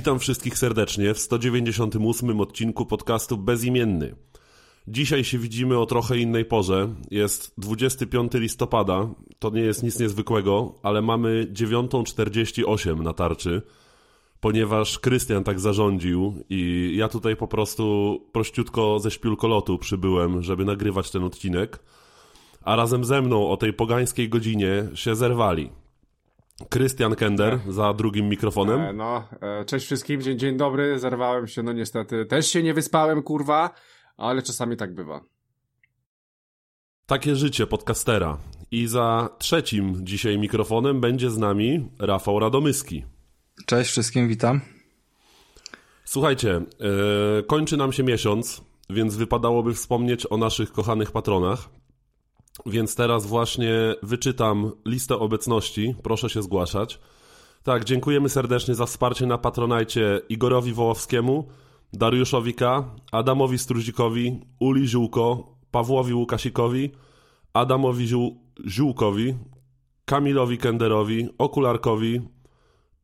Witam wszystkich serdecznie w 198 odcinku podcastu Bezimienny. Dzisiaj się widzimy o trochę innej porze. Jest 25 listopada. To nie jest nic niezwykłego, ale mamy 9.48 na tarczy, ponieważ Krystian tak zarządził i ja tutaj po prostu prościutko ze śpiulkolotu przybyłem, żeby nagrywać ten odcinek. A razem ze mną o tej pogańskiej godzinie się zerwali. Krystian Kender za drugim mikrofonem. E, no, e, cześć wszystkim, dzień, dzień dobry, zerwałem się, no niestety. Też się nie wyspałem, kurwa, ale czasami tak bywa. Takie życie podcastera. I za trzecim dzisiaj mikrofonem będzie z nami Rafał Radomyski. Cześć wszystkim, witam. Słuchajcie, yy, kończy nam się miesiąc, więc wypadałoby wspomnieć o naszych kochanych patronach. Więc teraz właśnie wyczytam listę obecności. Proszę się zgłaszać. Tak, dziękujemy serdecznie za wsparcie na Patronajcie Igorowi Wołowskiemu, Dariuszowi K., Adamowi Struzikowi, Uli Ziółko, Pawłowi Łukasikowi, Adamowi Ziół Ziółkowi, Kamilowi Kenderowi, Okularkowi,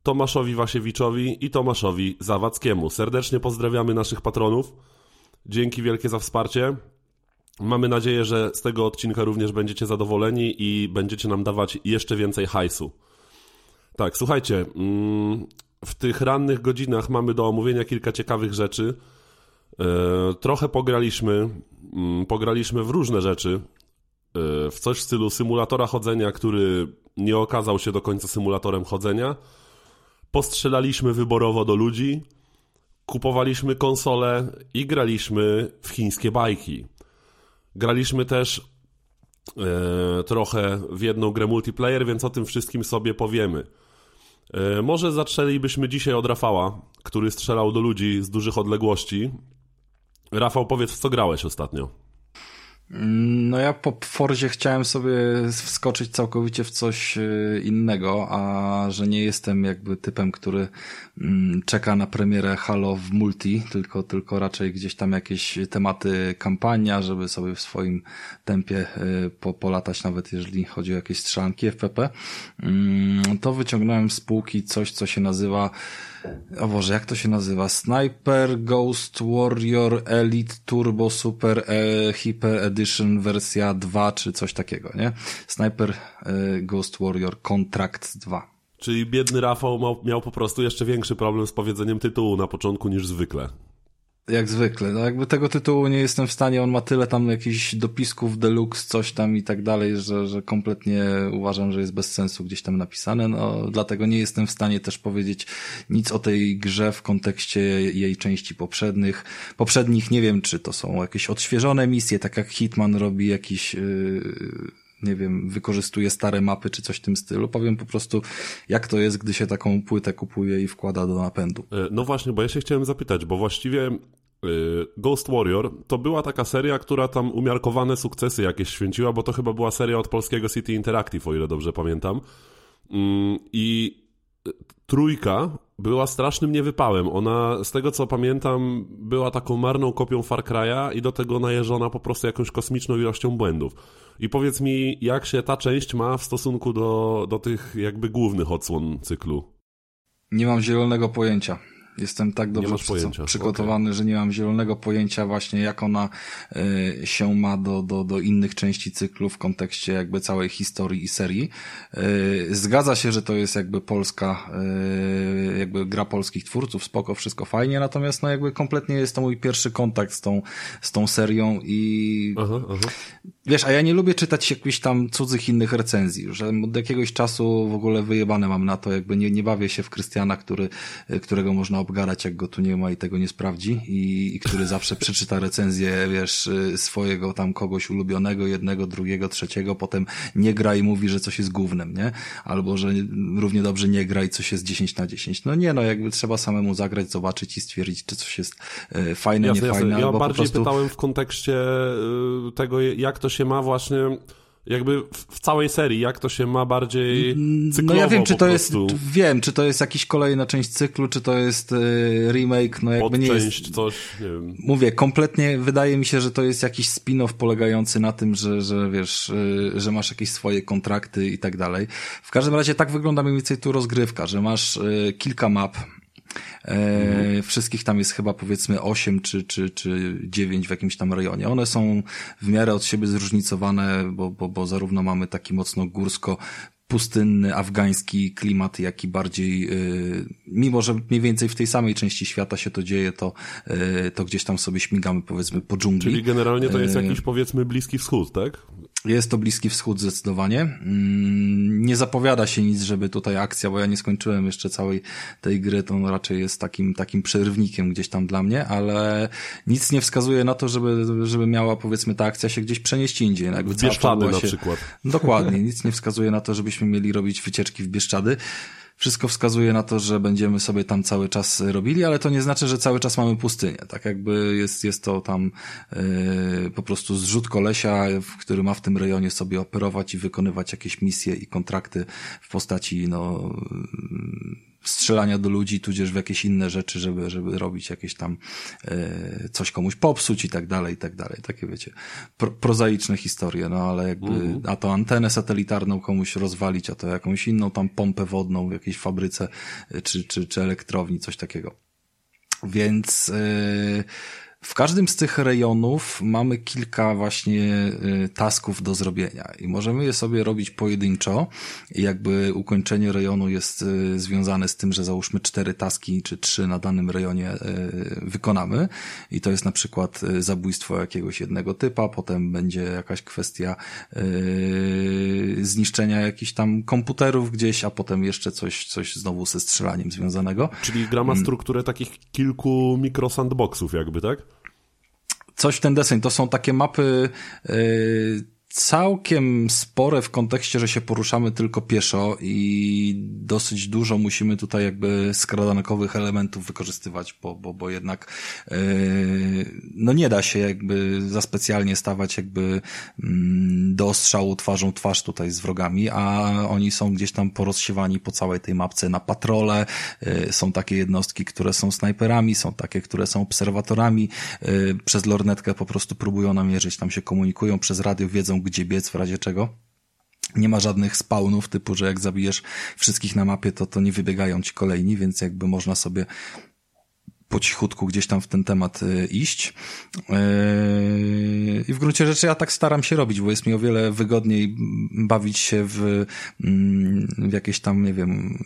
Tomaszowi Wasiewiczowi i Tomaszowi Zawadzkiemu. Serdecznie pozdrawiamy naszych patronów. Dzięki wielkie za wsparcie. Mamy nadzieję, że z tego odcinka również będziecie zadowoleni i będziecie nam dawać jeszcze więcej hajsu. Tak, słuchajcie, mm, w tych rannych godzinach mamy do omówienia kilka ciekawych rzeczy. E, trochę pograliśmy, mm, pograliśmy w różne rzeczy, e, w coś w stylu symulatora chodzenia, który nie okazał się do końca symulatorem chodzenia. Postrzelaliśmy wyborowo do ludzi, kupowaliśmy konsole i graliśmy w chińskie bajki. Graliśmy też e, trochę w jedną grę multiplayer, więc o tym wszystkim sobie powiemy. E, może zaczęlibyśmy dzisiaj od Rafała, który strzelał do ludzi z dużych odległości. Rafał, powiedz, co grałeś ostatnio? No ja po Forzie chciałem sobie wskoczyć całkowicie w coś e, innego, a że nie jestem jakby typem, który mm, czeka na premierę Halo w multi, tylko, tylko raczej gdzieś tam jakieś tematy kampania, żeby sobie w swoim tempie e, po, polatać, nawet jeżeli chodzi o jakieś strzelanki FPP, mm, to wyciągnąłem z półki coś, co się nazywa o Boże, jak to się nazywa? Sniper Ghost Warrior Elite Turbo Super e, Hyper Edition wersja 2 czy coś takiego, nie? Sniper e, Ghost Warrior Contract 2. Czyli biedny Rafał miał, miał po prostu jeszcze większy problem z powiedzeniem tytułu na początku niż zwykle. Jak zwykle. No jakby tego tytułu nie jestem w stanie, on ma tyle tam jakichś dopisków deluxe, coś tam i tak dalej, że, że kompletnie uważam, że jest bez sensu gdzieś tam napisane, no dlatego nie jestem w stanie też powiedzieć nic o tej grze w kontekście jej części poprzednich. Poprzednich nie wiem, czy to są jakieś odświeżone misje, tak jak Hitman robi jakiś yy nie wiem, wykorzystuje stare mapy czy coś w tym stylu. Powiem po prostu, jak to jest, gdy się taką płytę kupuje i wkłada do napędu. E, no właśnie, bo ja się chciałem zapytać, bo właściwie Y, Ghost Warrior to była taka seria, która tam umiarkowane sukcesy jakieś święciła, bo to chyba była seria od polskiego City Interactive, o ile dobrze pamiętam. Mm, I y, trójka była strasznym niewypałem. Ona, z tego co pamiętam, była taką marną kopią Far Cry'a i do tego najeżona po prostu jakąś kosmiczną ilością błędów. I powiedz mi, jak się ta część ma w stosunku do, do tych jakby głównych odsłon cyklu? Nie mam zielonego pojęcia. Jestem tak dobrze przygotowany, okay. że nie mam zielonego pojęcia właśnie jak ona y, się ma do, do, do innych części cyklu w kontekście jakby całej historii i serii. Y, zgadza się, że to jest jakby polska, y, jakby gra polskich twórców, spoko, wszystko fajnie, natomiast no jakby kompletnie jest to mój pierwszy kontakt z tą, z tą serią i aha, aha. Wiesz, a ja nie lubię czytać jakichś tam cudzych innych recenzji, że od jakiegoś czasu w ogóle wyjebane mam na to, jakby nie, nie bawię się w Krystiana, który, którego można obgadać, jak go tu nie ma i tego nie sprawdzi i, i który zawsze przeczyta recenzję, wiesz, y, swojego tam kogoś ulubionego, jednego, drugiego, trzeciego, potem nie gra i mówi, że coś jest głównym, nie? Albo, że równie dobrze nie gra i coś jest 10 na 10. No nie, no jakby trzeba samemu zagrać, zobaczyć i stwierdzić, czy coś jest y, fajne, jasne, nie fajne. Ja bardziej prostu... pytałem w kontekście y, tego, jak to się ma właśnie jakby w całej serii, jak to się ma bardziej cyklowo No ja wiem, czy to prostu. jest, wiem, czy to jest jakiś kolejna część cyklu, czy to jest y, remake, no jakby nie jest... coś, nie wiem. Mówię, kompletnie wydaje mi się, że to jest jakiś spin-off polegający na tym, że, że wiesz, y, że masz jakieś swoje kontrakty i tak dalej. W każdym razie tak wygląda mniej więcej tu rozgrywka, że masz y, kilka map, Mhm. Wszystkich tam jest chyba powiedzmy 8 czy, czy, czy 9 w jakimś tam rejonie. One są w miarę od siebie zróżnicowane, bo, bo, bo zarówno mamy taki mocno górsko pustynny, afgański klimat, jak i bardziej, yy, mimo że mniej więcej w tej samej części świata się to dzieje, to, yy, to gdzieś tam sobie śmigamy powiedzmy po dżungli. Czyli generalnie to jest jakiś powiedzmy Bliski Wschód, tak? Jest to Bliski Wschód zdecydowanie. Mm, nie zapowiada się nic, żeby tutaj akcja, bo ja nie skończyłem jeszcze całej tej gry, to on raczej jest takim, takim przerywnikiem gdzieś tam dla mnie, ale nic nie wskazuje na to, żeby, żeby miała powiedzmy ta akcja się gdzieś przenieść indziej. Jakby w Bieszczady się... na przykład. Dokładnie, nic nie wskazuje na to, żebyśmy mieli robić wycieczki w Bieszczady wszystko wskazuje na to, że będziemy sobie tam cały czas robili, ale to nie znaczy, że cały czas mamy pustynię. Tak jakby jest, jest to tam yy, po prostu zrzut kolesia, który ma w tym rejonie sobie operować i wykonywać jakieś misje i kontrakty w postaci no strzelania do ludzi, tudzież w jakieś inne rzeczy, żeby, żeby robić jakieś tam e, coś komuś popsuć i tak dalej, i tak dalej. Takie wiecie, pro, prozaiczne historie, no ale jakby, mm -hmm. a to antenę satelitarną komuś rozwalić, a to jakąś inną tam pompę wodną w jakiejś fabryce e, czy, czy, czy elektrowni, coś takiego. Więc e, w każdym z tych rejonów mamy kilka właśnie y, tasków do zrobienia i możemy je sobie robić pojedynczo. I jakby ukończenie rejonu jest y, związane z tym, że załóżmy cztery taski czy trzy na danym rejonie y, wykonamy. I to jest na przykład zabójstwo jakiegoś jednego typa, potem będzie jakaś kwestia zniszczenia jakichś tam komputerów gdzieś, a potem jeszcze coś, coś znowu ze strzelaniem związanego. Czyli gra ma mm. strukturę takich kilku mikrosandboxów jakby, tak? Coś w ten deseń. To są takie mapy, yy, całkiem spore w kontekście, że się poruszamy tylko pieszo i dosyć dużo musimy tutaj jakby skradankowych elementów wykorzystywać, bo, bo, bo jednak yy, no nie da się jakby za specjalnie stawać jakby yy, do strzału twarzą twarz tutaj z wrogami, a oni są gdzieś tam porozsiewani po całej tej mapce na patrole, yy, są takie jednostki, które są snajperami, są takie, które są obserwatorami, yy, przez lornetkę po prostu próbują namierzyć, tam się komunikują, przez radio wiedzą, gdzie biec w razie czego. Nie ma żadnych spawnów typu, że jak zabijesz wszystkich na mapie, to to nie wybiegają ci kolejni, więc jakby można sobie po cichutku gdzieś tam w ten temat y, iść. Yy, I w gruncie rzeczy ja tak staram się robić, bo jest mi o wiele wygodniej bawić się w, mm, w jakieś tam, nie wiem,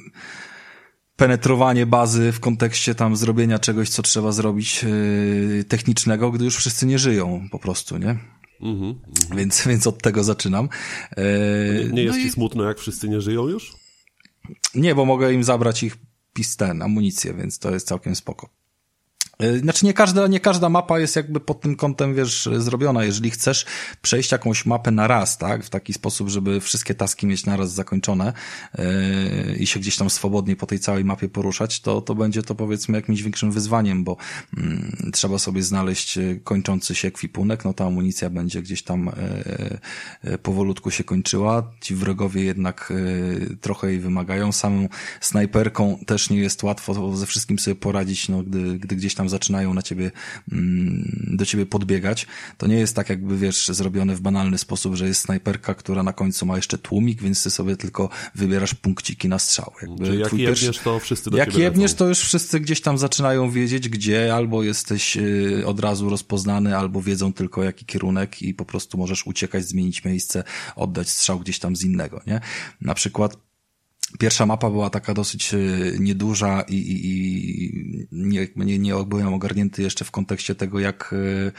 penetrowanie bazy w kontekście tam zrobienia czegoś, co trzeba zrobić yy, technicznego, gdy już wszyscy nie żyją po prostu, nie? Mm -hmm. Więc, więc od tego zaczynam. E, nie, nie jest no ci i... smutno, jak wszyscy nie żyją już? Nie, bo mogę im zabrać ich pisten, amunicję, więc to jest całkiem spoko. E, znaczy nie każda, nie każda mapa jest jakby pod tym kątem, wiesz, zrobiona. Jeżeli chcesz przejść jakąś mapę na raz, tak, w taki sposób, żeby wszystkie taski mieć na raz zakończone yy, i się gdzieś tam swobodnie po tej całej mapie poruszać, to, to będzie to powiedzmy jakimś większym wyzwaniem, bo yy, trzeba sobie znaleźć e, kończący się ekwipunek, no ta amunicja będzie gdzieś tam yy, powolutku się kończyła. Ci wrogowie jednak trochę jej wymagają. Samą snajperką też nie jest łatwo ze wszystkim sobie poradzić, no gdy, gdy gdzieś tam zaczynają na ciebie, mm, do ciebie podbiegać. To nie jest tak jakby, wiesz, zrobione w banalny sposób, że jest snajperka, która na końcu ma jeszcze tłumik, więc ty sobie tylko wybierasz punkciki na strzał. Jakby Czyli jak jebniesz, pierwszy... to wszyscy do Jak jebniesz, to już wszyscy gdzieś tam zaczynają wiedzieć, gdzie, albo jesteś y, od razu rozpoznany, albo wiedzą tylko jaki kierunek i po prostu możesz uciekać, zmienić miejsce, oddać strzał gdzieś tam z innego, nie? Na przykład Pierwsza mapa była taka dosyć e, nieduża i, i, i nie, nie, nie byłem ogarnięty jeszcze w kontekście tego, jak mm,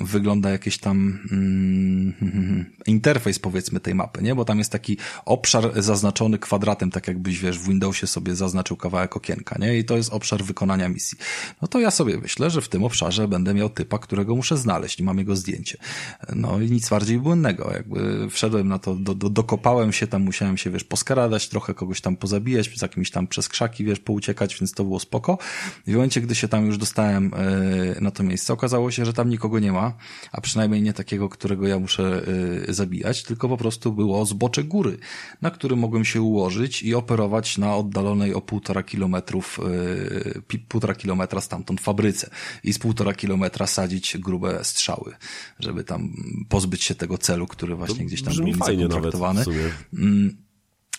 wygląda jakiś tam mm, interfejs powiedzmy tej mapy, nie? Bo tam jest taki obszar zaznaczony kwadratem, tak jakbyś wiesz w Windowsie sobie zaznaczył kawałek okienka, nie? I to jest obszar wykonania misji. No to ja sobie myślę, że w tym obszarze będę miał typa, którego muszę znaleźć i mam jego zdjęcie. No i nic bardziej błędnego. Jakby wszedłem na to, do, do, dokopałem się tam, musiałem się wiesz poskradać, trochę kogoś tam pozabijać, z jakimś tam przez krzaki wiesz pouciekać, więc to było spoko. I w momencie, gdy się tam już dostałem yy, na to miejsce, okazało okazało się, że tam nikogo nie ma, a przynajmniej nie takiego, którego ja muszę y, zabijać, tylko po prostu było zbocze góry, na którym mogłem się ułożyć i operować na oddalonej o półtora kilometrów, y, półtora kilometra stamtąd fabryce i z półtora kilometra sadzić grube strzały, żeby tam pozbyć się tego celu, który właśnie to gdzieś tam był zakontraktowany. Nawet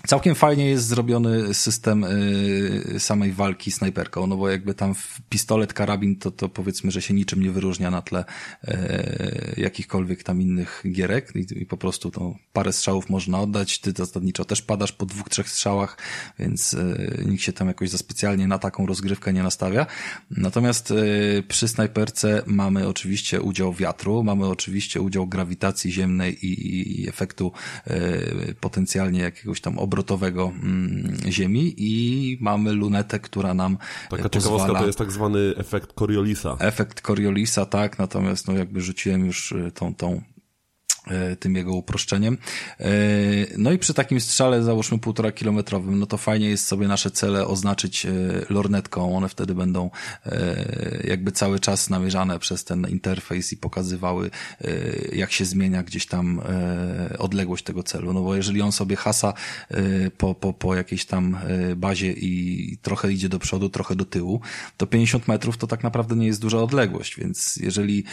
Całkiem fajnie jest zrobiony system y, samej walki snajperką, no bo jakby tam pistolet, karabin to, to powiedzmy, że się niczym nie wyróżnia na tle y, jakichkolwiek tam innych gierek i, i po prostu to parę strzałów można oddać, ty zasadniczo też padasz po dwóch, trzech strzałach, więc y, nikt się tam jakoś za specjalnie na taką rozgrywkę nie nastawia. Natomiast przy snajperce mamy oczywiście udział wiatru, mamy oczywiście udział grawitacji ziemnej i, i efektu potencjalnie jakiegoś tam obrotowego mm, Ziemi i mamy lunetę, która nam Taka pozwala... ciekawostka to jest tak zwany efekt Coriolisa. Efekt Coriolisa, tak, natomiast no jakby rzuciłem już y, tą, tą E, tym jego uproszczeniem. E, no i przy takim strzale, załóżmy półtora kilometrowym, no to fajnie jest sobie nasze cele oznaczyć e, lornetką. One wtedy będą jakby cały czas namierzane przez ten interfejs i pokazywały, jak się zmienia gdzieś tam odległość tego celu. No bo jeżeli on sobie hasa po, po, po jakiejś tam bazie i trochę idzie do przodu, trochę do tyłu, to 50 metrów to tak naprawdę nie jest duża odległość, więc jeżeli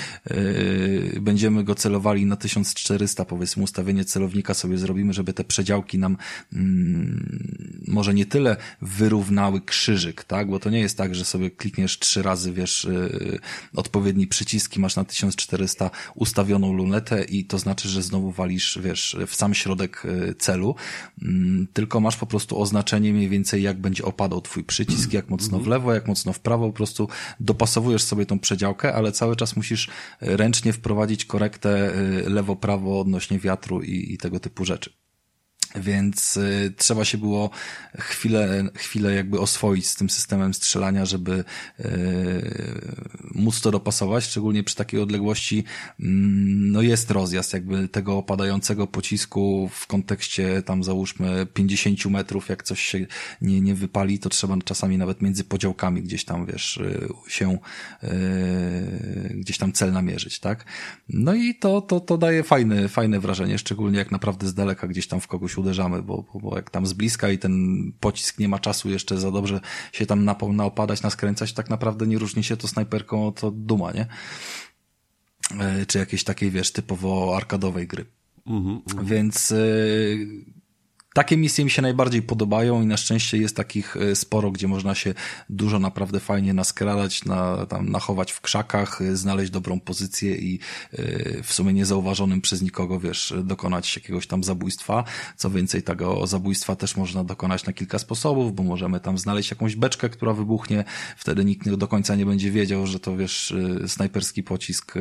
będziemy go celowali na 1400 400 powiedzmy ustawienie celownika sobie zrobimy, żeby te przedziałki nam mm, może nie tyle wyrównały krzyżyk, tak? Bo to nie jest tak, że sobie klikniesz trzy razy, wiesz, yy, odpowiedni przyciski, masz na 1400 ustawioną lunetę i to znaczy, że znowu walisz, wiesz, w sam środek y, celu, yy, tylko masz po prostu oznaczenie mniej więcej, jak będzie opadał twój przycisk, jak mocno w lewo, jak mocno w prawo, po prostu dopasowujesz sobie tą przedziałkę, ale cały czas musisz ręcznie wprowadzić korektę y, lewo-prawo prawo odnośnie wiatru i, i tego typu rzeczy. Więc y, trzeba się było chwilę, chwilę jakby oswoić z tym systemem strzelania, żeby y, móc to dopasować, szczególnie przy takiej odległości mm, no jest rozjazd jakby tego opadającego pocisku w kontekście tam załóżmy 50 metrów, jak coś się nie, nie wypali, to trzeba czasami nawet między podziałkami gdzieś tam, wiesz, y, się gdzieś tam cel namierzyć, tak? No i to, to, to daje fajne, fajne wrażenie, szczególnie jak naprawdę z daleka gdzieś tam w kogoś uderzamy, bo, bo, bo jak tam z bliska i ten pocisk nie ma czasu jeszcze za dobrze się tam naopadać, naskręcać, tak naprawdę nie różni się to snajperką od duma, nie? E, czy jakiejś takiej, wiesz, typowo arkadowej gry. Mm -hmm. Więc y, takie misje mi się najbardziej podobają i na szczęście jest takich e, sporo, gdzie można się dużo naprawdę fajnie naskradać, na, tam nachować w krzakach, e, znaleźć dobrą pozycję i e, w sumie niezauważonym przez nikogo, wiesz, dokonać jakiegoś tam zabójstwa. Co więcej, tego zabójstwa też można dokonać na kilka sposobów, bo możemy tam znaleźć jakąś beczkę, która wybuchnie, wtedy nikt do końca nie będzie wiedział, że to, wiesz, snajperski pocisk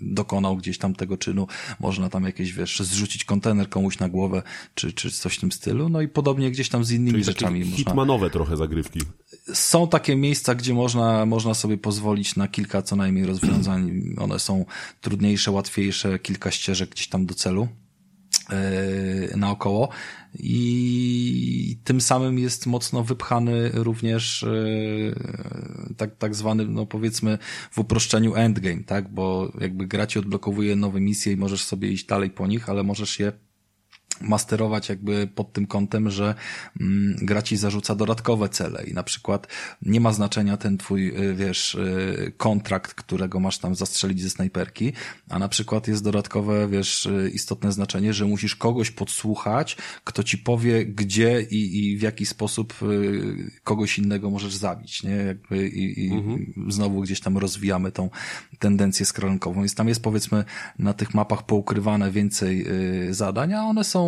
dokonał gdzieś tam tego czynu. Można tam jakieś, wiesz, zrzucić kontener komuś na głowę, czy, czy coś w tym stylu. No i podobnie gdzieś tam z innymi Czyli rzeczami. Hitmanowe można... trochę zagrywki. Są takie miejsca, gdzie można, można sobie pozwolić na kilka co najmniej rozwiązań. One są trudniejsze, łatwiejsze, kilka ścieżek gdzieś tam do celu yy, naokoło i tym samym jest mocno wypchany również yy, tak, tak zwany, no powiedzmy w uproszczeniu endgame, tak, bo jakby gra ci odblokowuje nowe misje i możesz sobie iść dalej po nich, ale możesz je masterować jakby pod tym kątem, że mm, gra ci zarzuca dodatkowe cele i na przykład nie ma znaczenia ten twój, y, wiesz, y, kontrakt, którego masz tam zastrzelić ze snajperki, a na przykład jest dodatkowe, wiesz, y, istotne znaczenie, że musisz kogoś podsłuchać, kto ci powie, gdzie i, i w jaki sposób kogoś innego możesz zabić, nie? Jakby i, i mhm. znowu gdzieś tam rozwijamy tą tendencję skrolonkową. Więc tam jest powiedzmy na tych mapach poukrywane więcej zadań, a one są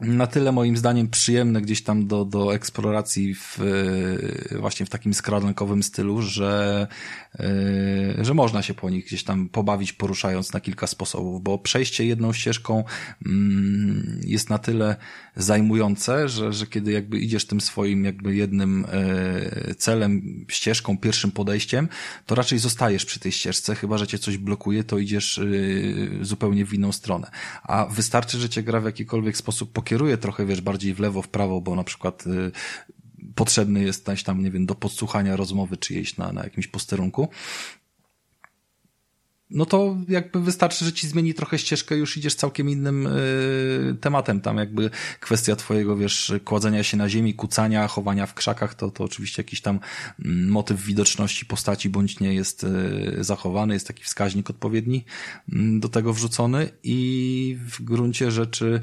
na tyle moim zdaniem przyjemne gdzieś tam do, do eksploracji w, właśnie w takim skradankowym stylu, że, yy, że można się po nich gdzieś tam pobawić, poruszając na kilka sposobów, bo przejście jedną ścieżką yy, jest na tyle zajmujące, że, że kiedy jakby idziesz tym swoim jakby jednym yy, celem, ścieżką, pierwszym podejściem, to raczej zostajesz przy tej ścieżce, chyba że cię coś blokuje, to idziesz zupełnie w inną stronę. A wystarczy, że cię gra w jakikolwiek sposób pokieruje trochę, wiesz, bardziej w lewo, w prawo, bo na przykład y, potrzebny jest coś tam, nie wiem, do podsłuchania rozmowy czyjejś na, na jakimś posterunku, no to jakby wystarczy, że ci zmieni trochę ścieżkę, już idziesz całkiem innym y, tematem. Tam jakby kwestia twojego, wiesz, kładzenia się na ziemi, kucania, chowania w krzakach, to, to oczywiście jakiś tam mm, motyw widoczności postaci bądź nie jest y, zachowany, jest taki wskaźnik odpowiedni y, do tego wrzucony i w gruncie rzeczy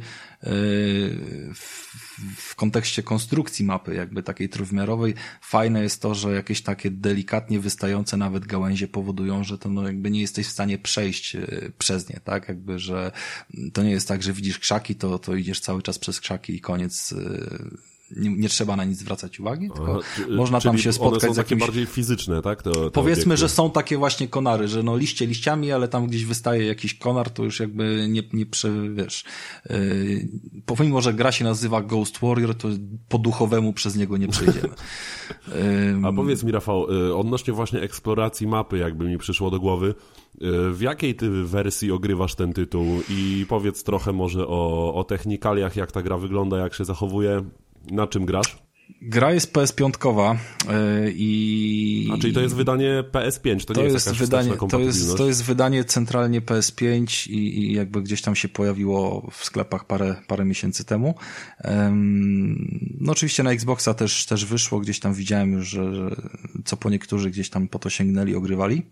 w, w kontekście konstrukcji mapy, jakby takiej trójwymiarowej, fajne jest to, że jakieś takie delikatnie wystające nawet gałęzie powodują, że to no jakby nie jesteś w stanie przejść przez nie, tak? Jakby, że to nie jest tak, że widzisz krzaki, to, to idziesz cały czas przez krzaki i koniec nie, nie, trzeba na nic zwracać uwagi, tylko Aha, można tam się spotkać one są z jakimś... bardziej fizyczne, tak? Te, te Powiedzmy, obiekty. że są takie właśnie konary, że no liście liściami, ale tam gdzieś wystaje jakiś konar, to już jakby nie, nie prze, wiesz, yy, pomimo, że gra się nazywa Ghost Warrior, to po duchowemu przez niego nie przejdziemy. yy... A powiedz mi, Rafał, yy, odnośnie właśnie eksploracji mapy, jakby mi przyszło do głowy, w jakiej ty wersji ogrywasz ten tytuł i powiedz trochę może o, o technikaliach, jak ta gra wygląda, jak się zachowuje, na czym grasz? Gra jest PS5 yy, i... A czyli to jest wydanie PS5, to, to nie jest, jest wydanie, to jest, to jest wydanie centralnie PS5 i, i, jakby gdzieś tam się pojawiło w sklepach parę, parę miesięcy temu. no oczywiście na Xboxa też, też wyszło, gdzieś tam widziałem już, że, że co po niektórzy gdzieś tam po to sięgnęli, ogrywali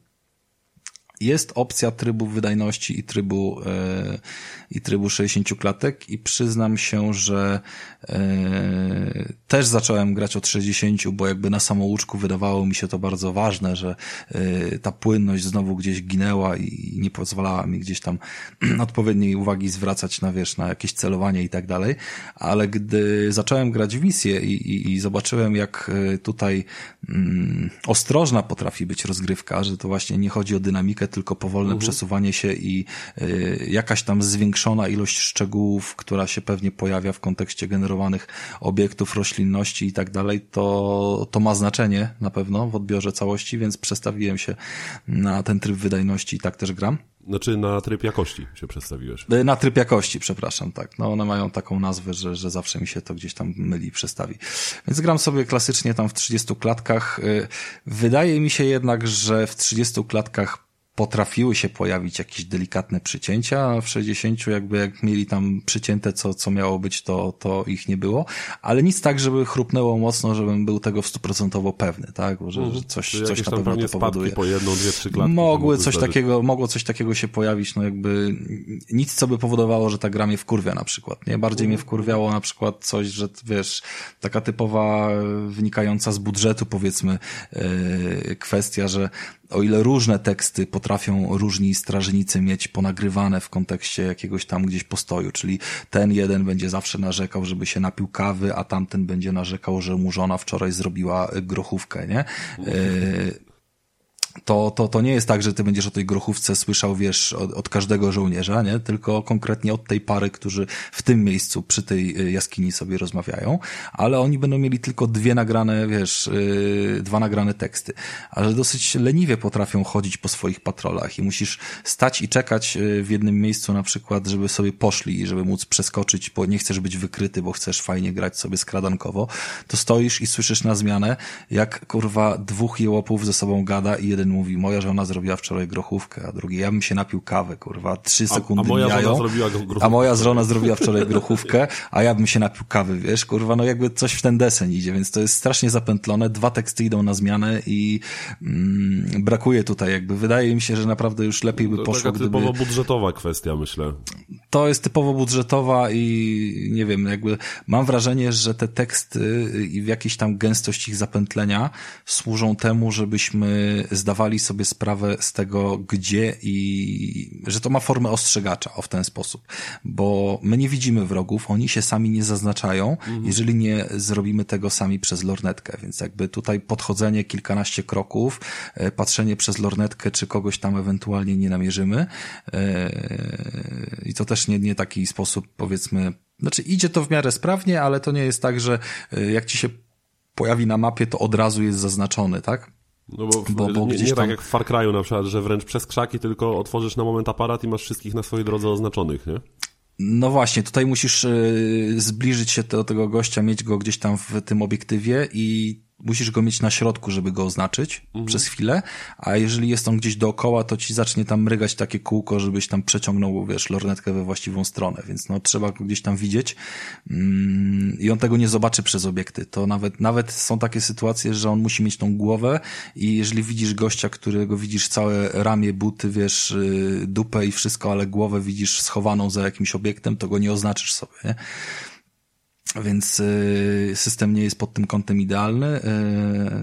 jest opcja trybu wydajności i trybu, e, i trybu 60 klatek i przyznam się, że e, też zacząłem grać od 60, bo jakby na samouczku wydawało mi się to bardzo ważne, że e, ta płynność znowu gdzieś ginęła i nie pozwalała mi gdzieś tam odpowiedniej uwagi zwracać na wiesz, na jakieś celowanie i tak dalej, ale gdy zacząłem grać w misję i, i, i zobaczyłem jak tutaj mm, ostrożna potrafi być rozgrywka, że to właśnie nie chodzi o dynamikę, tylko powolne mhm. przesuwanie się i y, jakaś tam zwiększona ilość szczegółów, która się pewnie pojawia w kontekście generowanych obiektów, roślinności i tak dalej, to, to ma znaczenie na pewno w odbiorze całości, więc przestawiłem się na ten tryb wydajności i tak też gram. Znaczy na tryb jakości się przedstawiłeś. Y, na tryb jakości, przepraszam, tak. No one mają taką nazwę, że, że zawsze mi się to gdzieś tam myli i przestawi. Więc gram sobie klasycznie tam w 30 klatkach. Y, wydaje mi się jednak, że w 30 klatkach potrafiły się pojawić jakieś delikatne przycięcia, a w 60 jakby jak mieli tam przycięte, co, co miało być, to, to ich nie było, ale nic tak, żeby chrupnęło mocno, żebym był tego w stuprocentowo pewny, tak, że, że coś, Czyli coś na pewno to powoduje. po jedną, dwie, trzy klatki. Mogły coś takiego, mogło coś takiego się pojawić, no jakby nic, co by powodowało, że ta gra mnie wkurwia na przykład, nie? Bardziej mnie wkurwiało na przykład coś, że wiesz, taka typowa wynikająca z budżetu powiedzmy yy, kwestia, że o ile różne teksty potrafią różni strażnicy mieć ponagrywane w kontekście jakiegoś tam gdzieś postoju, czyli ten jeden będzie zawsze narzekał, żeby się napił kawy, a tamten będzie narzekał, że mu żona wczoraj zrobiła grochówkę, nie? To, to, to nie jest tak, że ty będziesz o tej grochówce słyszał, wiesz, od, od, każdego żołnierza, nie? Tylko konkretnie od tej pary, którzy w tym miejscu przy tej y, jaskini sobie rozmawiają, ale oni będą mieli tylko dwie nagrane, wiesz, yy, dwa nagrane teksty. A że dosyć leniwie potrafią chodzić po swoich patrolach i musisz stać i czekać y, w jednym miejscu na przykład, żeby sobie poszli i żeby móc przeskoczyć, bo nie chcesz być wykryty, bo chcesz fajnie grać sobie skradankowo, to stoisz i słyszysz na zmianę, jak kurwa dwóch jełopów ze sobą gada i jeden jeden mówi, moja żona zrobiła wczoraj grochówkę, a drugi, ja bym się napił kawę, kurwa, trzy sekundy a, a moja mijają, żona zrobiła grochówkę. a moja żona zrobiła wczoraj grochówkę, a ja bym się napił kawy, wiesz, kurwa, no jakby coś w ten desen idzie, więc to jest strasznie zapętlone, dwa teksty idą na zmianę i mm, brakuje tutaj jakby, wydaje mi się, że naprawdę już lepiej by to poszło, gdyby... typowo budżetowa kwestia, myślę. To jest typowo budżetowa i nie wiem, jakby mam wrażenie, że te teksty i w jakiejś tam gęstość ich zapętlenia służą temu, żebyśmy zdawali zdawali sobie sprawę z tego, gdzie i że to ma formę ostrzegacza o w ten sposób, bo my nie widzimy wrogów, oni się sami nie zaznaczają, mhm. jeżeli nie zrobimy tego sami przez lornetkę, więc jakby tutaj podchodzenie kilkanaście kroków, e, patrzenie przez lornetkę, czy kogoś tam ewentualnie nie namierzymy e, i to też nie, nie taki sposób powiedzmy, znaczy idzie to w miarę sprawnie, ale to nie jest tak, że e, jak ci się pojawi na mapie, to od razu jest zaznaczony, tak? No bo, bo, bo nie, nie tak tam... tak jak w Far Cry'u na przykład, że wręcz przez krzaki tylko otworzysz na moment aparat i masz wszystkich na swojej drodze oznaczonych, nie? No właśnie, tutaj musisz y, zbliżyć się do tego gościa, mieć go gdzieś tam w tym obiektywie i musisz go mieć na środku, żeby go oznaczyć mhm. przez chwilę, a jeżeli jest on gdzieś dookoła, to ci zacznie tam mrygać takie kółko, żebyś tam przeciągnął, wiesz, lornetkę we właściwą stronę, więc no trzeba go gdzieś tam widzieć mm, i on tego nie zobaczy przez obiekty. To nawet, nawet są takie sytuacje, że on musi mieć tą głowę i jeżeli widzisz gościa, którego widzisz całe ramię, buty, wiesz, y, dupę i wszystko, ale głowę widzisz schowaną za jakimś obiektem, to go nie oznaczysz sobie, nie? Więc y, system nie jest pod tym kątem idealny, y,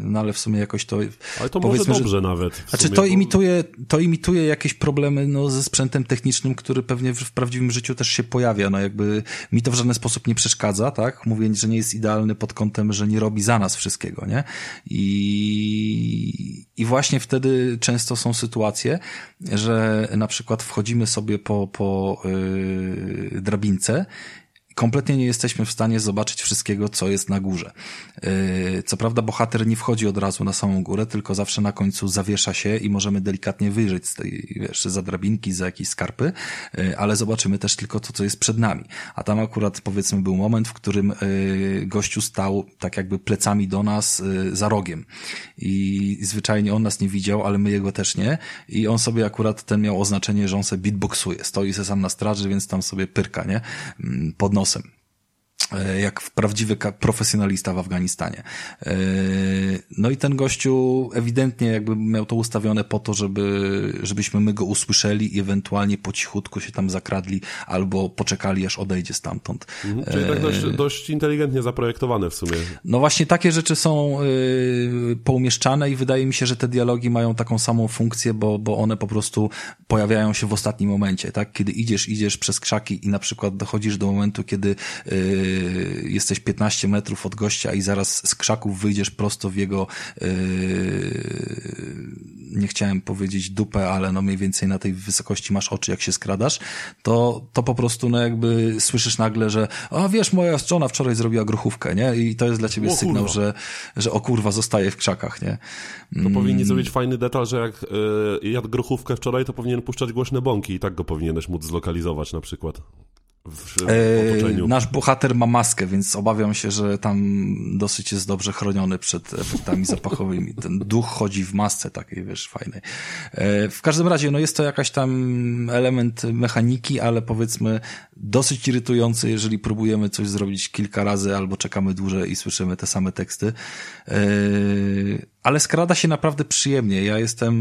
no ale w sumie jakoś to. Ale to może dobrze że, nawet. Znaczy, to imituje, to imituje jakieś problemy no, ze sprzętem technicznym, który pewnie w, w, prawdziwym życiu też się pojawia. No jakby mi to w żaden sposób nie przeszkadza, tak? Mówię, że nie jest idealny pod kątem, że nie robi za nas wszystkiego, nie? I, i właśnie wtedy często są sytuacje, że na przykład wchodzimy sobie po, po yy, drabince kompletnie nie jesteśmy w stanie zobaczyć wszystkiego, co jest na górze. Yy, co prawda bohater nie wchodzi od razu na samą górę, tylko zawsze na końcu zawiesza się i możemy delikatnie wyjrzeć z tej, wiesz, za drabinki, za jakieś skarpy, yy, ale zobaczymy też tylko to, co jest przed nami. A tam akurat powiedzmy był moment, w którym yy, gościu stał tak jakby plecami do nas za rogiem i zwyczajnie on nas nie widział, ale my jego też nie i on sobie akurat ten miał oznaczenie, że on sobie beatboxuje. Stoi se sam na straży, więc tam sobie pyrka, nie? Mm, pod nosem. E, jak prawdziwy profesjonalista w Afganistanie. E, no i ten gościu ewidentnie jakby miał to ustawione po to, żeby, żebyśmy my go usłyszeli i ewentualnie po cichutku się tam zakradli albo poczekali, aż odejdzie stamtąd. Mhm, czyli tak dość, e, dość inteligentnie zaprojektowane w sumie. No właśnie takie rzeczy są poumieszczane i wydaje mi się, że te dialogi mają taką samą funkcję, bo, bo one po prostu pojawiają się w ostatnim momencie, tak? Kiedy idziesz, idziesz przez krzaki i na przykład dochodzisz do momentu, kiedy jesteś 15 metrów od gościa i zaraz z krzaków wyjdziesz prosto w jego y, nie chciałem powiedzieć dupę, ale no mniej więcej na tej wysokości masz oczy, jak się skradasz, to, to po prostu no jakby słyszysz nagle, że a wiesz, moja żona wczoraj zrobiła gruchówkę, nie? I to jest dla ciebie o, sygnał, że, że o kurwa, zostaje w krzakach, nie? To mm. powinni zrobić fajny detal, że jak y, jadł gruchówkę wczoraj, to powinien puszczać głośne bąki i tak go powinieneś móc zlokalizować na przykład w, e, nasz bohater ma maskę, więc obawiam się, że tam dosyć jest dobrze chroniony przed efektami zapachowymi. Ten duch chodzi w masce takiej, wiesz, fajnej. E, w każdym razie, no jest to jakaś tam element mechaniki, ale powiedzmy dosyć irytujący, jeżeli próbujemy coś zrobić kilka razy albo czekamy dłużej i słyszymy te same teksty. E, ale skrada się naprawdę przyjemnie. Ja jestem,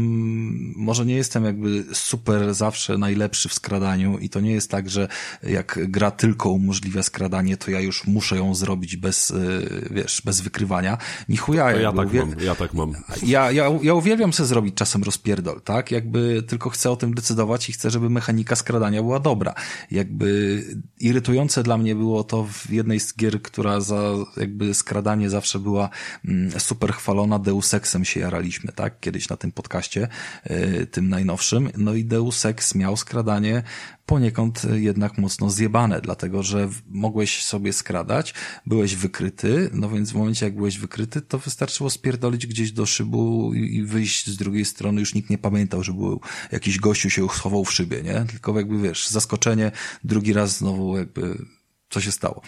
może nie jestem jakby super zawsze najlepszy w skradaniu i to nie jest tak, że jak gra tylko umożliwia skradanie, to ja już muszę ją zrobić bez, y, wiesz, bez wykrywania. Ni chuja. Ja tak mam, ja tak mam. Ja, ja, ja uwielbiam sobie zrobić czasem rozpierdol, tak? Jakby tylko chcę o tym decydować i chcę, żeby mechanika skradania była dobra. Jakby irytujące dla mnie było to w jednej z gier, która za jakby skradanie zawsze była mm, super chwalona, Deus Exem się jaraliśmy, tak? Kiedyś na tym podcaście, yy, tym najnowszym. No i Deus Ex miał skradanie poniekąd jednak mocno zjebane, dlatego że mogłeś sobie skradać, byłeś wykryty, no więc w momencie jak byłeś wykryty, to wystarczyło spierdolić gdzieś do szybu i wyjść z drugiej strony, już nikt nie pamiętał, że był jakiś gościu się schował w szybie, nie? Tylko jakby wiesz, zaskoczenie, drugi raz znowu jakby co się stało.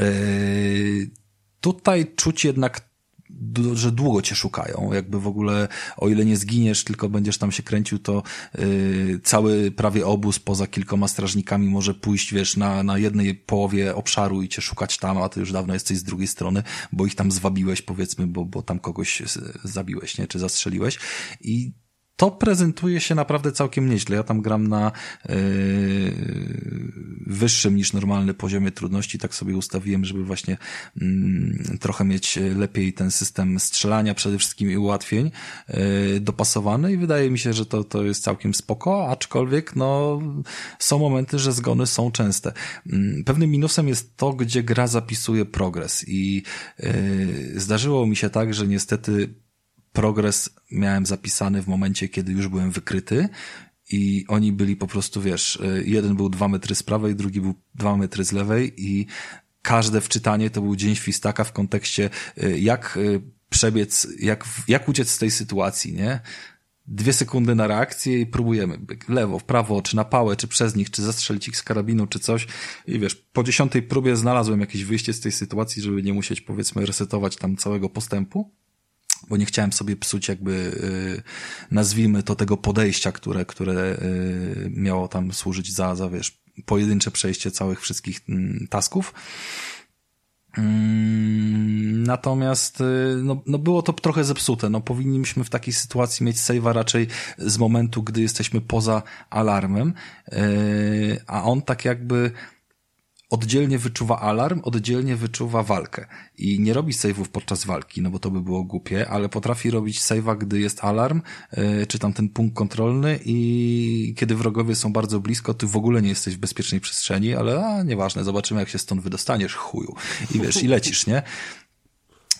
Yy, tutaj czuć jednak że długo cię szukają. Jakby w ogóle, o ile nie zginiesz, tylko będziesz tam się kręcił, to yy, cały prawie obóz poza kilkoma strażnikami może pójść, wiesz, na, na jednej połowie obszaru i cię szukać tam, a ty już dawno jesteś z drugiej strony, bo ich tam zwabiłeś, powiedzmy, bo, bo tam kogoś zabiłeś, nie? Czy zastrzeliłeś. I to prezentuje się naprawdę całkiem nieźle. Ja tam gram na yy, wyższym niż normalny poziomie trudności, tak sobie ustawiłem, żeby właśnie yy, trochę mieć lepiej ten system strzelania przede wszystkim i ułatwień yy, dopasowany i wydaje mi się, że to, to jest całkiem spoko, aczkolwiek no są momenty, że zgony są częste. Yy, pewnym minusem jest to, gdzie gra zapisuje progres i yy, zdarzyło mi się tak, że niestety progres miałem zapisany w momencie, kiedy już byłem wykryty i oni byli po prostu, wiesz, y, jeden był dwa metry z prawej, drugi był dwa metry z lewej i każde wczytanie to był dzień świstaka w kontekście y, jak y, przebiec, jak, jak uciec z tej sytuacji, nie? dwie sekundy na reakcję i próbujemy lewo, w prawo, czy na pałę, czy przez nich, czy zastrzelić ich z karabinu, czy coś. I wiesz, po dziesiątej próbie znalazłem jakieś wyjście z tej sytuacji, żeby nie musieć, powiedzmy, resetować tam całego postępu bo nie chciałem sobie psuć jakby, y, nazwijmy to tego podejścia, które, które y, miało tam służyć za, za wiesz, pojedyncze przejście całych wszystkich mm, tasków. Mm, natomiast y, no, no było to trochę zepsute. No powinniśmy w takiej sytuacji mieć save'a raczej z momentu, gdy jesteśmy poza alarmem, a on tak jakby oddzielnie wyczuwa alarm, oddzielnie wyczuwa walkę. I nie robi save'ów podczas walki, no bo to by było głupie, ale potrafi robić save'a, gdy jest alarm, yy, czy tam ten punkt kontrolny i kiedy wrogowie są bardzo blisko, ty w ogóle nie jesteś w bezpiecznej przestrzeni, ale a, nieważne, zobaczymy jak się stąd wydostaniesz, chuju. I wiesz, i lecisz, nie?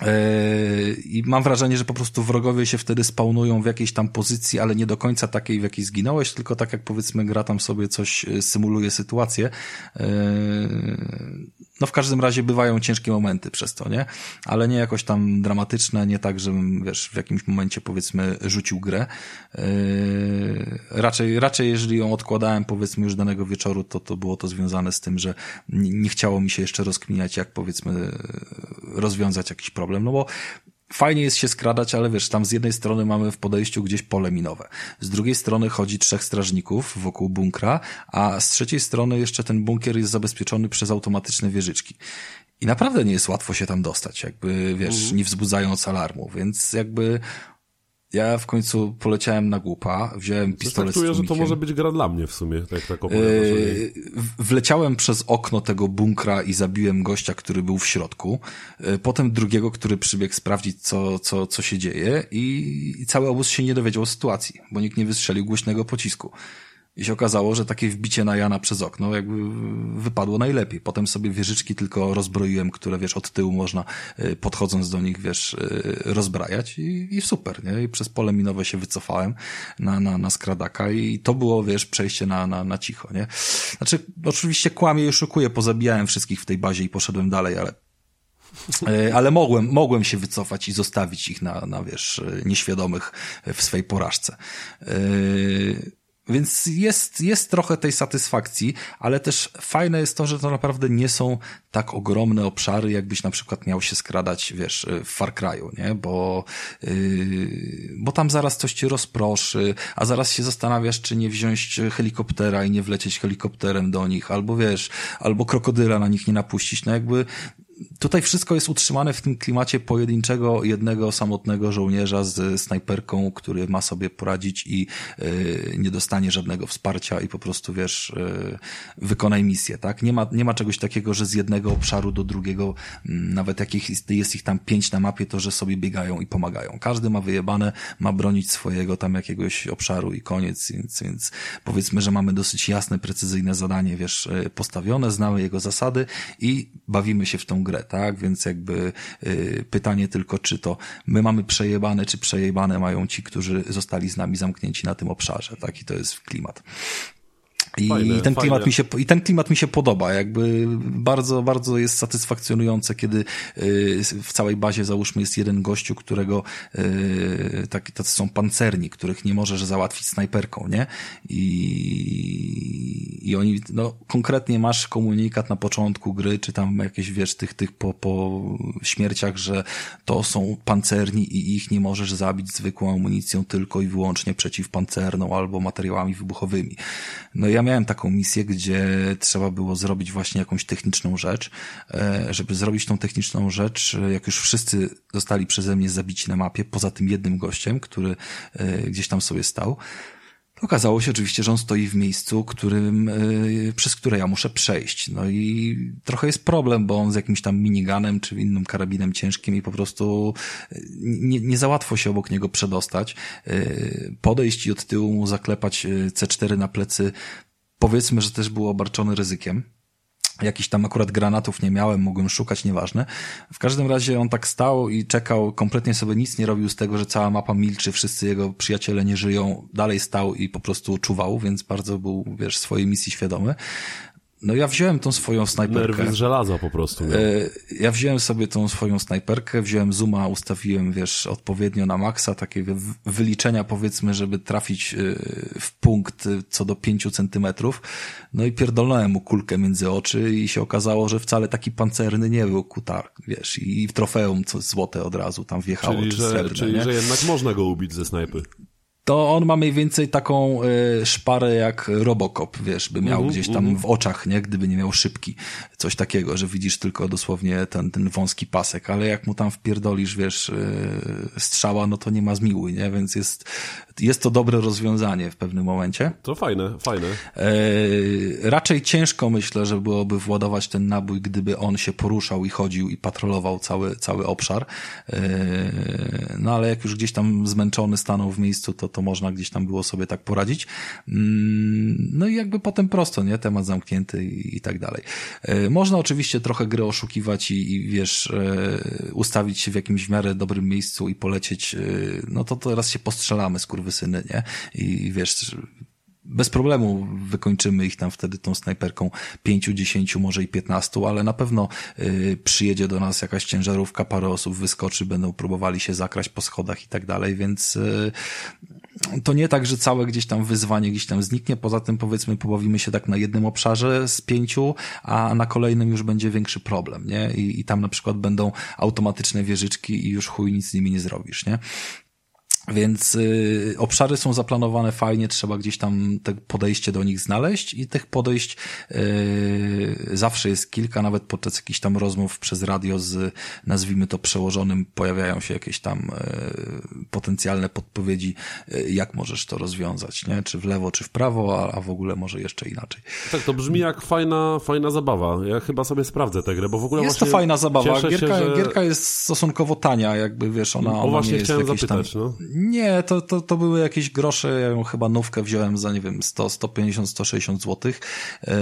Yy, I mam wrażenie, że po prostu wrogowie się wtedy spawnują w jakiejś tam pozycji, ale nie do końca takiej, w jakiej zginąłeś, tylko tak jak powiedzmy gra tam sobie coś yy, symuluje sytuację. Yy, no w każdym razie bywają ciężkie momenty przez to, nie? Ale nie jakoś tam dramatyczne, nie tak, żebym, wiesz, w jakimś momencie powiedzmy rzucił grę. Raczej, raczej jeżeli ją odkładałem powiedzmy już danego wieczoru, to, to było to związane z tym, że nie chciało mi się jeszcze rozkminiać, jak powiedzmy rozwiązać jakiś problem, no bo fajnie jest się skradać, ale wiesz, tam z jednej strony mamy w podejściu gdzieś pole minowe, z drugiej strony chodzi trzech strażników wokół bunkra, a z trzeciej strony jeszcze ten bunkier jest zabezpieczony przez automatyczne wieżyczki. I naprawdę nie jest łatwo się tam dostać, jakby, wiesz, mhm. nie wzbudzając alarmu, więc jakby ja w końcu poleciałem na głupa, wziąłem pistolet czuję, że to może być gra dla mnie w sumie, tak, tak yy, Wleciałem przez okno tego bunkra i zabiłem gościa, który był w środku. Yy, potem drugiego, który przybiegł sprawdzić, co, co, co się dzieje i, i cały obóz się nie dowiedział o sytuacji, bo nikt nie wystrzelił głośnego pocisku. I się okazało, że takie wbicie na Jana przez okno jakby wypadło najlepiej. Potem sobie wieżyczki tylko rozbroiłem, które wiesz, od tyłu można y, podchodząc do nich, wiesz, y, rozbrajać i, i super, nie? I przez pole minowe się wycofałem na, na, na skradaka i to było, wiesz, przejście na, na, na cicho, nie? Znaczy, oczywiście kłamie i oszukuję, pozabijałem wszystkich w tej bazie i poszedłem dalej, ale y, ale mogłem, mogłem się wycofać i zostawić ich na, na wiesz, nieświadomych w swej porażce. Yy więc jest, jest trochę tej satysfakcji, ale też fajne jest to, że to naprawdę nie są tak ogromne obszary, jakbyś na przykład miał się skradać, wiesz, w Far Cry'u, nie? Bo, yy, bo tam zaraz coś ci rozproszy, a zaraz się zastanawiasz, czy nie wziąć helikoptera i nie wlecieć helikopterem do nich, albo wiesz, albo krokodyla na nich nie napuścić. No jakby tutaj wszystko jest utrzymane w tym klimacie pojedynczego, jednego samotnego żołnierza z snajperką, który ma sobie poradzić i y, nie dostanie żadnego wsparcia i po prostu, wiesz, y, wykonaj misję, tak? Nie ma, nie ma czegoś takiego, że z jednego obszaru do drugiego, mm, nawet jakich jest ich tam pięć na mapie, to że sobie biegają i pomagają. Każdy ma wyjebane, ma bronić swojego tam jakiegoś obszaru i koniec, więc, więc powiedzmy, że mamy dosyć jasne, precyzyjne zadanie, wiesz, y, postawione, znamy jego zasady i bawimy się w tą grę, tak? Więc jakby y, pytanie tylko, czy to my mamy przejebane, czy przejebane mają ci, którzy zostali z nami zamknięci na tym obszarze, tak? I to jest klimat. I fajne, ten klimat fajne. mi się, i ten klimat mi się podoba, jakby bardzo, bardzo jest satysfakcjonujące, kiedy y, w całej bazie załóżmy jest jeden gościu, którego y, tak, tacy są pancerni, których nie możesz załatwić snajperką, nie? I, i oni, no konkretnie masz komunikat na początku gry, czy tam jakieś, wiesz, tych, tych po, po śmierciach, że to są pancerni i ich nie możesz zabić zwykłą amunicją tylko i wyłącznie przeciwpancerną albo materiałami wybuchowymi. No ja miałem taką misję, gdzie trzeba było zrobić właśnie jakąś techniczną rzecz. E, żeby zrobić tą techniczną rzecz, e, jak już wszyscy zostali przeze mnie zabici na mapie, poza tym jednym gościem, który e, gdzieś tam sobie stał, Okazało się oczywiście, że on stoi w miejscu, którym, przez które ja muszę przejść. No i trochę jest problem, bo on z jakimś tam miniganem czy innym karabinem ciężkim i po prostu nie, nie za łatwo się obok niego przedostać. Podejść i od tyłu mu zaklepać C4 na plecy powiedzmy, że też był obarczony ryzykiem. Jakiś tam akurat granatów nie miałem, mogłem szukać, nieważne. W każdym razie on tak stał i czekał, kompletnie sobie nic nie robił z tego, że cała mapa milczy, wszyscy jego przyjaciele nie żyją. Dalej stał i po prostu czuwał, więc bardzo był, wiesz, swojej misji świadomy. No ja wziąłem tą swoją snajperkę. Nerwy z żelaza po prostu. Nie? E, ja wziąłem sobie tą swoją snajperkę, wziąłem zooma, ustawiłem, wiesz, odpowiednio na maksa, takie wyliczenia powiedzmy, żeby trafić e, w punkt co do pięciu centymetrów. No i pierdolnąłem mu kulkę między oczy i się okazało, że wcale taki pancerny nie był kutar, wiesz, i w trofeum co złote od razu tam wjechało, czyli, czy że, srebrne, Czyli, nie? że jednak można go ubić ze snajpy to on ma mniej więcej taką y, szparę jak Robocop, wiesz, by miał mm -hmm, gdzieś tam mm -hmm. w oczach, nie? Gdyby nie miał szybki. Coś takiego, że widzisz tylko dosłownie ten, ten wąski pasek, ale jak mu tam wpierdolisz, wiesz, y, strzała, no to nie ma zmiły, nie? Więc jest, jest to dobre rozwiązanie w pewnym momencie. To fajne, fajne. Y, raczej ciężko myślę, że byłoby władować ten nabój, gdyby on się poruszał i chodził i patrolował cały, cały obszar. No ale jak już gdzieś tam zmęczony stanął w miejscu, to to można gdzieś tam było sobie tak poradzić. Mm, no i jakby potem prosto, nie? Temat zamknięty i, tak dalej. E, można oczywiście trochę gry oszukiwać i, i wiesz, e, ustawić się w jakimś w miarę dobrym miejscu i polecieć, e, no to teraz się postrzelamy, skurwysyny, nie? I wiesz, bez problemu wykończymy ich tam wtedy tą snajperką pięciu, dziesięciu, może i piętnastu, ale na pewno y, przyjedzie do nas jakaś ciężarówka, parę osób wyskoczy, będą próbowali się zakraść po schodach i tak dalej, więc y, to nie tak, że całe gdzieś tam wyzwanie gdzieś tam zniknie, poza tym powiedzmy pobawimy się tak na jednym obszarze z pięciu, a na kolejnym już będzie większy problem, nie? I, i tam na przykład będą automatyczne wieżyczki i już chuj nic z nimi nie zrobisz, nie? Więc y, obszary są zaplanowane fajnie, trzeba gdzieś tam te podejście do nich znaleźć i tych podejść y, zawsze jest kilka, nawet podczas jakichś tam rozmów przez radio z, nazwijmy to, przełożonym, pojawiają się jakieś tam y, potencjalne podpowiedzi, y, jak możesz to rozwiązać, nie? Czy w lewo, czy w prawo, a, a w ogóle może jeszcze inaczej. Tak, to brzmi jak fajna, fajna zabawa. Ja chyba sobie sprawdzę tę grę, bo w ogóle Jest to fajna zabawa. Gierka, się, że... gierka jest stosunkowo tania, jakby wiesz, ona, ona nie jest jakieś zapytać, tam... No. Nie, to, to, to były jakieś grosze, ja ją chyba nówkę wziąłem za, nie wiem, 100, 150, 160 złotych. Yy,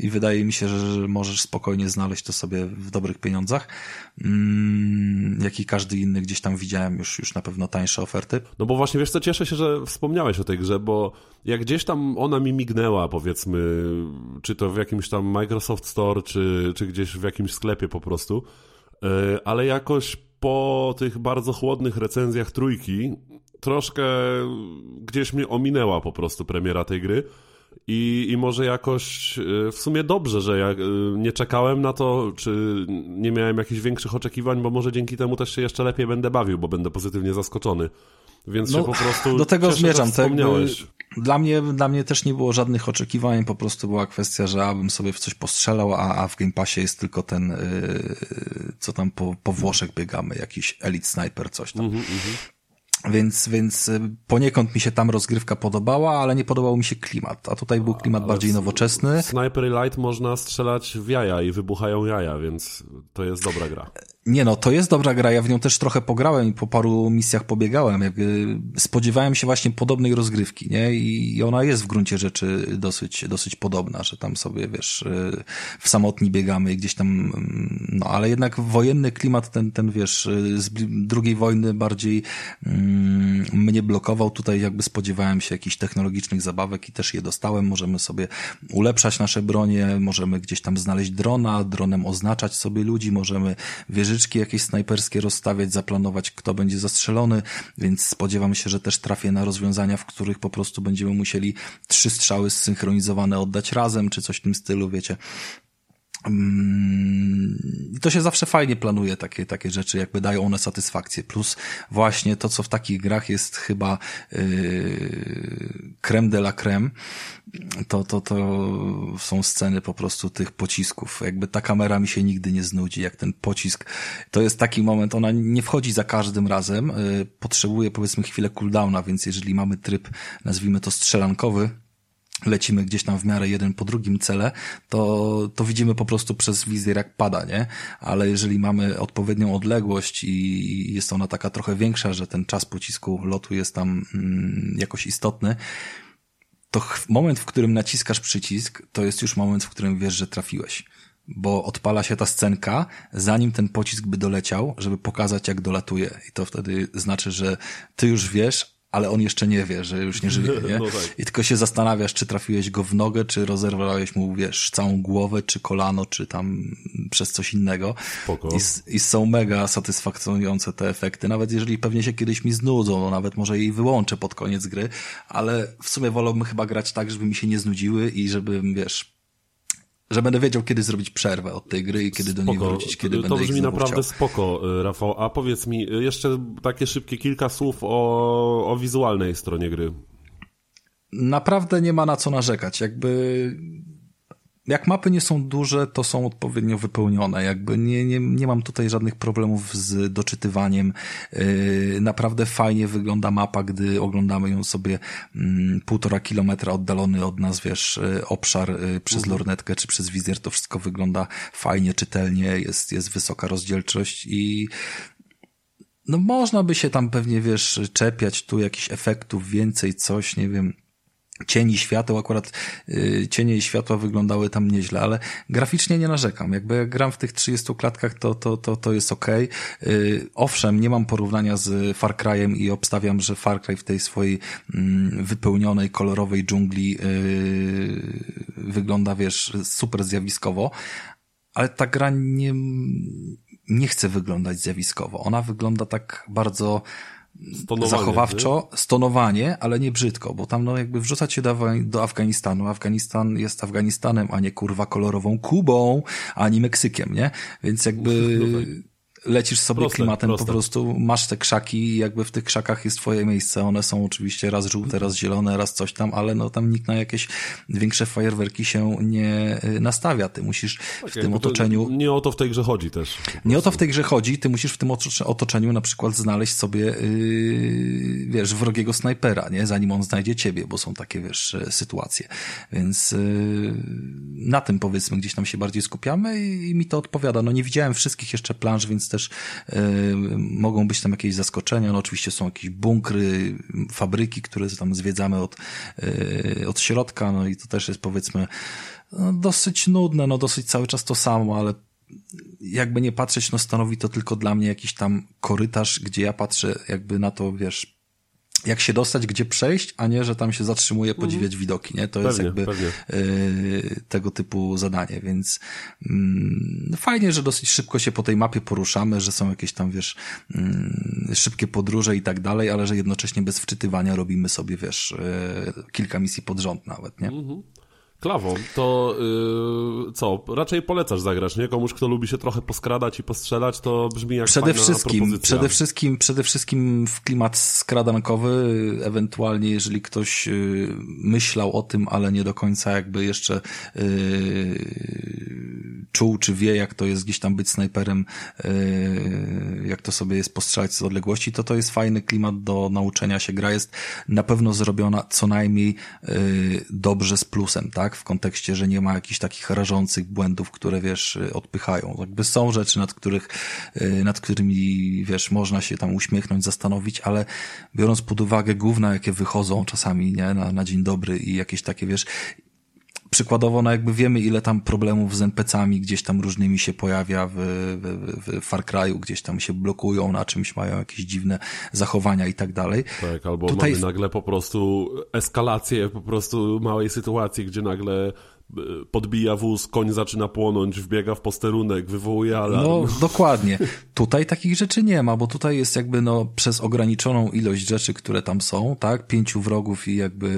i wydaje mi się, że możesz spokojnie znaleźć to sobie w dobrych pieniądzach, yy, jak i każdy inny gdzieś tam widziałem już, już na pewno tańsze oferty. No bo właśnie, wiesz co, cieszę się, że wspomniałeś o tej grze, bo jak gdzieś tam ona mi mignęła, powiedzmy, czy to w jakimś tam Microsoft Store, czy, czy gdzieś w jakimś sklepie po prostu, yy, ale jakoś po tych bardzo chłodnych recenzjach trójki troszkę gdzieś mnie ominęła po prostu premiera tej gry. I, I może jakoś e, w sumie dobrze, że ja e, nie czekałem na to, czy nie miałem jakichś większych oczekiwań, bo może dzięki temu też się jeszcze lepiej będę bawił, bo będę pozytywnie zaskoczony. Więc no, się po prostu. Do tego cieszę, zmierzam. Tak dla mnie, dla mnie też nie było żadnych oczekiwań, po prostu była kwestia, że abym sobie w coś postrzelał, a, a w Game Passie jest tylko ten, yy, co tam po, po Włoszech biegamy, jakiś Elite Sniper, coś tam. Mm -hmm. Więc, więc y, poniekąd mi się tam rozgrywka podobała, ale nie podobał mi się klimat. A tutaj był klimat bardziej nowoczesny. Sniper Light można strzelać w jaja i wybuchają jaja, więc to jest dobra gra. Nie no, to jest dobra gra, ja w nią też trochę pograłem i po paru misjach pobiegałem. Jakby spodziewałem się właśnie podobnej rozgrywki, nie? I ona jest w gruncie rzeczy dosyć, dosyć podobna, że tam sobie, wiesz, y, w samotni biegamy i gdzieś tam, mm, no ale jednak wojenny klimat, ten, ten wiesz, y, z drugiej wojny bardziej mm, mnie blokował. Tutaj jakby spodziewałem się jakichś technologicznych zabawek i też je dostałem. Możemy sobie ulepszać nasze bronie, możemy gdzieś tam znaleźć drona, dronem oznaczać sobie ludzi, możemy wierzyć wieżyczki jakieś snajperskie rozstawiać, zaplanować, kto będzie zastrzelony, więc spodziewam się, że też trafię na rozwiązania, w których po prostu będziemy musieli trzy strzały zsynchronizowane oddać razem, czy coś w tym stylu, wiecie. Mm, I to się zawsze fajnie planuje, takie, takie rzeczy, jakby dają one satysfakcję. Plus właśnie to, co w takich grach jest chyba yy, creme de la creme, to, to, to są sceny po prostu tych pocisków. Jakby ta kamera mi się nigdy nie znudzi, jak ten pocisk. To jest taki moment, ona nie wchodzi za każdym razem, yy, potrzebuje powiedzmy chwilę cooldowna, więc jeżeli mamy tryb, nazwijmy to strzelankowy, lecimy gdzieś tam w miarę jeden po drugim cele, to, to widzimy po prostu przez wizjer jak pada, nie? Ale jeżeli mamy odpowiednią odległość i jest ona taka trochę większa, że ten czas pocisku lotu jest tam mm, jakoś istotny, to moment, w którym naciskasz przycisk, to jest już moment, w którym wiesz, że trafiłeś. Bo odpala się ta scenka, zanim ten pocisk by doleciał, żeby pokazać, jak dolatuje. I to wtedy znaczy, że ty już wiesz, ale on jeszcze nie wie, że już nie żyje, nie? No tak. I tylko się zastanawiasz, czy trafiłeś go w nogę, czy rozerwałeś mu, wiesz, całą głowę, czy kolano, czy tam przez coś innego. I, I są mega satysfakcjonujące te efekty, nawet jeżeli pewnie się kiedyś mi znudzą, no nawet może jej wyłączę pod koniec gry, ale w sumie wolałbym chyba grać tak, żeby mi się nie znudziły i żebym, wiesz, że będę wiedział, kiedy zrobić przerwę od tej gry i kiedy spoko. do niej wrócić, kiedy to będę To brzmi naprawdę chciał. spoko, y, Rafał. A powiedz mi y, jeszcze takie szybkie kilka słów o, o wizualnej stronie gry. Naprawdę nie ma na co narzekać. Jakby jak mapy nie są duże, to są odpowiednio wypełnione. Jakby nie, nie, nie mam tutaj żadnych problemów z doczytywaniem. Yy, naprawdę fajnie wygląda mapa, gdy oglądamy ją sobie mm, półtora kilometra oddalony od nas, wiesz, yy, obszar yy, przez mhm. lornetkę czy przez wizjer. To wszystko wygląda fajnie, czytelnie, jest, jest wysoka rozdzielczość i no można by się tam pewnie, wiesz, czepiać tu jakichś efektów więcej, coś, nie wiem, cieni świateł, akurat y, cienie i światła wyglądały tam nieźle, ale graficznie nie narzekam. Jakby jak gram w tych 30 klatkach, to, to, to, to jest ok. Owszem, nie mam porównania z Far Cry'em i obstawiam, że Far Cry w tej swojej mm, wypełnionej, kolorowej dżungli y, wygląda, wiesz, super zjawiskowo, ale ta gra nie, nie chce wyglądać zjawiskowo. Ona wygląda tak bardzo Stonowanie, zachowawczo, nie? stonowanie, ale nie brzydko, bo tam no jakby wrzucać się do, do Afganistanu. Afganistan jest Afganistanem, a nie kurwa kolorową Kubą, ani Meksykiem, nie? Więc jakby... Tak lecisz sobie proste, klimatem, proste. po prostu masz te krzaki i jakby w tych krzakach jest twoje miejsce. One są oczywiście raz żółte, raz zielone, raz coś tam, ale no tam nikt na jakieś większe fajerwerki się nie y, nastawia. Ty musisz w okay, tym otoczeniu... Nie o to w tej grze chodzi też. Nie o to w tej grze chodzi, ty musisz w tym otoczeniu na przykład znaleźć sobie yy, wiesz, wrogiego snajpera, nie? Zanim on znajdzie ciebie, bo są takie, wiesz, sytuacje. Więc yy, na tym powiedzmy gdzieś tam się bardziej skupiamy i, i mi to odpowiada. No nie widziałem wszystkich jeszcze planż, więc też y, mogą być tam jakieś zaskoczenia. No oczywiście są jakieś bunkry, fabryki, które tam zwiedzamy od, y, od środka, no i to też jest powiedzmy no, dosyć nudne, no dosyć cały czas to samo, ale jakby nie patrzeć, no stanowi to tylko dla mnie jakiś tam korytarz, gdzie ja patrzę jakby na to, wiesz, jak się dostać, gdzie przejść, a nie, że tam się zatrzymuje podziwiać mhm. widoki, nie? To pewnie, jest jakby y, tego typu zadanie, więc y, fajnie, że dosyć szybko się po tej mapie poruszamy, że są jakieś tam, wiesz, y, szybkie podróże i tak dalej, ale że jednocześnie bez wczytywania robimy sobie, wiesz, e, kilka misji pod rząd nawet, nie? Mhm. Klawo, to yy, co? Raczej polecasz zagrać, nie? Komuś, kto lubi się trochę poskradać i postrzelać, to brzmi jak przede wszystkim, Przede wszystkim, przede wszystkim w klimat skradankowy, ewentualnie jeżeli ktoś yy, myślał o tym, ale nie do końca jakby jeszcze yy, czuł czy wie, jak to jest gdzieś tam być snajperem, yy, jak to sobie jest postrzelać z odległości, to to jest fajny klimat do nauczenia się. Gra jest na pewno zrobiona co najmniej yy, dobrze z plusem, tak? Tak? W kontekście, że nie ma jakichś takich rażących błędów, które, wiesz, odpychają. Jakby są rzeczy, nad których, y, nad którymi, wiesz, można się tam uśmiechnąć, zastanowić, ale biorąc pod uwagę główne, jakie wychodzą czasami, nie? Na, na dzień dobry i jakieś takie, wiesz, przykładowo, no jakby wiemy, ile tam problemów z NPC-ami gdzieś tam różnymi się pojawia w, w, w Far Cry'u, gdzieś tam się blokują na czymś, mają jakieś dziwne zachowania i tak dalej. Tak, albo Tutaj... mamy nagle po prostu eskalację po prostu małej sytuacji, gdzie nagle podbija wóz, koń zaczyna płonąć, wbiega w posterunek, wywołuje alarm. No, dokładnie. Tutaj takich rzeczy nie ma, bo tutaj jest jakby no przez ograniczoną ilość rzeczy, które tam są, tak, pięciu wrogów i jakby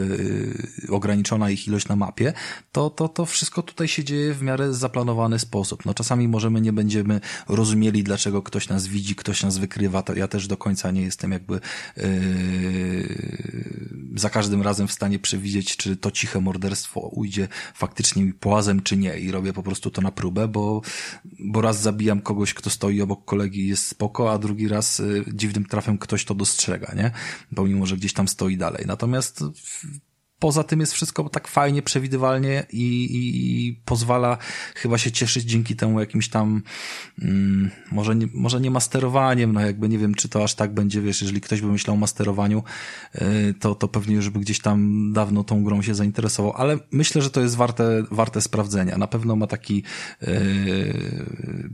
yy, ograniczona ich ilość na mapie, to, to, to wszystko tutaj się dzieje w miarę zaplanowany sposób. No czasami możemy nie będziemy rozumieli, dlaczego ktoś nas widzi, ktoś nas wykrywa, to ja też do końca nie jestem jakby yy, za każdym razem w stanie przewidzieć, czy to ciche morderstwo ujdzie faktycznie faktycznie mi płazem czy nie i robię po prostu to na próbę, bo, bo raz zabijam kogoś, kto stoi obok kolegi jest spoko, a drugi raz y, dziwnym trafem ktoś to dostrzega, nie? Pomimo, że gdzieś tam stoi dalej. Natomiast poza tym jest wszystko tak fajnie, przewidywalnie i, i, i pozwala chyba się cieszyć dzięki temu jakimś tam, mm, może, nie, może nie masterowaniem, no jakby nie wiem, czy to aż tak będzie, wiesz, jeżeli ktoś by myślał o masterowaniu, yy, to, to pewnie już by gdzieś tam dawno tą grą się zainteresował, ale myślę, że to jest warte, warte sprawdzenia. Na pewno ma taki yy,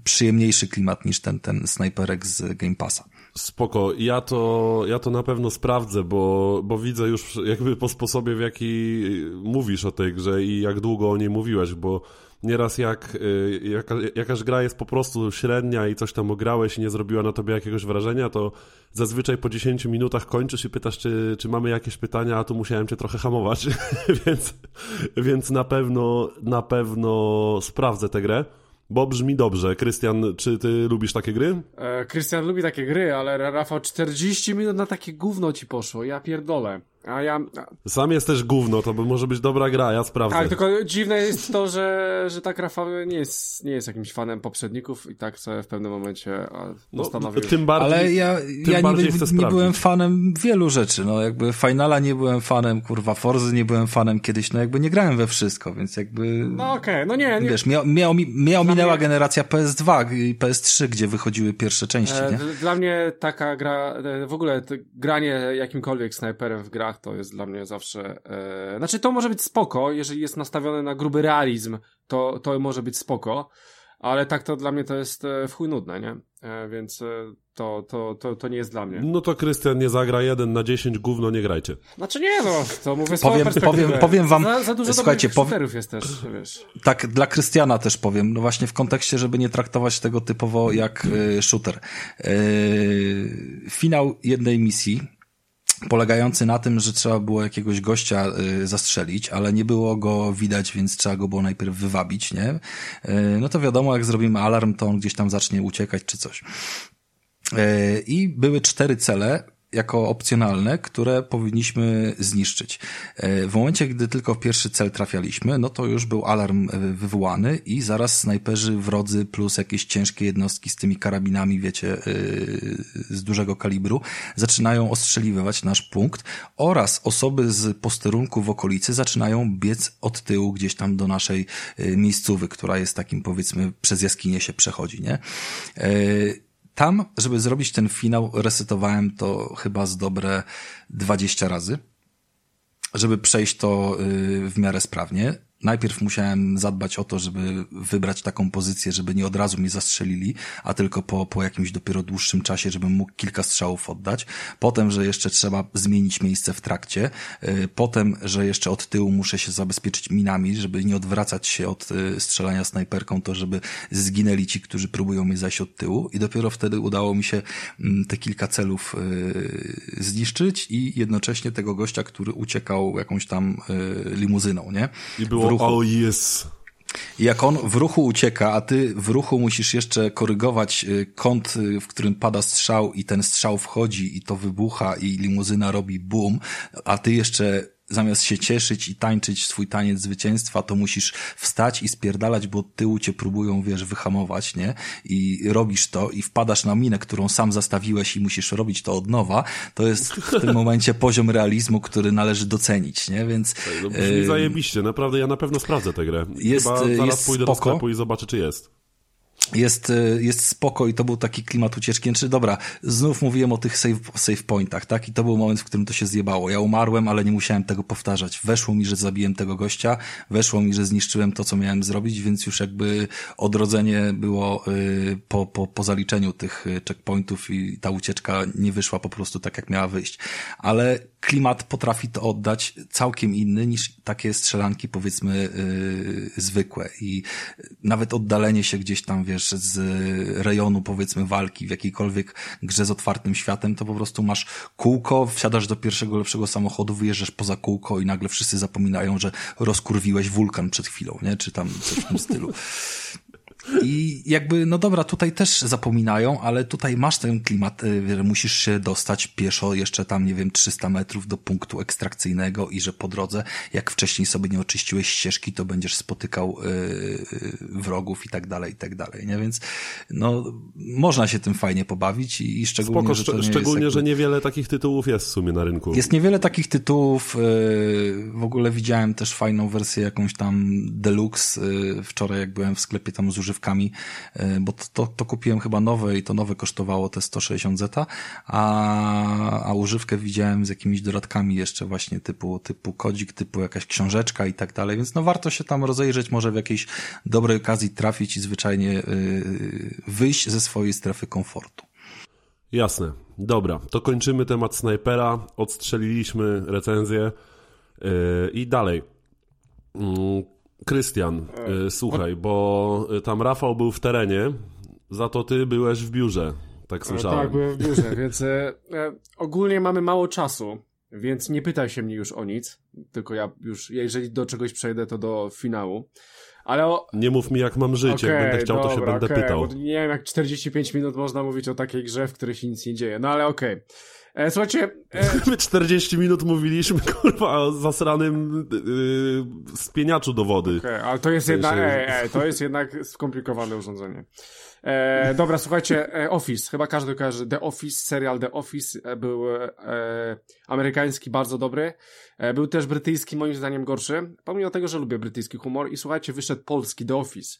przyjemniejszy klimat niż ten, ten snajperek z Game Passa. Spoko, ja to, ja to na pewno sprawdzę, bo, bo widzę już jakby po sposobie, w jaki mówisz o tej grze i jak długo o niej mówiłeś, bo nieraz jak y, jaka, jakaś gra jest po prostu średnia i coś tam ograłeś i nie zrobiła na tobie jakiegoś wrażenia, to zazwyczaj po 10 minutach kończysz i pytasz, czy, czy mamy jakieś pytania, a tu musiałem cię trochę hamować, więc, więc na pewno, na pewno sprawdzę tę grę. Bo brzmi dobrze. Krystian, czy ty lubisz takie gry? E, Krystian lubi takie gry, ale Rafał 40 minut na takie gówno ci poszło. Ja pierdolę. A ja... Sam jesteś gówno, to by może być dobra gra, ja sprawdzę. Tak, tylko dziwne jest to, że, że tak Rafał nie jest, nie jest jakimś fanem poprzedników i tak sobie w pewnym momencie no, postanowił... No, tym bardziej, Ale ja, ja nie, nie byłem fanem wielu rzeczy, no jakby Finala nie byłem fanem, kurwa Forzy nie byłem fanem kiedyś, no jakby nie grałem we wszystko, więc jakby... No okej, okay, no nie, nie. Wiesz, miał, miał, miał minęła mnie... generacja PS2 i PS3, gdzie wychodziły pierwsze części, e, nie? Dla mnie taka gra, e, w ogóle granie jakimkolwiek snajperem w grach to jest dla mnie zawsze... E... Znaczy to może być spoko, jeżeli jest nastawione na gruby realizm, to, to może być spoko, ale tak to dla mnie to jest e, w chuj nudne, nie? E, więc e, to, to, to, to nie jest dla mnie. No to Krystian nie zagra jeden na 10, gówno nie grajcie. Znaczy nie no, to mówię powiem, powiem, powiem wam, za, za dużo słuchajcie, powiem, jest też, wiesz. Tak, dla Krystiana też powiem, no właśnie w kontekście, żeby nie traktować tego typowo jak y, shooter. Y, finał jednej misji, polegający na tym, że trzeba było jakiegoś gościa y, zastrzelić, ale nie było go widać, więc trzeba go było najpierw wywabić, nie? Y, no to wiadomo, jak zrobimy alarm, to on gdzieś tam zacznie uciekać czy coś. Y, I były cztery cele, jako opcjonalne, które powinniśmy zniszczyć. E, w momencie, gdy tylko w pierwszy cel trafialiśmy, no to już był alarm e, wywołany i zaraz snajperzy wrodzy plus jakieś ciężkie jednostki z tymi karabinami, wiecie, e, z dużego kalibru, zaczynają ostrzeliwać nasz punkt oraz osoby z posterunku w okolicy zaczynają biec od tyłu gdzieś tam do naszej miejscówy, która jest takim powiedzmy przez jaskinię się przechodzi, nie? Tam, żeby zrobić ten finał, resetowałem to chyba z dobre 20 razy, żeby przejść to y, w miarę sprawnie najpierw musiałem zadbać o to, żeby wybrać taką pozycję, żeby nie od razu mnie zastrzelili, a tylko po, po jakimś dopiero dłuższym czasie, żebym mógł kilka strzałów oddać. Potem, że jeszcze trzeba zmienić miejsce w trakcie. Y, potem, że jeszcze od tyłu muszę się zabezpieczyć minami, żeby nie odwracać się od y, strzelania snajperką, to żeby zginęli ci, którzy próbują mnie zajść od tyłu. I dopiero wtedy udało mi się mm, te kilka celów y, zniszczyć i jednocześnie tego gościa, który uciekał jakąś tam limuzyną, nie? I było ruchu. Oh yes. Jak on w ruchu ucieka, a ty w ruchu musisz jeszcze korygować y, kąt, y, w którym pada strzał i ten strzał wchodzi i to wybucha i limuzyna robi boom, a ty jeszcze zamiast się cieszyć i tańczyć swój taniec zwycięstwa, to musisz wstać i spierdalać, bo tyłu cię próbują, wiesz, wyhamować, nie? I robisz to i wpadasz na minę, którą sam zastawiłeś i musisz robić to od nowa, to jest w tym momencie poziom realizmu, który należy docenić, nie? Więc... No, brzmi yy, zajebiście, naprawdę, ja na pewno sprawdzę tę grę. Jest, Chyba zaraz jest pójdę spoko. do sklepu i zobaczę, czy jest jest, e, jest spoko i to był taki klimat ucieczki. Czy znaczy, dobra, znów mówiłem o tych save, save pointach, tak? I to był moment, w którym to się zjebało. Ja umarłem, ale nie musiałem tego powtarzać. Weszło mi, że zabiłem tego gościa, weszło mi, że zniszczyłem to, co miałem zrobić, więc już jakby odrodzenie było y, po, po, po zaliczeniu tych y, checkpointów i ta ucieczka nie wyszła po prostu tak, jak miała wyjść. Ale klimat potrafi to oddać całkiem inny niż takie strzelanki, powiedzmy, yy, zwykłe. I nawet oddalenie się gdzieś tam, wiesz, z rejonu, powiedzmy, walki w jakiejkolwiek grze z otwartym światem, to po prostu masz kółko, wsiadasz do pierwszego lepszego samochodu, wyjeżdżasz poza kółko i nagle wszyscy zapominają, że rozkurwiłeś wulkan przed chwilą, nie? Czy tam coś w tym stylu. I jakby, no dobra, tutaj też zapominają, ale tutaj masz ten klimat, y, że musisz się dostać pieszo jeszcze tam, nie wiem, 300 metrów do punktu ekstrakcyjnego i że po drodze, jak wcześniej sobie nie oczyściłeś ścieżki, to będziesz spotykał yy, wrogów i tak dalej, i tak dalej, nie? Więc, no, można się tym fajnie pobawić i, i szczególnie, Spoko, że to nie Szczególnie, jest że niewiele takich tytułów jest w sumie na rynku. Jest niewiele takich tytułów, yy, w ogóle widziałem też fajną wersję jakąś tam deluxe, yy, wczoraj jak byłem w sklepie tam z używkami, bo to, to, kupiłem chyba nowe i to nowe kosztowało te 160 zeta, a, a używkę widziałem z jakimiś dodatkami jeszcze właśnie typu, typu kodzik, typu jakaś książeczka i tak dalej, więc no warto się tam rozejrzeć, może w jakiejś dobrej okazji trafić i zwyczajnie yy, wyjść ze swojej strefy komfortu. Jasne. Dobra, to kończymy temat snajpera, odstrzeliliśmy recenzję yy, i dalej. Yy, Krystian, yy, słuchaj, bo tam Rafał był w terenie, za to ty byłeś w biurze, tak słyszałem. tak, byłem w biurze, więc e, e, ogólnie mamy mało czasu, więc nie pytaj się mnie już o nic, tylko ja już, jeżeli do czegoś przejdę, to do finału. Ale o... Nie mów mi, jak mam żyć. Okay, jak będę chciał, dobra, to się będę okay, pytał. nie wiem, jak 45 minut można mówić o takiej grze, w której się nic nie dzieje. No ale okej. Okay. E, słuchajcie... E... My 40 minut mówiliśmy, kurwa, o zasranym yy, spieniaczu do wody. Okay, ale to jest, jednak, ej, ej, to jest jednak skomplikowane urządzenie. E, dobra, słuchajcie, e, Office, chyba każdy kojarzy The Office, serial The Office e, był e, amerykański, bardzo dobry. E, był też brytyjski, moim zdaniem gorszy, pomimo tego, że lubię brytyjski humor i słuchajcie, wyszedł polski The Office.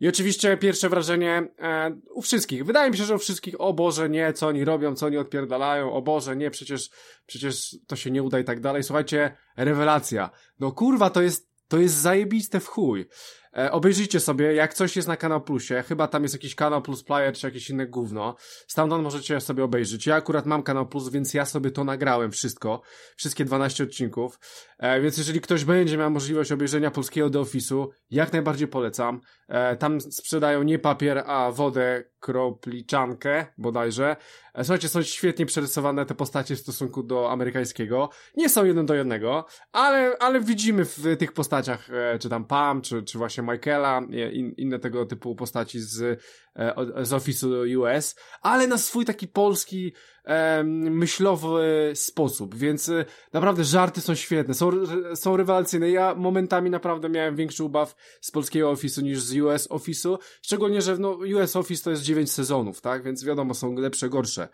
I oczywiście pierwsze wrażenie e, u wszystkich, wydaje mi się, że u wszystkich, o Boże, nie, co oni robią, co oni odpierdalają, o Boże, nie, przecież, przecież to się nie uda i tak dalej. Słuchajcie, rewelacja. No kurwa, to jest, to jest zajebiste w chuj. E, obejrzyjcie sobie, jak coś jest na Kanał Plusie, chyba tam jest jakiś Kanał Plus Player, czy jakieś inne gówno, stamtąd możecie sobie obejrzeć. Ja akurat mam Kanał Plus, więc ja sobie to nagrałem wszystko, wszystkie 12 odcinków, e, więc jeżeli ktoś będzie miał możliwość obejrzenia polskiego The Office'u, jak najbardziej polecam. E, tam sprzedają nie papier, a wodę kropliczankę bodajże. E, słuchajcie, są świetnie przerysowane te postacie w stosunku do amerykańskiego. Nie są jeden do jednego, ale, ale widzimy w tych postaciach, e, czy tam Pam, czy, czy właśnie Michaela, in, inne tego typu postaci z, z Office'u US, ale na swój taki polski, myślowy sposób, więc e, naprawdę żarty są świetne, są, są rewelacyjne. Ja momentami naprawdę miałem większy ubaw z polskiego Office'u niż z US Office'u, szczególnie, że no, US Office to jest 9 sezonów, tak, więc wiadomo, są lepsze, gorsze.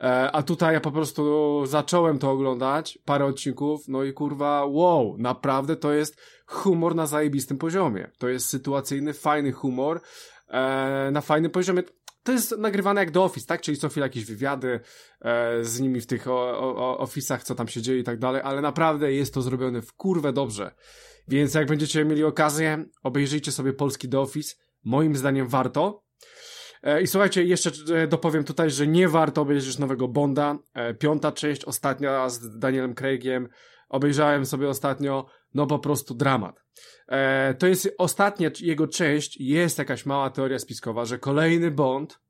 E, a tutaj ja po prostu zacząłem to oglądać, parę odcinków, no i kurwa, wow, naprawdę to jest humor na zajebistym poziomie. To jest sytuacyjny, fajny humor, e, na fajnym poziomie to jest nagrywane jak do Office, tak? Czyli co chwilę jakieś wywiady e, z nimi w tych o, o, office'ach, co tam się dzieje i tak dalej, ale naprawdę jest to zrobione w kurwę dobrze. Więc jak będziecie mieli okazję, obejrzyjcie sobie polski The Office. Moim zdaniem warto. E, I słuchajcie, jeszcze e, dopowiem tutaj, że nie warto obejrzeć nowego Bonda. E, piąta część, ostatnia z Danielem Craigiem. Obejrzałem sobie ostatnio, no po prostu dramat. E, to jest ostatnia jego część, jest jakaś mała teoria spiskowa, że kolejny Bond,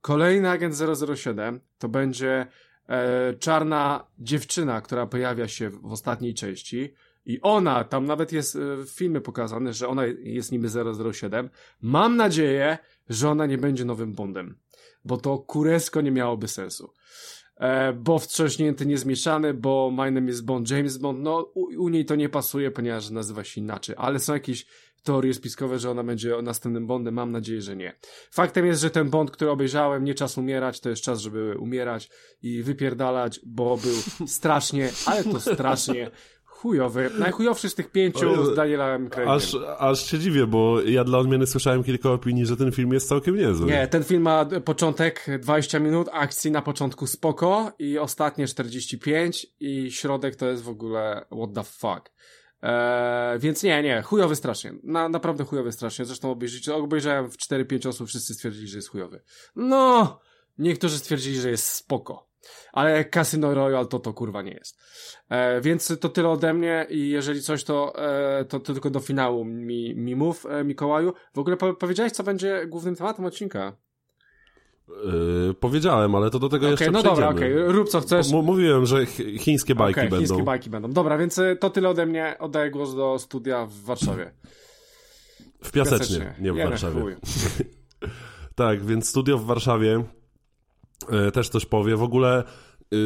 kolejny agent 007 to będzie e, czarna dziewczyna, która pojawia się w, w ostatniej części. I ona, tam nawet jest e, w filmie pokazane, że ona jest niby 007. Mam nadzieję, że ona nie będzie nowym Bondem, bo to kuresko nie miałoby sensu bo wstrząśnięty, niezmieszany, bo my name jest Bond, James Bond, no u, u, niej to nie pasuje, ponieważ nazywa się inaczej, ale są jakieś teorie spiskowe, że ona będzie następnym Bondem, mam nadzieję, że nie. Faktem jest, że ten Bond, który obejrzałem, nie czas umierać, to jest czas, żeby umierać i wypierdalać, bo był strasznie, ale to strasznie chujowy. Najchujowszy z tych pięciu z Danielem Craigiem. Aż, aż się dziwię, bo ja dla odmiany słyszałem kilka opinii, że ten film jest całkiem niezły. Nie, ten film ma początek 20 minut, akcji na początku spoko i ostatnie 45 i środek to jest w ogóle what the fuck. Eee, więc nie, nie, chujowy strasznie. Na, naprawdę chujowy strasznie. Zresztą obejrzycie, obejrzałem w 4-5 osób, wszyscy stwierdzili, że jest chujowy. No, niektórzy stwierdzili, że jest spoko. Ale Casino Royale to to kurwa nie jest. E, więc to tyle ode mnie i jeżeli coś to, e, to, to tylko do finału mi, mi mów, e, Mikołaju. W ogóle po, powiedziałeś, co będzie głównym tematem odcinka? Yy, powiedziałem, ale to do tego okay, jeszcze no przejdziemy. dobra, okej, okay. rób co chcesz. M mówiłem, że chińskie bajki okay, będą. chińskie bajki będą. Dobra, więc e, to tyle ode mnie. Oddaję głos do studia w Warszawie. W Piasecznie, nie w Warszawie. tak, więc studio w Warszawie też coś powie. W ogóle yy,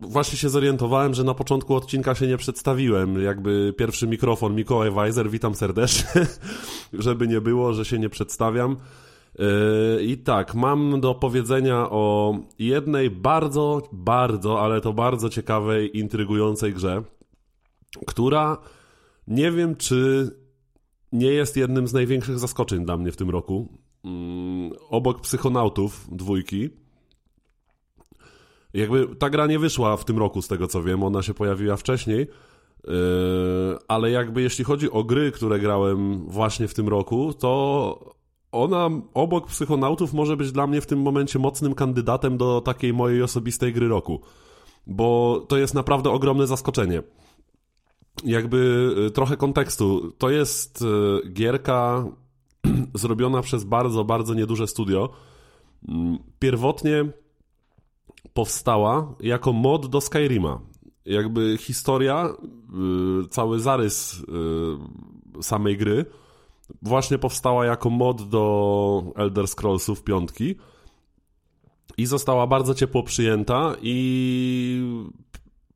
właśnie się zorientowałem, że na początku odcinka się nie przedstawiłem. Jakby pierwszy mikrofon Mikołaj Weiser, witam serdecznie, żeby nie było, że się nie przedstawiam. Yy, I tak, mam do powiedzenia o jednej bardzo, bardzo, ale to bardzo ciekawej, intrygującej grze, która nie wiem, czy nie jest jednym z największych zaskoczeń dla mnie w tym roku. Mm, obok psychonautów dwójki. Jakby ta gra nie wyszła w tym roku, z tego co wiem, ona się pojawiła wcześniej. Yy, ale jakby jeśli chodzi o gry, które grałem właśnie w tym roku, to ona obok psychonautów może być dla mnie w tym momencie mocnym kandydatem do takiej mojej osobistej gry roku. Bo to jest naprawdę ogromne zaskoczenie jakby y, trochę kontekstu. To jest y, gierka zrobiona przez bardzo, bardzo nieduże studio. Mm, pierwotnie powstała jako mod do Skyrima. Jakby historia, y, cały zarys samej gry właśnie powstała jako mod do Elder Scrollsów piątki i została bardzo ciepło przyjęta i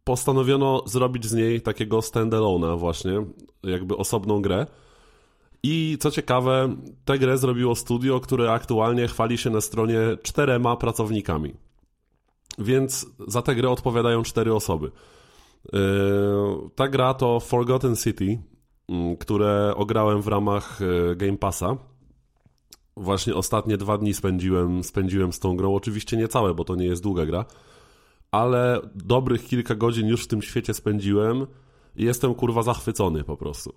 postanowiono zrobić z niej takiego standalone'a właśnie, jakby osobną grę. I co ciekawe, tę grę zrobiło studio, które aktualnie chwali się na stronie czterema pracownikami. Więc za tę grę odpowiadają cztery osoby. Yy, ta gra to Forgotten City, mm, które ograłem w ramach yy, Game Passa. Właśnie ostatnie dwa dni spędziłem, spędziłem z tą grą. Oczywiście nie całe, bo to nie jest długa gra ale dobrych kilka godzin już w tym świecie spędziłem i jestem kurwa zachwycony po prostu.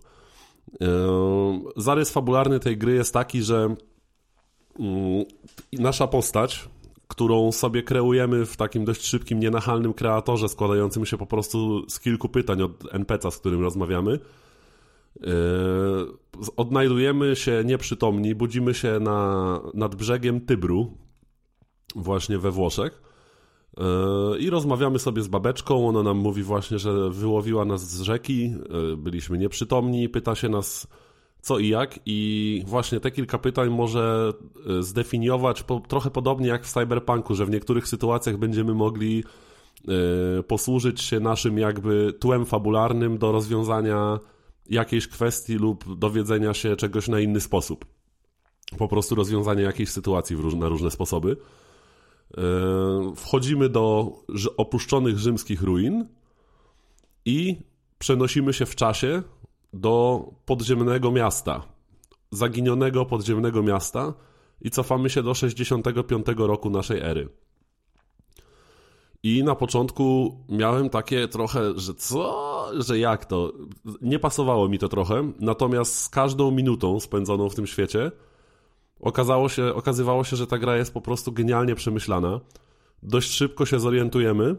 Zarys fabularny tej gry jest taki, że mm, nasza postać, którą sobie kreujemy w takim dość szybkim, nienachalnym kreatorze, składającym się po prostu z kilku pytań od NPC-a, z którym rozmawiamy, odnajdujemy się nieprzytomni, budzimy się na, nad brzegiem Tybru, właśnie we Włoszech, E, I rozmawiamy sobie z babeczką. Ona nam mówi właśnie, że wyłowiła nas z rzeki, e, byliśmy nieprzytomni, pyta się nas co i jak, i właśnie te kilka pytań może e, zdefiniować po, trochę podobnie jak w Cyberpunku, że w niektórych sytuacjach będziemy mogli posłużyć się naszym jakby tłem fabularnym do rozwiązania jakiejś kwestii lub dowiedzenia się czegoś na inny sposób. Po prostu rozwiązanie jakiejś sytuacji na różne sposoby. E, wchodzimy do opuszczonych rzymskich ruin i przenosimy się w czasie do podziemnego miasta, zaginionego podziemnego miasta i cofamy się do 65 roku naszej ery. I na początku miałem takie trochę, że co, że jak to? Nie pasowało mi to trochę, natomiast z każdą minutą spędzoną w tym świecie Okazało się, okazywało się, że ta gra jest po prostu genialnie przemyślana. Dość szybko się zorientujemy,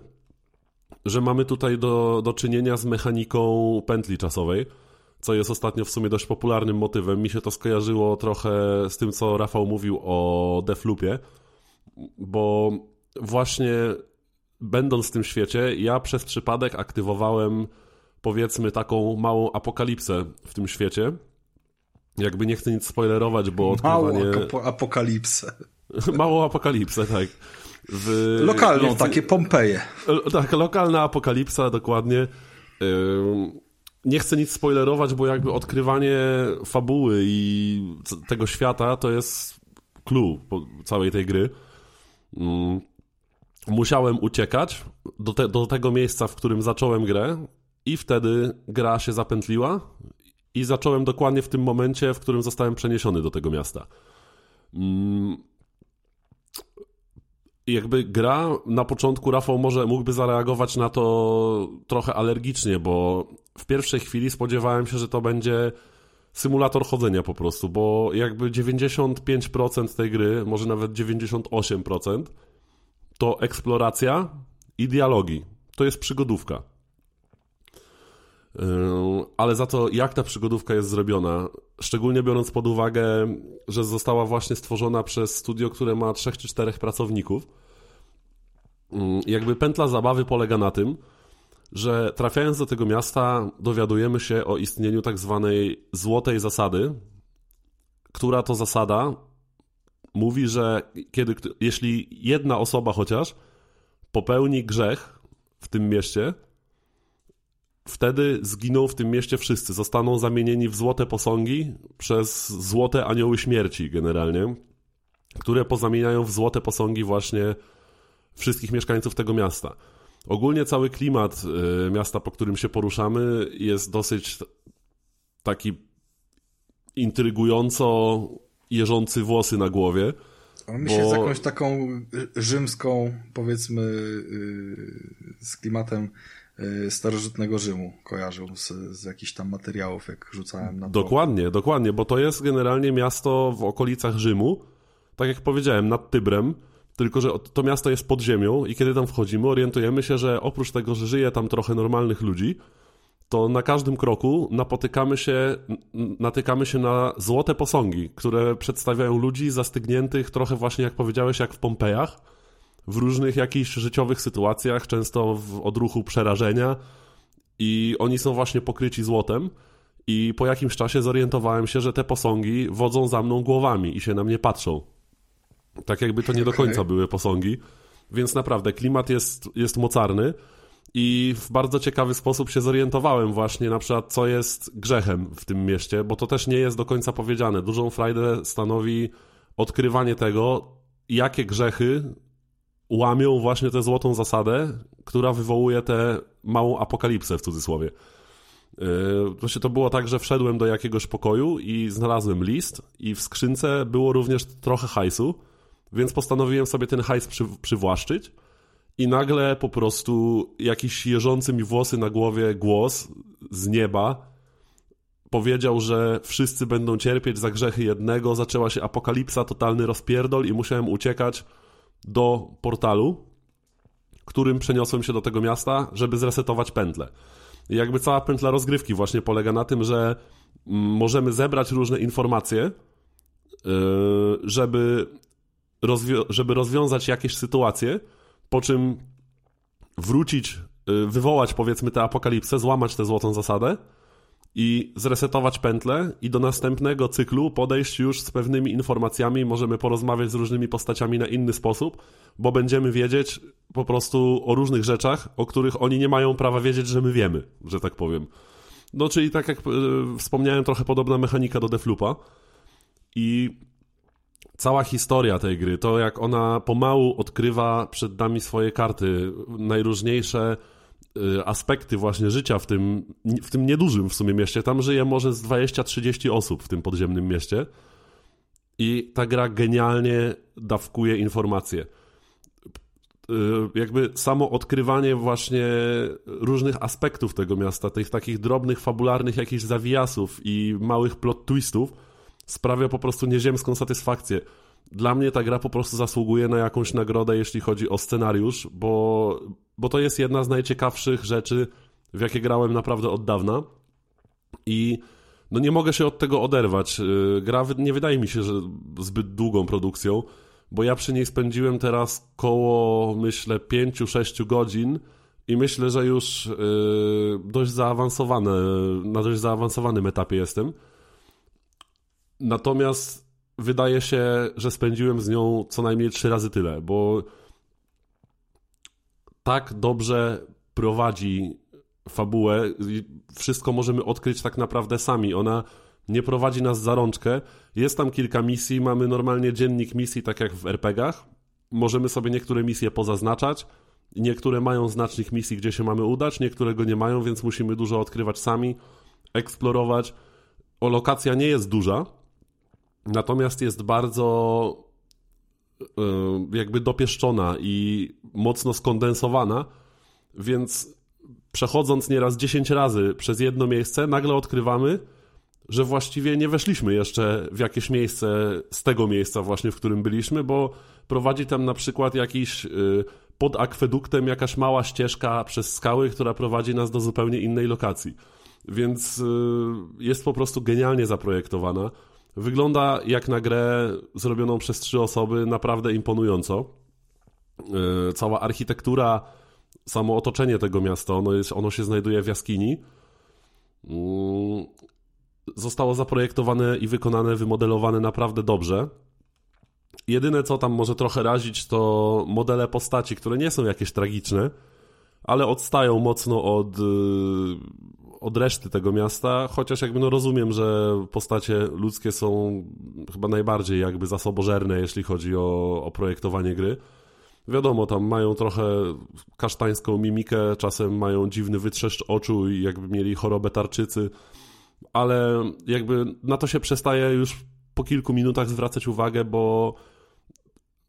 że mamy tutaj do, do czynienia z mechaniką pętli czasowej, co jest ostatnio w sumie dość popularnym motywem. Mi się to skojarzyło trochę z tym, co Rafał mówił o Defloopie, bo właśnie będąc w tym świecie, ja przez przypadek aktywowałem powiedzmy taką małą apokalipsę w tym świecie, jakby nie chcę nic spoilerować, bo odkrywanie... Małą apokalipsę. Małą apokalipsę, tak. W... Lokalną, chcę... takie Pompeje. Tak, lokalna apokalipsa, dokładnie. Nie chcę nic spoilerować, bo jakby odkrywanie fabuły i tego świata to jest clue całej tej gry. Musiałem uciekać do, te, do tego miejsca, w którym zacząłem grę i wtedy gra się zapętliła i zacząłem dokładnie w tym momencie, w którym zostałem przeniesiony do tego miasta. Mm. Jakby gra na początku, Rafał może mógłby zareagować na to trochę alergicznie, bo w pierwszej chwili spodziewałem się, że to będzie symulator chodzenia po prostu, bo jakby 95% tej gry, może nawet 98% to eksploracja i dialogi. To jest przygodówka. Yy, ale za to, jak ta przygodówka jest zrobiona, szczególnie biorąc pod uwagę, że została właśnie stworzona przez studio, które ma trzech czy czterech pracowników, yy, jakby pętla zabawy polega na tym, że trafiając do tego miasta, dowiadujemy się o istnieniu tak zwanej złotej zasady, która to zasada mówi, że kiedy, jeśli jedna osoba chociaż popełni grzech w tym mieście, wtedy zginą w tym mieście wszyscy. Zostaną zamienieni w złote posągi przez złote anioły śmierci generalnie, które pozamieniają w złote posągi właśnie wszystkich mieszkańców tego miasta. Ogólnie cały klimat y, miasta, po którym się poruszamy, jest dosyć taki intrygująco jeżący włosy na głowie. On mi się bo... z jakąś taką rzymską, powiedzmy, y, z klimatem y, starożytnego Rzymu kojarzył z, z jakichś tam materiałów, jak rzucałem na to. Dokładnie, dokładnie, bo to jest generalnie miasto w okolicach Rzymu, tak jak powiedziałem, nad Tybrem, tylko że to miasto jest pod ziemią i kiedy tam wchodzimy, orientujemy się, że oprócz tego, że żyje tam trochę normalnych ludzi, to na każdym kroku napotykamy się, natykamy się na złote posągi, które przedstawiają ludzi zastygniętych trochę właśnie, jak powiedziałeś, jak w Pompejach, w różnych jakichś życiowych sytuacjach, często w odruchu przerażenia i oni są właśnie pokryci złotem i po jakimś czasie zorientowałem się, że te posągi wodzą za mną głowami i się na mnie patrzą. Tak jakby to nie do końca były posągi, więc naprawdę klimat jest, jest mocarny i w bardzo ciekawy sposób się zorientowałem właśnie na przykład, co jest grzechem w tym mieście, bo to też nie jest do końca powiedziane. Dużą frajdę stanowi odkrywanie tego, jakie grzechy łamią właśnie tę złotą zasadę, która wywołuje tę małą apokalipsę w cudzysłowie. Właśnie to było tak, że wszedłem do jakiegoś pokoju i znalazłem list i w skrzynce było również trochę hajsu, więc postanowiłem sobie ten hajs przy, przywłaszczyć i nagle po prostu jakiś jeżący mi włosy na głowie głos z nieba powiedział, że wszyscy będą cierpieć za grzechy jednego, zaczęła się apokalipsa, totalny rozpierdol i musiałem uciekać do portalu, którym przeniosłem się do tego miasta, żeby zresetować pętlę. I jakby cała pętla rozgrywki właśnie polega na tym, że mm, możemy zebrać różne informacje, yy, żeby, żeby rozwiązać jakieś sytuacje, po czym wrócić, y, wywołać powiedzmy tę apokalipsę, złamać tę złotą zasadę i zresetować pętlę i do następnego cyklu podejść już z pewnymi informacjami, możemy porozmawiać z różnymi postaciami na inny sposób, bo będziemy wiedzieć po prostu o różnych rzeczach, o których oni nie mają prawa wiedzieć, że my wiemy, że tak powiem. No czyli tak jak y, wspomniałem, trochę podobna mechanika do Deflupa i cała historia tej gry, to jak ona pomału odkrywa przed nami swoje karty, najróżniejsze y, aspekty właśnie życia w tym, w tym niedużym w sumie mieście. Tam żyje może z 20-30 osób w tym podziemnym mieście. I ta gra genialnie dawkuje informacje. Y, jakby samo odkrywanie właśnie różnych aspektów tego miasta, tych takich drobnych, fabularnych jakichś zawijasów i małych plot twistów, sprawia po prostu nieziemską satysfakcję. Dla mnie ta gra po prostu zasługuje na jakąś nagrodę, jeśli chodzi o scenariusz, bo, bo to jest jedna z najciekawszych rzeczy, w jakie grałem naprawdę od dawna. I no nie mogę się od tego oderwać. Y, gra nie wydaje mi się, że zbyt długą produkcją, bo ja przy niej spędziłem teraz koło, myślę, 5-6 godzin i myślę, że już yy, dość zaawansowane, na dość zaawansowanym etapie jestem. Natomiast wydaje się, że spędziłem z nią co najmniej trzy razy tyle, bo tak dobrze prowadzi fabułę, wszystko możemy odkryć tak naprawdę sami. Ona nie prowadzi nas za rączkę. Jest tam kilka misji, mamy normalnie dziennik misji, tak jak w RPGach. Możemy sobie niektóre misje pozaznaczać. Niektóre mają znacznik misji, gdzie się mamy udać, niektóre go nie mają, więc musimy dużo odkrywać sami, eksplorować. O, lokacja nie jest duża, Natomiast jest bardzo e, jakby dopieszczona i mocno skondensowana, więc przechodząc nieraz 10 razy przez jedno miejsce, nagle odkrywamy, że właściwie nie weszliśmy jeszcze w jakieś miejsce z tego miejsca właśnie, w którym byliśmy, bo prowadzi tam na przykład jakiś e, pod akweduktem jakaś mała ścieżka przez skały, która prowadzi nas do zupełnie innej lokacji. Więc e, jest po prostu genialnie zaprojektowana. Wygląda jak na grę zrobioną przez trzy osoby naprawdę imponująco. E, cała architektura, samo otoczenie tego miasta, ono, jest, ono się znajduje w jaskini. Mm, zostało zaprojektowane i wykonane, wymodelowane naprawdę dobrze. Jedyne co tam może trochę razić to modele postaci, które nie są jakieś tragiczne, ale odstają mocno od, y, od reszty tego miasta, chociaż jakby no rozumiem, że postacie ludzkie są chyba najbardziej jakby zasobożerne, jeśli chodzi o, o projektowanie gry. Wiadomo, tam mają trochę kasztańską mimikę, czasem mają dziwny wytrzeszcz oczu i jakby mieli chorobę tarczycy, ale jakby na to się przestaje już po kilku minutach zwracać uwagę, bo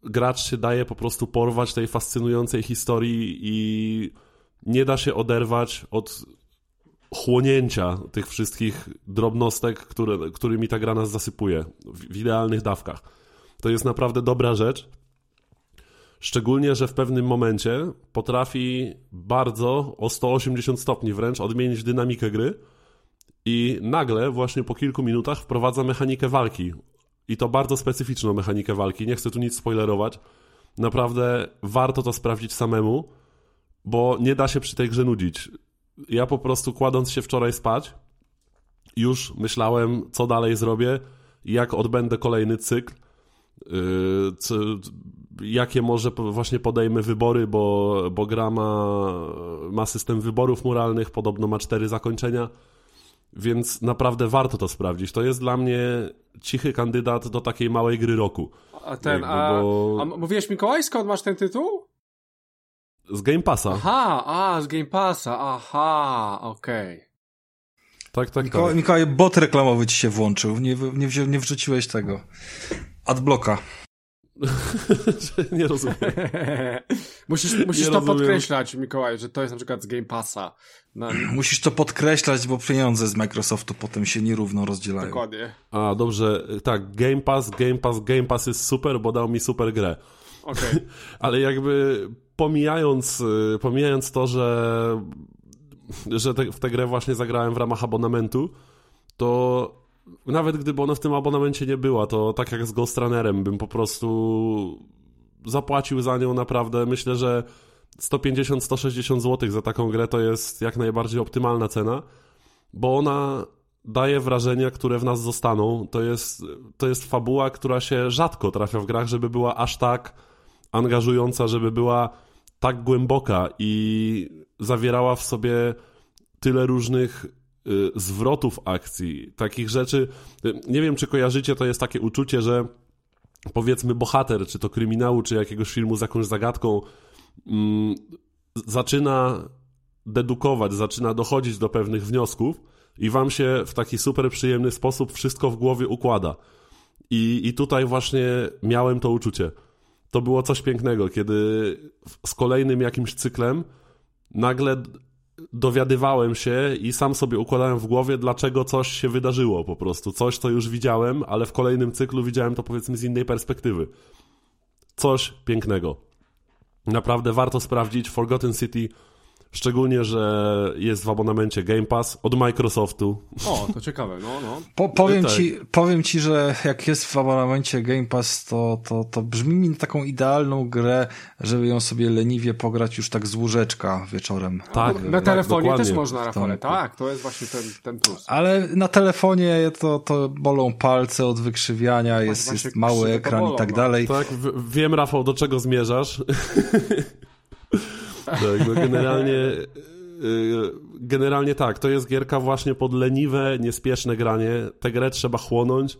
gracz się daje po prostu porwać tej fascynującej historii i nie da się oderwać od chłonięcia tych wszystkich drobnostek, które, którymi ta gra nas zasypuje w, w idealnych dawkach. To jest naprawdę dobra rzecz. Szczególnie, że w pewnym momencie potrafi bardzo o 180 stopni wręcz odmienić dynamikę gry i nagle, właśnie po kilku minutach, wprowadza mechanikę walki. I to bardzo specyficzną mechanikę walki. Nie chcę tu nic spoilerować. Naprawdę warto to sprawdzić samemu, bo nie da się przy tej grze nudzić. Ja po prostu kładąc się wczoraj spać, już myślałem, co dalej zrobię, jak odbędę kolejny cykl, yy, co, jakie może właśnie podejmę wybory, bo, bo gra ma, ma system wyborów moralnych, podobno ma cztery zakończenia, więc naprawdę warto to sprawdzić. To jest dla mnie cichy kandydat do takiej małej gry roku. A ten, Jakby, a, bo... a mówiłeś Mikołaj, skąd masz ten tytuł? Z Game Passa. Aha, a, z Game Passa, aha, okej. Okay. Tak, tak, Mikołaj, tak. Mikołaj, bot reklamowy ci się włączył, nie, nie, wzi nie wrzuciłeś tego. Adblocka. nie rozumiem. musisz musisz nie to rozumiem. podkreślać, Mikołaj, że to jest na przykład z Game Passa. No. Musisz to podkreślać, bo pieniądze z Microsoftu potem się nierówno rozdzielają. Dokładnie. A, dobrze, tak, Game Pass, Game Pass, Game Pass jest super, bo dał mi super grę. Okej. Okay. Ale jakby pomijając, y, pomijając to, że, że te, w tę grę właśnie zagrałem w ramach abonamentu, to nawet gdyby ona w tym abonamencie nie była, to tak jak z Ghost Runnerem bym po prostu zapłacił za nią naprawdę. Myślę, że 150-160 zł za taką grę to jest jak najbardziej optymalna cena, bo ona daje wrażenia, które w nas zostaną. To jest, to jest fabuła, która się rzadko trafia w grach, żeby była aż tak angażująca, żeby była tak głęboka i zawierała w sobie tyle różnych y, zwrotów akcji, takich rzeczy. Y, nie wiem, czy kojarzycie, to jest takie uczucie, że powiedzmy bohater, czy to kryminału, czy jakiegoś filmu z jakąś zagadką, mm, zaczyna dedukować, zaczyna dochodzić do pewnych wniosków i wam się w taki super przyjemny sposób wszystko w głowie układa. I, i tutaj właśnie miałem to uczucie to było coś pięknego, kiedy z kolejnym jakimś cyklem nagle dowiadywałem się i sam sobie układałem w głowie, dlaczego coś się wydarzyło po prostu. Coś, co już widziałem, ale w kolejnym cyklu widziałem to powiedzmy z innej perspektywy. Coś pięknego. Naprawdę warto sprawdzić. Forgotten City Szczególnie, że jest w abonamencie Game Pass od Microsoftu. O, to ciekawe, no, no. Po, powiem, tak. ci, powiem ci, że jak jest w abonamencie Game Pass, to, to, to brzmi mi na taką idealną grę, żeby ją sobie leniwie pograć już tak z łóżeczka wieczorem. Tak. Na telefonie tak, też można, Rafale, tak, to jest właśnie ten, ten plus. Ale na telefonie to, to bolą palce od wykrzywiania, jest, jest mały ekran bolą, i tak no. dalej. Tak, wiem Rafał, do czego zmierzasz. Tak, no generalnie, y, generalnie tak, to jest gierka właśnie pod leniwe, niespieszne granie. Tę grę trzeba chłonąć,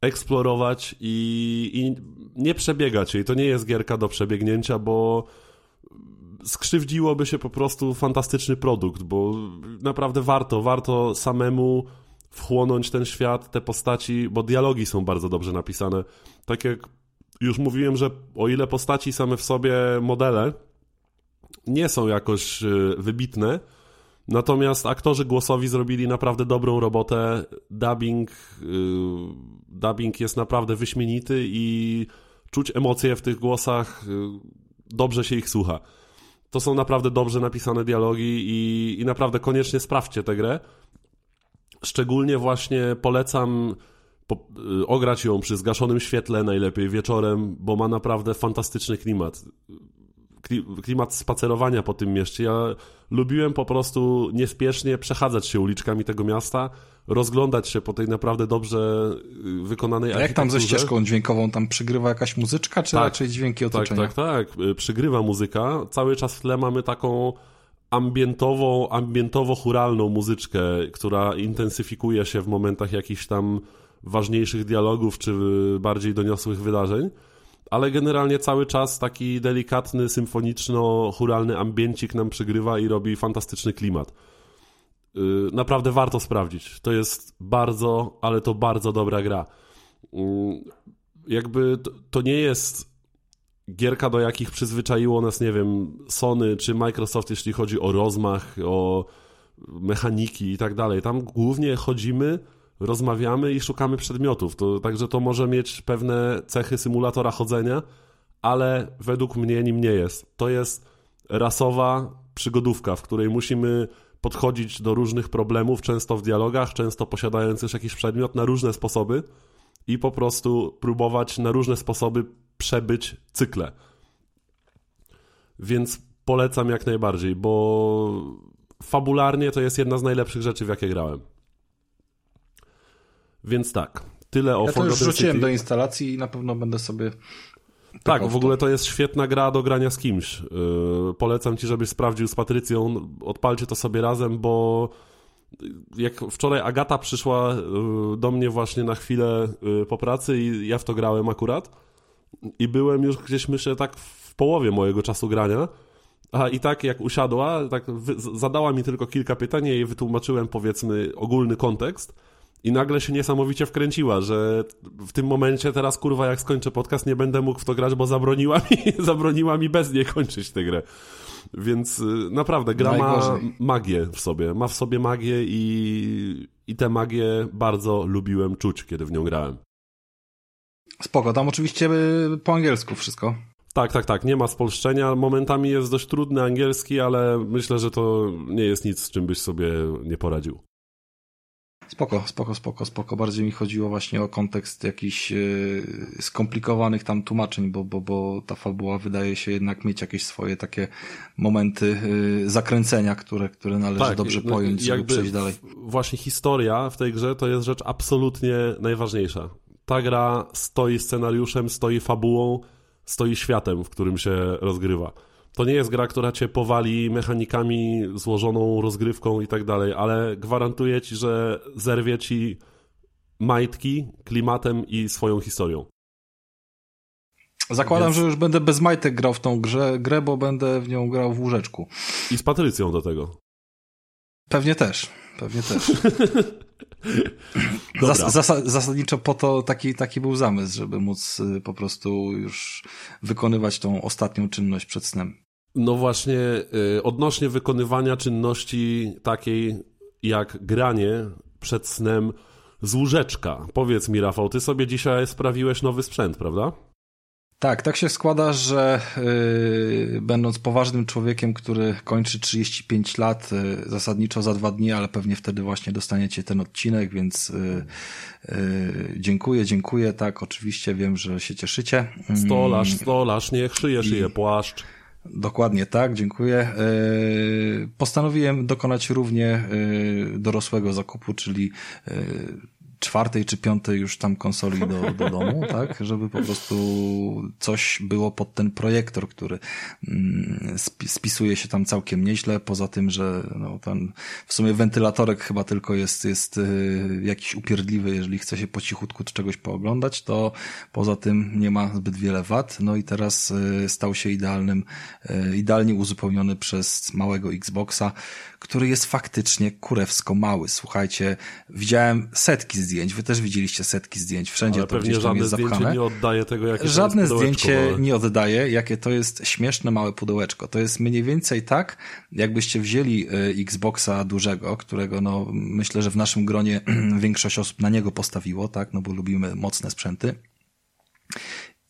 eksplorować i, i nie przebiegać jej. To nie jest gierka do przebiegnięcia, bo skrzywdziłoby się po prostu fantastyczny produkt, bo naprawdę warto, warto samemu wchłonąć ten świat, te postaci, bo dialogi są bardzo dobrze napisane. Tak jak już mówiłem, że o ile postaci same w sobie modele nie są jakoś e, wybitne, natomiast aktorzy głosowi zrobili naprawdę dobrą robotę. Dubbing, e, dubbing jest naprawdę wyśmienity i czuć emocje w tych głosach, e, dobrze się ich słucha. To są naprawdę dobrze napisane dialogi i, i naprawdę koniecznie sprawdźcie tę grę. Szczególnie właśnie polecam po, ograć ją przy zgaszonym świetle, najlepiej wieczorem, bo ma naprawdę fantastyczny klimat klimat spacerowania po tym mieście. Ja lubiłem po prostu niespiesznie przechadzać się uliczkami tego miasta, rozglądać się po tej naprawdę dobrze y, wykonanej A jak tam ze ścieżką dźwiękową? Tam przygrywa jakaś muzyczka, czy tak, raczej dźwięki tak, otoczenia? Tak, tak, tak. Przygrywa muzyka. Cały czas w tle mamy taką ambientową, ambientowo-churalną muzyczkę, która intensyfikuje się w momentach jakichś tam ważniejszych dialogów, czy bardziej doniosłych wydarzeń ale generalnie cały czas taki delikatny, symfoniczno-churalny ambiencik nam przygrywa i robi fantastyczny klimat. Y, naprawdę warto sprawdzić. To jest bardzo, ale to bardzo dobra gra. Y, jakby to, nie jest gierka, do jakich przyzwyczaiło nas, nie wiem, Sony czy Microsoft, jeśli chodzi o rozmach, o mechaniki i tak dalej. Tam głównie chodzimy rozmawiamy i szukamy przedmiotów. To, także to może mieć pewne cechy symulatora chodzenia, ale według mnie nim nie jest. To jest rasowa przygodówka, w której musimy podchodzić do różnych problemów, często w dialogach, często posiadając już jakiś przedmiot na różne sposoby i po prostu próbować na różne sposoby przebyć cykle. Więc polecam jak najbardziej, bo fabularnie to jest jedna z najlepszych rzeczy, w jakie grałem. Więc tak, tyle o ja to już rzuciłem City. do instalacji i na pewno będę sobie tak, w ogóle to jest świetna gra do grania z kimś. Yy, polecam ci, żebyś sprawdził z Patrycją. Odpalcie to sobie razem, bo jak wczoraj Agata przyszła yy, do mnie właśnie na chwilę yy, po pracy i ja w to grałem akurat i byłem już gdzieś myślę tak w połowie mojego czasu grania. A i tak jak usiadła, tak zadała mi tylko kilka pytań i wytłumaczyłem powiedzmy ogólny kontekst i nagle się niesamowicie wkręciła, że w tym momencie teraz kurwa jak skończę podcast nie będę mógł w to grać, bo zabroniła mi, zabroniła mi bez niej kończyć tę grę. Więc y, naprawdę gra ma magię w sobie, ma w sobie magię i, i tę magię bardzo lubiłem czuć, kiedy w nią grałem. Spoko, tam oczywiście y, po angielsku wszystko. Tak, tak, tak, nie ma spolszczenia. Momentami jest dość trudny angielski, ale myślę, że to nie jest nic, z czym byś sobie nie poradził. Spoko, spoko, spoko, spoko. Bardziej mi chodziło właśnie o kontekst jakichś yy, skomplikowanych tam tłumaczeń, bo, bo, bo ta fabuła wydaje się jednak mieć jakieś swoje takie momenty yy, zakręcenia, które, które należy tak, dobrze no, pojąć, żeby przejść dalej. Właśnie historia w tej grze to jest rzecz absolutnie najważniejsza. Ta gra stoi scenariuszem, stoi fabułą, stoi światem, w którym się rozgrywa. To nie jest gra, która cię powali mechanikami, złożoną rozgrywką i tak dalej, ale gwarantuję ci, że zerwie ci majtki klimatem i swoją historią. Zakładam, Więc... że już będę bez majtek grał w tą grze, grę, bo będę w nią grał w łóżeczku. I z Patrycją do tego. Pewnie też. Pewnie też. Zas, zas, zasadniczo po to taki, taki był zamysł, żeby móc y, po prostu już wykonywać tą ostatnią czynność przed snem. No właśnie, y, odnośnie wykonywania czynności takiej jak granie przed snem z łóżeczka. Powiedz mi, Rafał, ty sobie dzisiaj sprawiłeś nowy sprzęt, prawda? Tak, tak się składa, że yy, będąc poważnym człowiekiem, który kończy 35 lat, yy, zasadniczo za dwa dni, ale pewnie wtedy właśnie dostaniecie ten odcinek, więc yy, dziękuję, dziękuję, tak, oczywiście wiem, że się cieszycie. Stolarz, mm. stolarz, niech szyje, szyje płaszcz. Dokładnie tak, dziękuję. Postanowiłem dokonać równie dorosłego zakupu, czyli czwartej czy piątej już tam konsoli do, do domu, tak? Żeby po prostu coś było pod ten projektor, który mm, spisuje się tam całkiem nieźle, poza tym, że no, ten w sumie wentylatorek chyba tylko jest, jest y, jakiś upierdliwy, jeżeli chce się po cichutku czegoś pooglądać, to poza tym nie ma zbyt wiele wad, no i teraz y, stał się idealnym, y, idealnie uzupełniony przez małego Xboxa, który jest faktycznie kurewsko mały. Słuchajcie, widziałem setki zdjęć, wy też widzieliście setki zdjęć, wszędzie Ale to gdzieś tam jest zapchane. nie oddaje tego, jakie Żadne zdjęcie małe. nie oddaje, jakie to jest śmieszne małe pudełeczko. To jest mniej więcej tak, jakbyście wzięli y, Xboxa dużego, którego no myślę, że w naszym gronie większość osób na niego postawiło, tak, no bo lubimy mocne sprzęty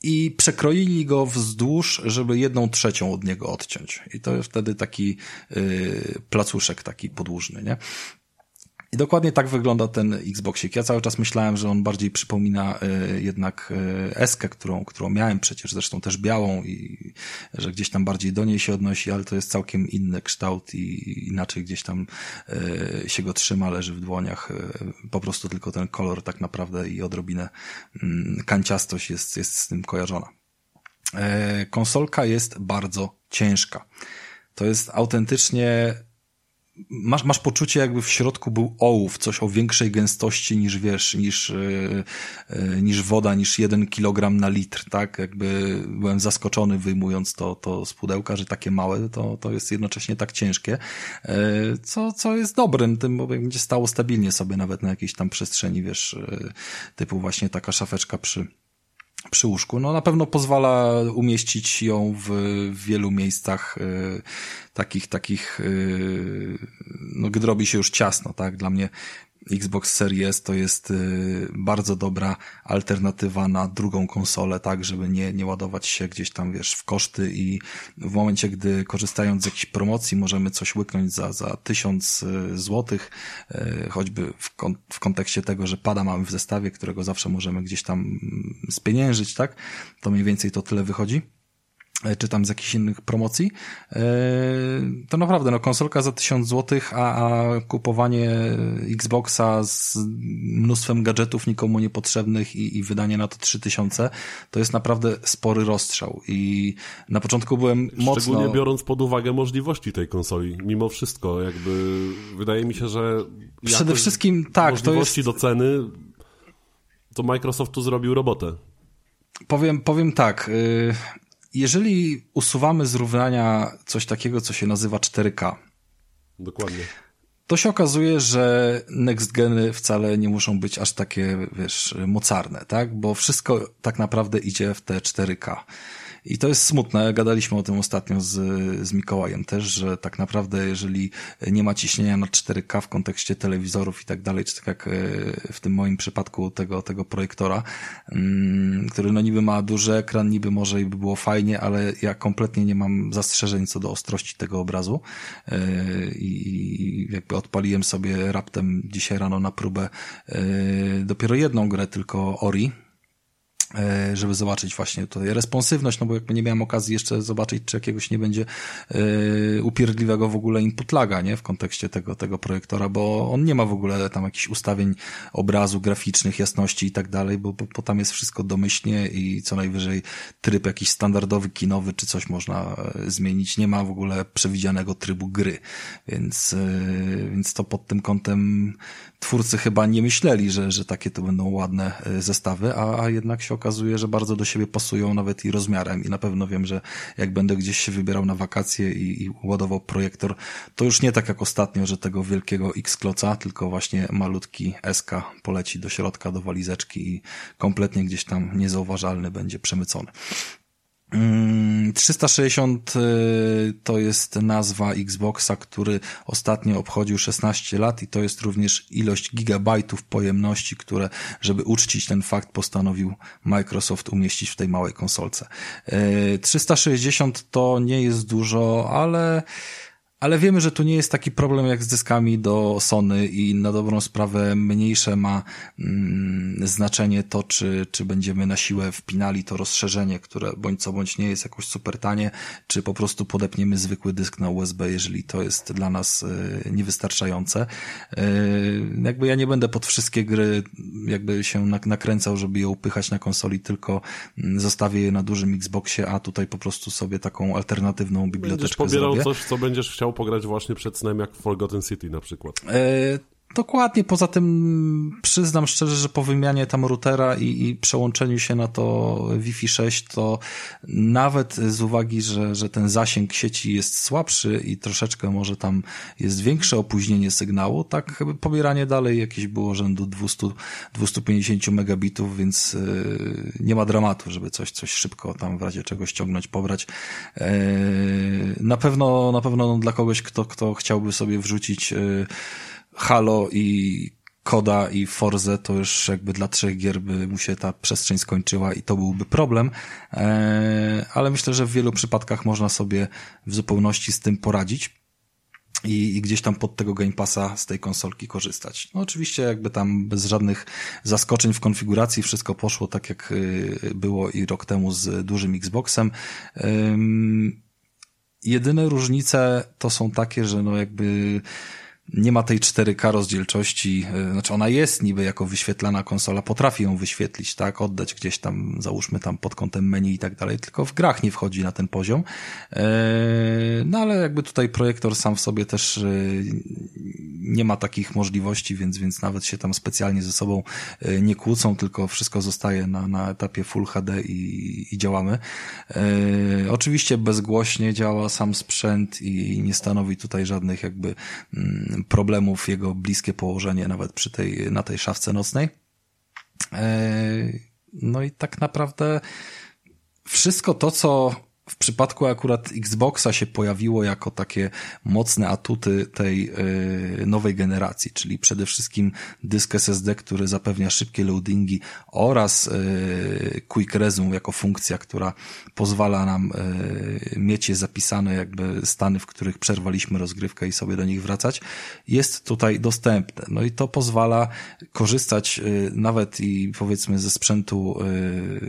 i przekroili go wzdłuż, żeby jedną trzecią od niego odciąć. I to jest wtedy taki yy, placuszek taki podłużny, nie? I dokładnie tak wygląda ten Xboxik. Ja cały czas myślałem, że on bardziej przypomina y, jednak y, Eskę, którą, którą miałem przecież, zresztą też białą i że gdzieś tam bardziej do niej się odnosi, ale to jest całkiem inny kształt i inaczej gdzieś tam y, się go trzyma, leży w dłoniach. Y, po prostu tylko ten kolor tak naprawdę i odrobinę y, kanciastość jest, jest z tym kojarzona. Konsolka jest bardzo ciężka. To jest autentycznie masz, masz poczucie, jakby w środku był ołów, coś o większej gęstości niż wiesz, niż, yy, yy, niż woda, niż jeden kilogram na litr, tak? Jakby byłem zaskoczony wyjmując to, to z pudełka, że takie małe, to, to jest jednocześnie tak ciężkie, yy, co, co jest dobrym, tym, bo będzie stało stabilnie sobie nawet na jakiejś tam przestrzeni, wiesz, typu właśnie taka szafeczka przy, przy łóżku. No na pewno pozwala umieścić ją w, wielu miejscach y, takich, takich, y, no gdy robi się już ciasno, tak? Dla mnie Xbox Series to jest y, bardzo dobra alternatywa na drugą konsolę, tak, żeby nie, nie ładować się gdzieś tam, wiesz, w koszty i w momencie, gdy korzystając z jakiejś promocji możemy coś łyknąć za, za tysiąc y, złotych, y, choćby w, kon w kontekście tego, że pada mamy w zestawie, którego zawsze możemy gdzieś tam mm, spieniężyć, tak, to mniej więcej to tyle wychodzi czy tam z jakichś innych promocji, e, to naprawdę, no konsolka za 1000 zł, a, a kupowanie Xboxa z mnóstwem gadżetów nikomu niepotrzebnych i, i wydanie na to 3000, to jest naprawdę spory rozstrzał. I na początku byłem mocno... Szczególnie biorąc pod uwagę możliwości tej konsoli, mimo wszystko, jakby wydaje mi się, że przede wszystkim tak, to jest... do ceny to Microsoft tu zrobił robotę. Powiem, powiem tak, y, jeżeli usuwamy z równania coś takiego, co się nazywa 4K. Dokładnie. To się okazuje, że next geny wcale nie muszą być aż takie, wiesz, mocarne, tak? Bo wszystko tak naprawdę idzie w te 4K. I to jest smutne. Gadaliśmy o tym ostatnio z, z Mikołajem też, że tak naprawdę jeżeli nie ma ciśnienia na 4K w kontekście telewizorów i tak dalej, czy tak jak e, w tym moim przypadku tego, tego projektora, mm, który no niby ma duży ekran, niby może i by było fajnie, ale ja kompletnie nie mam zastrzeżeń co do ostrości tego obrazu e, i jakby odpaliłem sobie raptem dzisiaj rano na próbę e, dopiero jedną grę, tylko Ori, żeby zobaczyć właśnie tutaj responsywność, no bo jakby nie miałem okazji jeszcze zobaczyć, czy jakiegoś nie będzie yy, upierdliwego w ogóle input laga, nie, w kontekście tego, tego projektora, bo on nie ma w ogóle tam jakichś ustawień obrazu, graficznych, jasności i tak dalej, bo, bo, bo tam jest wszystko domyślnie i co najwyżej tryb jakiś standardowy, kinowy, czy coś można e, zmienić, nie ma w ogóle przewidzianego trybu gry, więc, więc to pod tym kątem twórcy chyba nie myśleli, że, że takie to będą ładne zestawy, a, a jednak się okazuje, że bardzo do siebie pasują nawet i rozmiarem i na pewno wiem, że jak będę gdzieś się wybierał na wakacje i, i ładował projektor, to już nie tak jak ostatnio, że tego wielkiego X-kloca, tylko właśnie malutki SK poleci do środka, do walizeczki i kompletnie gdzieś tam niezauważalny będzie przemycony. 360 mm, y, to jest nazwa Xboxa, który ostatnio obchodził 16 lat i to jest również ilość gigabajtów pojemności, które, żeby uczcić ten fakt, postanowił Microsoft umieścić w tej małej konsolce. 360 y, to nie jest dużo, ale ale wiemy, że tu nie jest taki problem jak z dyskami do Sony i na dobrą sprawę mniejsze ma mm, znaczenie to, czy, czy będziemy na siłę wpinali to rozszerzenie, które bądź co bądź nie jest jakoś super tanie, czy po prostu podepniemy zwykły dysk na USB, jeżeli to jest dla nas y, niewystarczające. Y, jakby ja nie będę pod wszystkie gry jakby się nakręcał, żeby je upychać na konsoli, tylko mm, zostawię je na dużym Xboxie, a tutaj po prostu sobie taką alternatywną biblioteczkę będziesz pobierał zrobię. coś, co będziesz chciał chciał pograć właśnie przed snem jak Forgotten City na przykład. E, Dokładnie, poza tym przyznam szczerze, że po wymianie tam routera i, i przełączeniu się na to Wi-Fi 6, to nawet z uwagi, że, że ten zasięg sieci jest słabszy i troszeczkę może tam jest większe opóźnienie sygnału, tak pobieranie dalej jakieś było rzędu 200-250 megabitów, więc yy, nie ma dramatu, żeby coś, coś szybko tam w razie czego ściągnąć, pobrać. Yy, na pewno, na pewno dla kogoś, kto, kto chciałby sobie wrzucić yy, Halo i Koda i Forze to już jakby dla trzech gier by mu się ta przestrzeń skończyła i to byłby problem, e, ale myślę, że w wielu przypadkach można sobie w zupełności z tym poradzić. i, gdzieś tam pod tego Game Passa z tej konsolki korzystać. No oczywiście jakby tam bez żadnych zaskoczeń w konfiguracji wszystko poszło tak jak y, było i rok temu z dużym Xboxem. Jedyne różnice to są takie, że no jakby nie ma tej 4K rozdzielczości, e, znaczy ona jest niby jako wyświetlana konsola, potrafi ją wyświetlić, tak, oddać gdzieś tam, załóżmy tam pod kątem menu i tak dalej, tylko w grach nie wchodzi na ten poziom. E, no ale jakby tutaj projektor sam w sobie też e, nie ma takich możliwości, więc, więc nawet się tam specjalnie ze sobą nie kłócą, tylko wszystko zostaje na, na etapie Full HD i, i działamy. Oczywiście bezgłośnie działa sam sprzęt i nie stanowi tutaj żadnych jakby mm, problemów jego bliskie położenie nawet przy tej, na tej szafce nocnej. E, no i tak naprawdę wszystko to, co w przypadku akurat Xboxa się pojawiło jako takie mocne atuty tej y, nowej generacji, czyli przede wszystkim dysk SSD, który zapewnia szybkie loadingi oraz y, Quick Resume jako funkcja, która pozwala nam y, mieć je zapisane jakby stany, w których przerwaliśmy rozgrywkę i sobie do nich wracać, jest tutaj dostępne. No i to pozwala korzystać nawet i powiedzmy ze sprzętu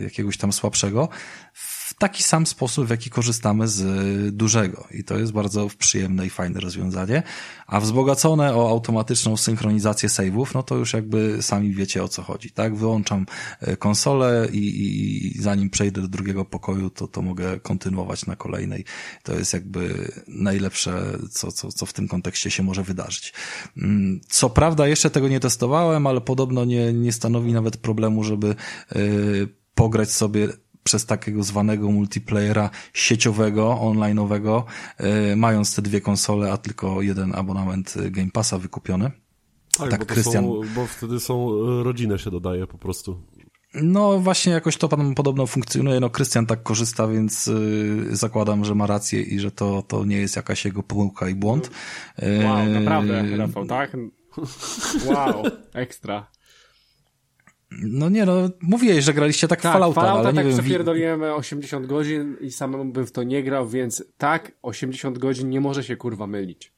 jakiegoś tam słabszego w taki sam sposób, w jaki korzystamy z dużego. I to jest bardzo przyjemne i fajne rozwiązanie. A wzbogacone o automatyczną synchronizację save'ów, no to już jakby sami wiecie o co chodzi, tak? Wyłączam e, konsolę i, i, i zanim przejdę do drugiego pokoju, to, to mogę kontynuować na kolejnej. To jest jakby najlepsze, co, co, co w tym kontekście się może wydarzyć. Mm, co prawda jeszcze tego nie testowałem, ale podobno nie, nie stanowi nawet problemu, żeby yy, pograć sobie przez takiego zwanego multiplayera sieciowego, online'owego, yy, mając te dwie konsole, a tylko jeden abonament Game Passa wykupiony. Tak, tak bo, Christian... są, bo wtedy są e, rodzinę się dodaje po prostu. No właśnie jakoś to pan podobno funkcjonuje. No Krystian tak korzysta, więc yy, zakładam, że ma rację i że to, to nie jest jakaś jego pomyłka i błąd. Wow, naprawdę, Rafał, tak? Wow, ekstra. No nie, no mówiłeś, że graliście tak, tak Fallouta, Fallouta ale nie tak wiem... przepierdoliłem 80 godzin i samemu bym w to nie grał, więc tak, 80 godzin nie może się kurwa mylić.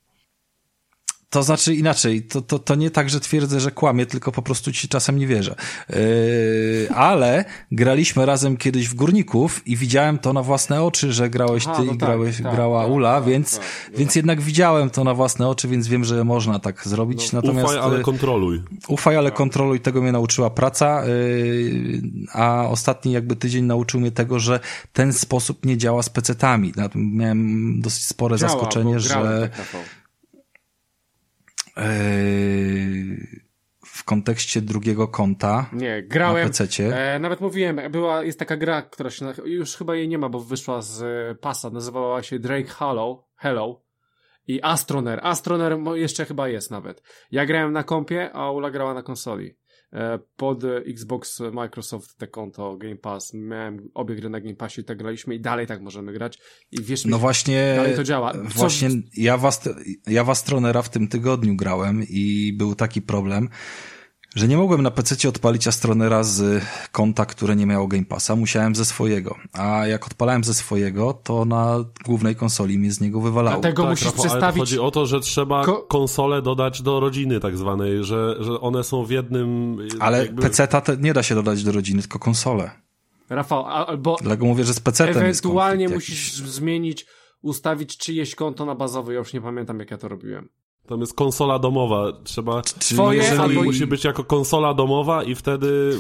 To znaczy inaczej, to, to, to nie tak, że twierdzę, że kłamie, tylko po prostu ci czasem nie wierzę. Yy, ale graliśmy razem kiedyś w Górników i widziałem to na własne oczy, że grałeś Aha, ty no i tak, grałeś, tak, grała tak, Ula, tak, więc, tak, więc jednak widziałem to na własne oczy, więc wiem, że można tak zrobić. No, Natomiast, ufaj, ale kontroluj. Ufaj, ale kontroluj, tego mnie nauczyła praca, yy, a ostatni jakby tydzień nauczył mnie tego, że ten sposób nie działa z pecetami. Miałem dosyć spore działa, zaskoczenie, że... Tak w kontekście drugiego konta nie, grałem, na PC-cie. E, nawet mówiłem, była, jest taka gra, która się, już chyba jej nie ma, bo wyszła z e, pasa, nazywała się Drake Hollow, Hello i Astroner. Astroner jeszcze chyba jest nawet. Ja grałem na kompie, a Ula grała na konsoli. E, pod Xbox Microsoft te konto Game Pass. Miałem obie gry na Game Passie i tak graliśmy i dalej tak możemy grać. I wiesz no właśnie, dalej to działa. Co... Właśnie ja was, ja was Tronera w tym tygodniu grałem i był taki problem, że nie mogłem na PC odpalić Astronera z konta, które nie miało Game Passa, musiałem ze swojego. A jak odpalałem ze swojego, to na głównej konsoli mnie z niego wywalało. Dlatego tak, musisz Rafał, przestawić... chodzi o to, że trzeba Ko... konsolę dodać do rodziny tak zwanej, że, że one są w jednym... Ale jakby... PC-ta nie da się dodać do rodziny, tylko konsolę. Rafał, albo... Dlatego mówię, że z PC-tem Ewentualnie musisz zmienić, ustawić czyjeś konto na bazowe. Ja już nie pamiętam, jak ja to robiłem. Tam jest konsola domowa. Trzeba. Twoje, jeżeli... albo... musi być jako konsola domowa i wtedy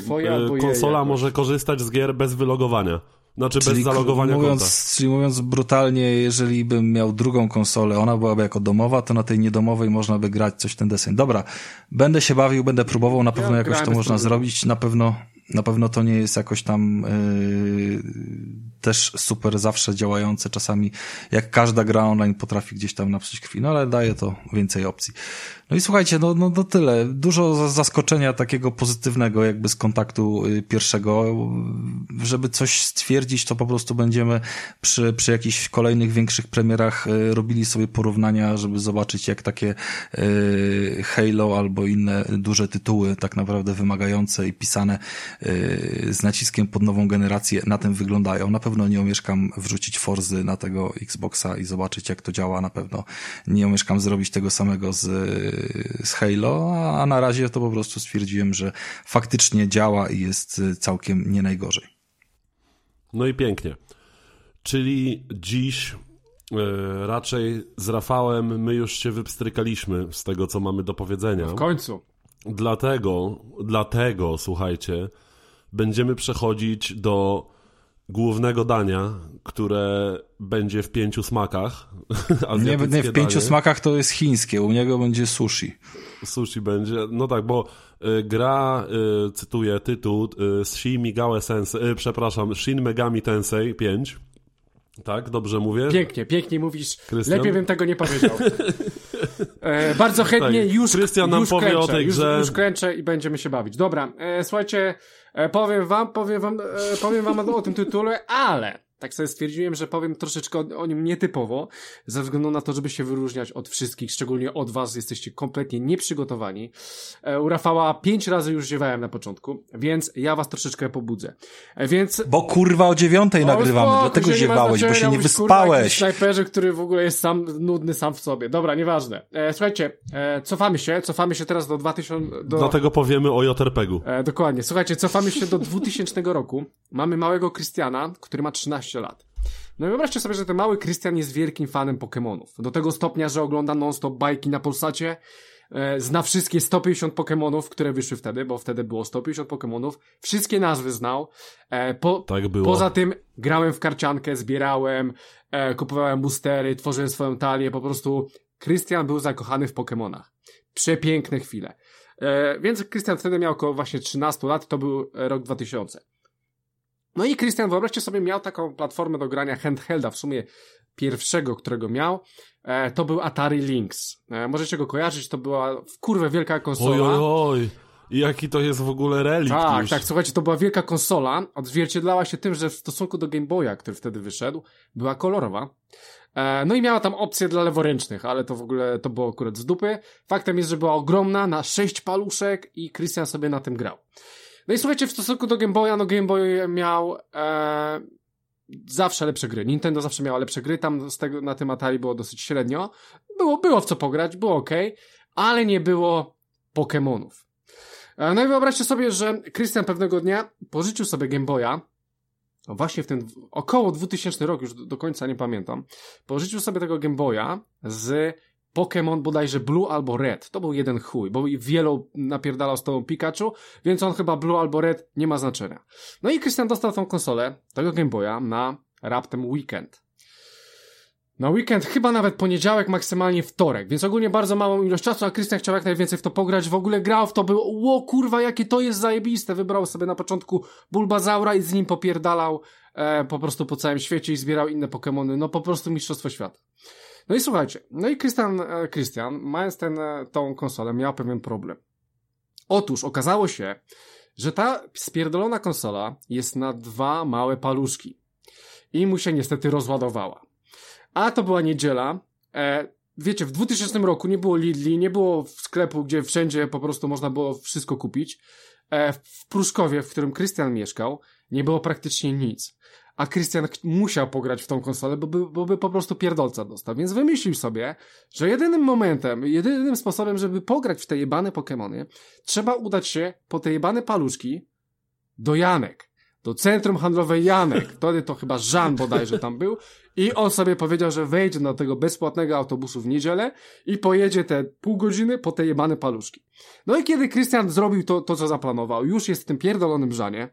e, konsola może korzystać z gier bez wylogowania. Znaczy czyli bez zalogowania mówiąc, konta. Czyli mówiąc brutalnie, jeżeli bym miał drugą konsolę, ona byłaby jako domowa, to na tej niedomowej można by grać coś ten deseń. Dobra, będę się bawił, będę próbował, na pewno ja jakoś to można zrobić, na pewno na pewno to nie jest jakoś tam yy, też super zawsze działające. Czasami jak każda gra online potrafi gdzieś tam napsuć krwi, no ale daje to więcej opcji. No i słuchajcie, no, no, no tyle. Dużo zaskoczenia takiego pozytywnego jakby z kontaktu y, pierwszego. Żeby coś stwierdzić, to po prostu będziemy przy, przy jakichś kolejnych większych premierach y, robili sobie porównania, żeby zobaczyć jak takie y, Halo albo inne duże tytuły, tak naprawdę wymagające i pisane z naciskiem pod nową generację na tym wyglądają. Na pewno pewno nie omieszkam wrzucić Forzy na tego Xboxa i zobaczyć jak to działa. Na pewno nie omieszkam zrobić tego samego z, z Halo, a na razie to po prostu stwierdziłem, że faktycznie działa i jest całkiem nie najgorzej. No i pięknie. Czyli dziś e, raczej z Rafałem my już się wypstrykaliśmy z tego, co mamy do powiedzenia. W końcu. Dlatego, dlatego, słuchajcie, będziemy przechodzić do głównego dania, które będzie w pięciu smakach. nie, nie, w pięciu danie. smakach to jest chińskie, u niego będzie sushi. Sushi będzie, no tak, bo y, gra, y, cytuję tytuł, y, Shin Megami Tensei, y, przepraszam, Shin Megami Tensei 5. Tak, dobrze mówię? Pięknie, pięknie mówisz. Christian? Lepiej bym tego nie powiedział. e, bardzo chętnie tak. już, Christian nam już powie kręczę, o tej grze. Już, już kręczę i będziemy się bawić. Dobra, e, słuchajcie, e, powiem wam, powiem wam, e, powiem wam o tym tytule, ale tak sobie stwierdziłem, że powiem troszeczkę o, o, nim nietypowo, ze względu na to, żeby się wyróżniać od wszystkich, szczególnie od was, jesteście kompletnie nieprzygotowani. E, u Rafała pięć razy już ziewałem na początku, więc ja was troszeczkę pobudzę. E, więc... Bo kurwa o dziewiątej nagrywamy, spoko, dlatego ziewałeś, bo się nie wyspałeś. Kurwa, snajperze, który w ogóle jest sam nudny sam w sobie. Dobra, nieważne. E, słuchajcie, e, cofamy się, cofamy się teraz do 2000... Do... Dlatego powiemy o JRPG-u. E, dokładnie. Słuchajcie, cofamy się do 2000 roku. Mamy małego Krystiana, który ma 13 lat. No i wyobraźcie sobie, że ten mały Krystian jest wielkim fanem Pokémonów. Do tego stopnia, że ogląda non-stop bajki na Polsacie, e, zna wszystkie 150 Pokémonów, które wyszły wtedy, bo wtedy było 150 Pokémonów. Wszystkie nazwy znał. E, po, tak było. Poza tym grałem w karciankę, zbierałem, e, kupowałem boostery, tworzyłem swoją talię, po prostu Krystian był zakochany w Pokémonach. Przepiękne chwile. E, więc Krystian wtedy miał około właśnie 13 lat, to był rok 2000. No i Christian, wyobraźcie sobie, miał taką platformę do grania handhelda, w sumie pierwszego, którego miał, e, to był Atari Lynx. E, możecie go kojarzyć, to była w kurwę wielka konsola. Oj, oj, oj. Jaki to jest w ogóle relikt Tak, już. tak, słuchajcie, to była wielka konsola, odzwierciedlała się tym, że w stosunku do Game Boya, który wtedy wyszedł, była kolorowa. E, no i miała tam opcje dla leworęcznych, ale to w ogóle, to było akurat z dupy. Faktem jest, że była ogromna, na sześć paluszek i Christian sobie na tym grał. No i słuchajcie, w stosunku do Game Boya, no Game Boy miał e, zawsze lepsze gry. Nintendo zawsze miało lepsze gry, tam z tego, na tym Atari było dosyć średnio. Było, było w co pograć, było ok, ale nie było Pokémonów. E, no i wyobraźcie sobie, że Christian pewnego dnia pożyczył sobie Game Boya, właśnie w ten około 2000 rok, już do, do końca nie pamiętam, pożyczył sobie tego Game Boya z Pokémon bodajże Blue albo Red. To był jeden chuj, bo wielu napierdalał z tobą Pikachu, więc on chyba Blue albo Red nie ma znaczenia. No i Christian dostał tą konsolę, tego Game Boya, na raptem weekend. Na weekend, chyba nawet poniedziałek, maksymalnie wtorek, więc ogólnie bardzo małą ilość czasu, a Christian chciał jak najwięcej w to pograć, w ogóle grał w to, był, ło kurwa, jakie to jest zajebiste, wybrał sobie na początku Bulbazaura i z nim popierdalał e, po prostu po całym świecie i zbierał inne Pokémony, no po prostu mistrzostwo świata. No i słuchajcie, no i Christian, e, Christian mając ten, e, tą konsolę, miał pewien problem. Otóż okazało się, że ta spierdolona konsola jest na dwa małe paluszki. I mu się niestety rozładowała. A to była niedziela. E, wiecie, w 2000 roku nie było Lidli, nie było sklepu, gdzie wszędzie po prostu można było wszystko kupić. E, w Pruszkowie, w którym Krystian mieszkał, nie było praktycznie nic a Christian musiał pograć w tą konsolę, bo by, bo by po prostu pierdolca dostał. Więc wymyślił sobie, że jedynym momentem, jedynym sposobem, żeby pograć w te jebane Pokémony, trzeba udać się po te jebane paluszki do Janek. Do centrum handlowe Janek. Wtedy to chyba Żan bodajże tam był. I on sobie powiedział, że wejdzie do tego bezpłatnego autobusu w niedzielę i pojedzie te pół godziny po te jebane paluszki. No i kiedy Christian zrobił to, to co zaplanował, już jest w tym pierdolonym Żanie,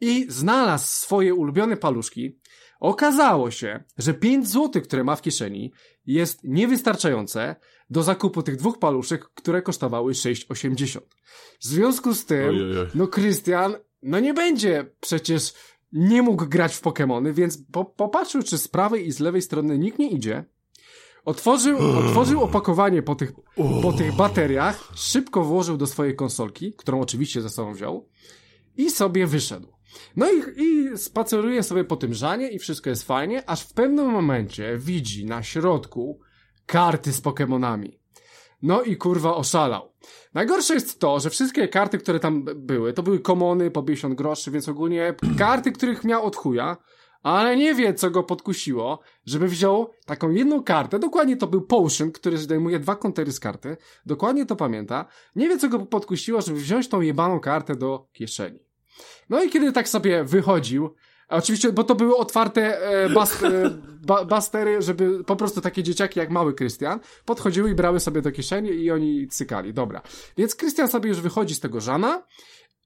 i znalazł swoje ulubione paluszki, okazało się, że 5 zł, które ma w kieszeni, jest niewystarczające do zakupu tych dwóch paluszek, które kosztowały 6,80. W związku z tym, Ojej. no Krystian, no nie będzie przecież nie mógł grać w Pokémony, więc po, popatrzył, czy z prawej i z lewej strony nikt nie idzie. Otworzył, otworzył opakowanie po tych, po tych bateriach, szybko włożył do swojej konsolki, którą oczywiście ze sobą wziął i sobie wyszedł. No i, i spaceruje sobie po tym żanie i wszystko jest fajnie, aż w pewnym momencie widzi na środku karty z Pokémonami. No i kurwa oszalał. Najgorsze jest to, że wszystkie karty, które tam były, to były komony po 50 groszy, więc ogólnie karty, których miał od chuja, ale nie wie, co go podkusiło, żeby wziął taką jedną kartę, dokładnie to był Potion, który zdejmuje dwa kontery z karty, dokładnie to pamięta, nie wie, co go podkusiło, żeby wziąć tą jebaną kartę do kieszeni. No i kiedy tak sobie wychodził, oczywiście, bo to były otwarte e, e, ba, bastery, żeby po prostu takie dzieciaki jak mały Krystian podchodziły i brały sobie do kieszeni i oni cykali. Dobra. Więc Krystian sobie już wychodzi z tego żana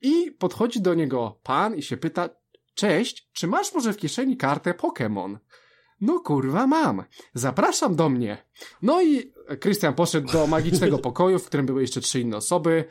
i podchodzi do niego pan i się pyta, cześć, czy masz może w kieszeni kartę Pokémon? No kurwa mam. Zapraszam do mnie. No i Krystian poszedł do magicznego pokoju, w którym były jeszcze trzy inne osoby.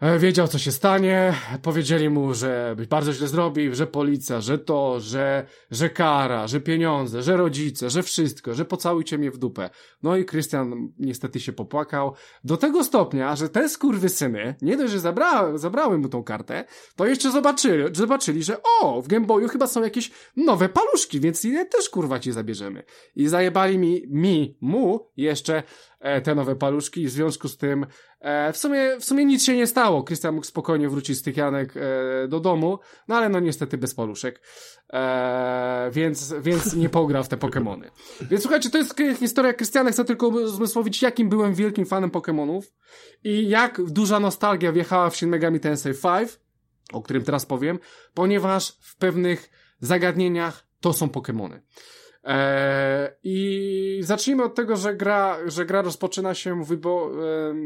E, wiedział, co się stanie. Powiedzieli mu, że bardzo źle zrobił, że policja, że to, że, że kara, że pieniądze, że rodzice, że wszystko, że pocałujcie mnie w dupę. No i Krystian niestety się popłakał. Do tego stopnia, że te syny, nie dość, że zabra, zabrały mu tą kartę, to jeszcze zobaczyli, zobaczyli, że o, w Gameboyu chyba są jakieś nowe paluszki, więc je też kurwa ci zabierzemy. I zajebali mi, mi, mu jeszcze te nowe paluszki w związku z tym e, w sumie, w sumie nic się nie stało. Krystian mógł spokojnie wrócić z tych Janek e, do domu, no ale no niestety bez paluszek, więc, więc nie pograł w te Pokémony. Więc słuchajcie, to jest historia Krystiana, chcę tylko uzmysłowić, jakim byłem wielkim fanem Pokémonów i jak duża nostalgia wjechała w Shin Megami Tensei 5, o którym teraz powiem, ponieważ w pewnych zagadnieniach to są Pokémony. Eee, I zacznijmy od tego, że gra, że gra rozpoczyna się wybo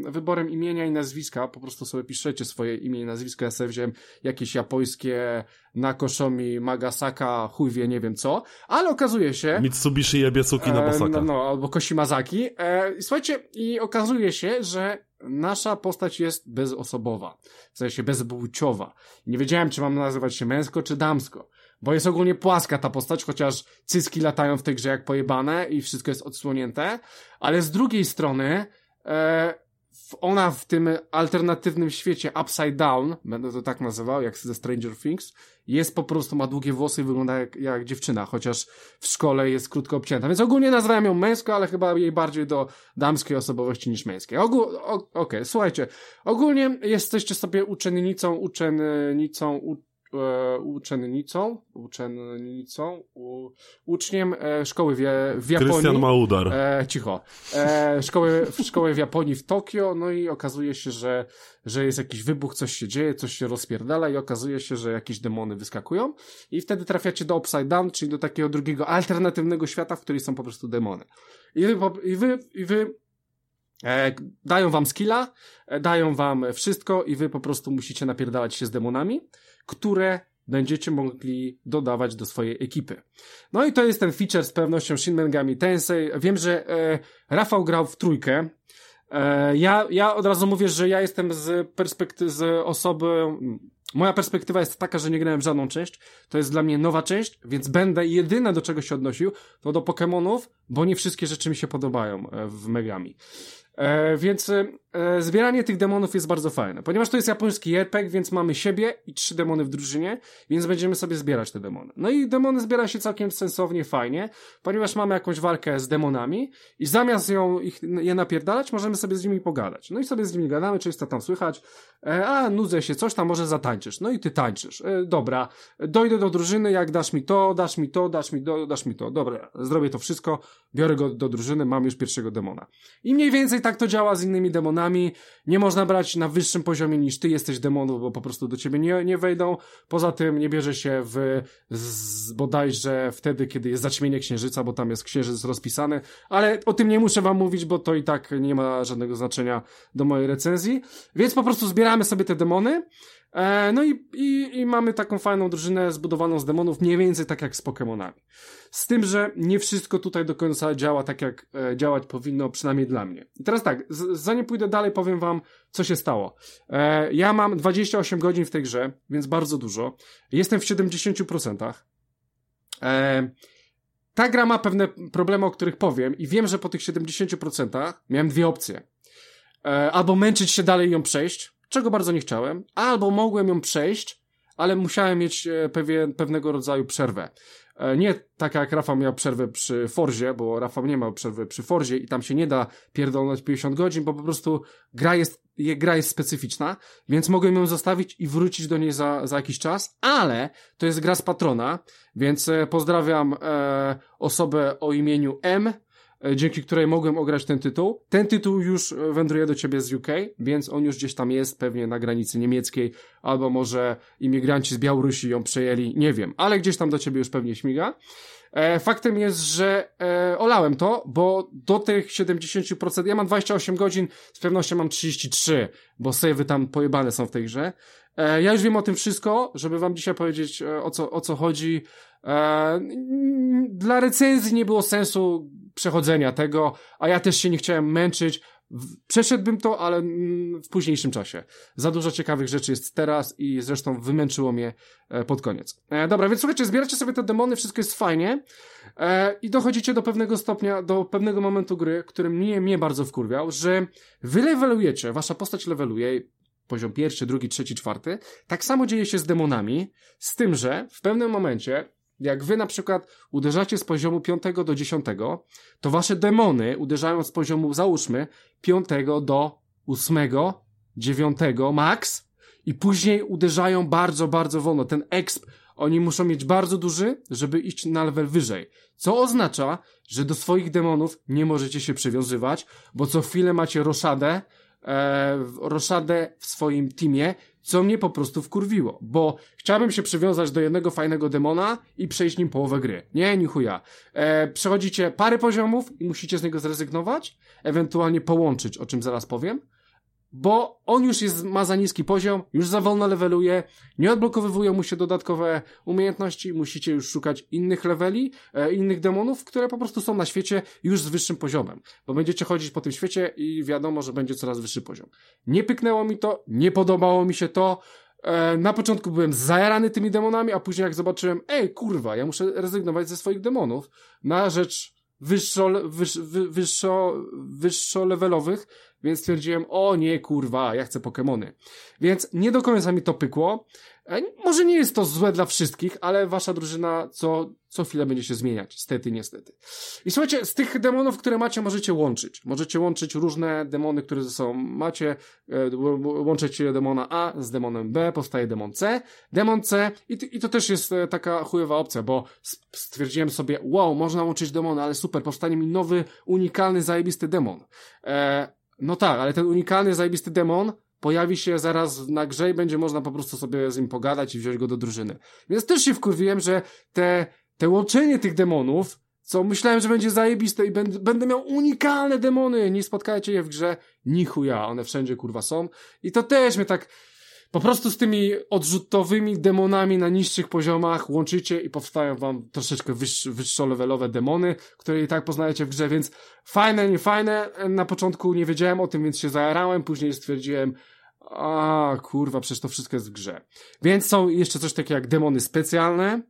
e, wyborem imienia i nazwiska. Po prostu sobie piszecie swoje imię i nazwisko. Ja sobie wziąłem jakieś japońskie Nakoszomi, Magasaka, chuj wie, nie wiem co. Ale okazuje się... Mitsubishi Yabesuki e, Nabasaka. No, no, albo Koshimazaki. E, słuchajcie, i okazuje się, że nasza postać jest bezosobowa. W sensie bezpłciowa. Nie wiedziałem, czy mam nazywać się męsko, czy damsko. Bo jest ogólnie płaska ta postać, chociaż cyski latają w tej grze jak pojebane i wszystko jest odsłonięte, ale z drugiej strony e, ona w tym alternatywnym świecie Upside Down, będę to tak nazywał, jak ze Stranger Things, jest po prostu, ma długie włosy i wygląda jak, jak dziewczyna, chociaż w szkole jest krótko obcięta. Więc ogólnie nazywam ją męsko, ale chyba jej bardziej do damskiej osobowości niż męskiej. Ogól, Okej, okay, słuchajcie. Ogólnie jesteście sobie uczennicą, uczennicą, u, uczennicą, uczennicą, u, uczniem e, szkoły w, w Japonii. Krystian Maudar. E, cicho. E, szkoły, szkoły w Japonii, w Tokio, no i okazuje się, że, że jest jakiś wybuch, coś się dzieje, coś się rozpierdala i okazuje się, że jakieś demony wyskakują i wtedy trafiacie do Upside Down, czyli do takiego drugiego alternatywnego świata, w którym są po prostu demony. I wy, i wy, i wy E, dają wam skilla, e, dają wam wszystko i wy po prostu musicie napierdalać się z demonami które będziecie mogli dodawać do swojej ekipy. No i to jest ten feature z pewnością Shin Megami Tensei. Wiem, że e, Rafał grał w trójkę. E, ja, ja od razu mówię, że ja jestem z perspektywy, z osoby, moja perspektywa jest taka, że nie grałem w żadną część. To jest dla mnie nowa część, więc będę jedyne do czego się odnosił, to do Pokémonów, bo nie wszystkie rzeczy mi się podobają e, w Megami. E, więc e, zbieranie tych demonów jest bardzo fajne. Ponieważ to jest japoński RPG, więc mamy siebie i trzy demony w drużynie, więc będziemy sobie zbierać te demony. No i demony zbiera się całkiem sensownie, fajnie, ponieważ mamy jakąś walkę z demonami i zamiast ją, ich, je napierdalać, możemy sobie z nimi pogadać. No i sobie z nimi gadamy, co tam słychać, e, a nudzę się, coś tam może zatańczysz. No i ty tańczysz. E, dobra, dojdę do drużyny, jak dasz mi to, dasz mi to, dasz mi to, dasz mi to. Dobra, zrobię to wszystko, biorę go do drużyny, mam już pierwszego demona. I mniej więcej tak to działa z innymi demonami. Nie można brać na wyższym poziomie niż ty jesteś demonów, bo po prostu do ciebie nie, nie wejdą. Poza tym nie bierze się w z, bodajże wtedy, kiedy jest zaćmienie księżyca, bo tam jest księżyc rozpisany, ale o tym nie muszę wam mówić, bo to i tak nie ma żadnego znaczenia do mojej recenzji. Więc po prostu zbieramy sobie te demony. E, no i, i, i mamy taką fajną drużynę zbudowaną z demonów, mniej więcej tak jak z Pokémonami. Z tym, że nie wszystko tutaj do końca działa tak, jak e, działać powinno, przynajmniej dla mnie. I teraz tak, z, zanim pójdę dalej, powiem wam, co się stało. E, ja mam 28 godzin w tej grze, więc bardzo dużo. Jestem w 70%. E, ta gra ma pewne problemy, o których powiem i wiem, że po tych 70% miałem dwie opcje. E, albo męczyć się dalej i ją przejść, czego bardzo nie chciałem, albo mogłem ją przejść, ale musiałem mieć e, pewien, pewnego rodzaju przerwę. E, nie taka jak Rafał miał przerwę przy Forzie, bo Rafał nie miał przerwy przy Forzie i tam się nie da pierdolnąć 50 godzin, bo po prostu gra jest, gra jest specyficzna, więc mogłem ją zostawić i wrócić do niej za, za jakiś czas, ale to jest gra z patrona, więc e, pozdrawiam e, osobę o imieniu M, dzięki której mogłem ograć ten tytuł. Ten tytuł już e, wędruje do ciebie z UK, więc on już gdzieś tam jest, pewnie na granicy niemieckiej, albo może imigranci z Białorusi ją przejęli, nie wiem, ale gdzieś tam do ciebie już pewnie śmiga. E, faktem jest, że e, olałem to, bo do tych 70%, ja mam 28 godzin, z pewnością mam 33, bo savey tam pojebane są w tej grze. E, ja już wiem o tym wszystko, żeby wam dzisiaj powiedzieć e, o co, o co chodzi. E, dla recenzji nie było sensu przechodzenia tego, a ja też się nie chciałem męczyć. Przeszedłbym to, ale w późniejszym czasie. Za dużo ciekawych rzeczy jest teraz i zresztą wymęczyło mnie e, pod koniec. E, dobra, więc słuchajcie, zbieracie sobie te demony, wszystko jest fajnie e, i dochodzicie do pewnego stopnia, do pewnego momentu gry, który mnie, mnie bardzo wkurwiał, że wy levelujecie, wasza postać leveluje, poziom pierwszy, drugi, trzeci, czwarty. Tak samo dzieje się z demonami, z tym, że w pewnym momencie jak wy na przykład uderzacie z poziomu 5 do 10, to wasze demony uderzają z poziomu, załóżmy, 5 do 8, 9 max i później uderzają bardzo, bardzo wolno. Ten exp oni muszą mieć bardzo duży, żeby iść na level wyżej. Co oznacza, że do swoich demonów nie możecie się przywiązywać, bo co chwilę macie roszadę, e, roszadę w swoim teamie, co mnie po prostu wkurwiło, bo chciałbym się przywiązać do jednego fajnego demona i przejść nim połowę gry. Nie, ni chuja. E, przechodzicie parę poziomów i musicie z niego zrezygnować, ewentualnie połączyć, o czym zaraz powiem, bo on już jest, ma za niski poziom, już za wolno leveluje, nie odblokowywują mu się dodatkowe umiejętności, musicie już szukać innych leveli, e, innych demonów, które po prostu są na świecie już z wyższym poziomem, bo będziecie chodzić po tym świecie i wiadomo, że będzie coraz wyższy poziom. Nie pyknęło mi to, nie podobało mi się to, e, na początku byłem zajarany tymi demonami, a później jak zobaczyłem, ej kurwa, ja muszę rezygnować ze swoich demonów na rzecz wyższo, wyż, wy, wyższo, wyższo levelowych, więc stwierdziłem, o nie, kurwa, ja chcę Pokémony. Więc nie do końca mi to pykło. E, może nie jest to złe dla wszystkich, ale wasza drużyna co, co chwilę będzie się zmieniać. Stety, niestety. I słuchajcie, z tych demonów, które macie, możecie łączyć. Możecie łączyć różne demony, które ze sobą macie. E, łączycie demona A z demonem B, powstaje demon C. Demon C, i, i to też jest e, taka chujowa opcja, bo stwierdziłem sobie, wow, można łączyć demony, ale super, powstanie mi nowy, unikalny, zajebisty demon. E, no tak, ale ten unikalny, zajebisty demon pojawi się zaraz na grze i będzie można po prostu sobie z nim pogadać i wziąć go do drużyny. Więc też się wkurwiłem, że te, te łączenie tych demonów, co myślałem, że będzie zajebiste i będę, będę miał unikalne demony, nie spotkajcie je w grze, ni chuja, one wszędzie kurwa są. I to też mnie tak, po prostu z tymi odrzutowymi demonami na niższych poziomach łączycie i powstają wam troszeczkę wyższy, wyższo-levelowe demony, które i tak poznajecie w grze, więc fajne, nie fajne. Na początku nie wiedziałem o tym, więc się zajarałem, później stwierdziłem, a kurwa, przecież to wszystko jest w grze. Więc są jeszcze coś takiego jak demony specjalne.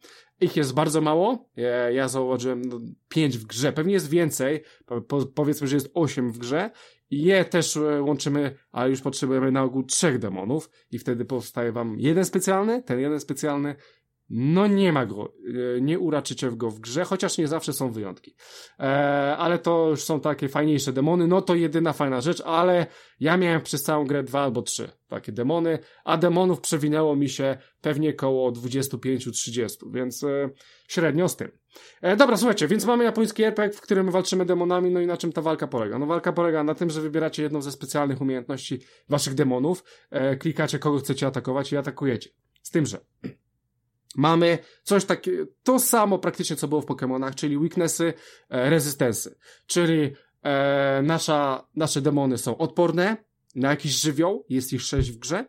Ich jest bardzo mało. Ja, zauważyłem no, pięć w grze. Pewnie jest więcej. Po, powiedzmy, że jest osiem w grze. Je też e, łączymy, ale już potrzebujemy na ogół trzech demonów i wtedy powstaje wam jeden specjalny, ten jeden specjalny no nie ma go, e, nie uraczycie go w grze, chociaż nie zawsze są wyjątki. E, ale to już są takie fajniejsze demony, no to jedyna fajna rzecz, ale ja miałem przez całą grę dwa albo trzy takie demony, a demonów przewinęło mi się pewnie koło 25-30, więc e, średnio z tym. E, dobra, słuchajcie, więc mamy japoński RPG, w którym walczymy demonami, no i na czym ta walka polega? No walka polega na tym, że wybieracie jedną ze specjalnych umiejętności waszych demonów, e, klikacie kogo chcecie atakować i atakujecie. Z tym, że Mamy coś takiego, to samo praktycznie co było w Pokémonach, czyli weaknessy, e, rezystensy. Czyli e, nasza, nasze demony są odporne na jakiś żywioł, jest ich sześć w grze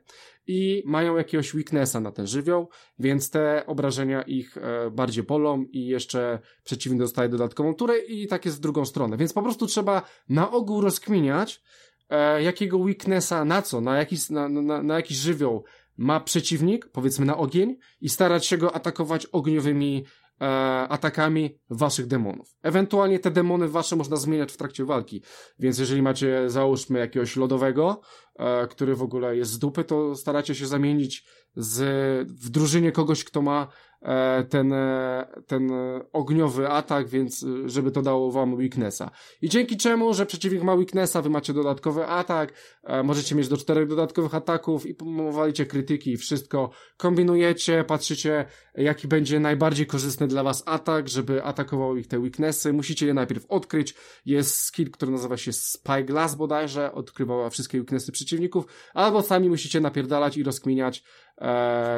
i mają jakiegoś weaknessa na ten żywioł, więc te obrażenia ich e, bardziej bolą i jeszcze przeciwnik dostaje dodatkową turę i tak jest w drugą stronę. Więc po prostu trzeba na ogół rozkminiać, e, jakiego weaknessa na co, na jakiś, na, na, na jakiś żywioł ma przeciwnik, powiedzmy na ogień, i starać się go atakować ogniowymi e, atakami waszych demonów. Ewentualnie te demony wasze można zmieniać w trakcie walki, więc jeżeli macie, załóżmy, jakiegoś lodowego, e, który w ogóle jest z dupy, to staracie się zamienić z, w drużynie kogoś, kto ma ten, e, ten ogniowy atak, więc żeby to dało wam weaknessa. I dzięki czemu, że przeciwnik ma weaknessa, wy macie dodatkowy atak, możecie mieć do czterech dodatkowych ataków i walicie krytyki i wszystko. Kombinujecie, patrzycie jaki będzie najbardziej korzystny dla was atak, żeby atakował ich te weaknessy. Musicie je najpierw odkryć. Jest skill, który nazywa się Spyglass bodajże, odkrywała wszystkie weaknessy przeciwników, albo sami musicie napierdalać i rozkminiać e,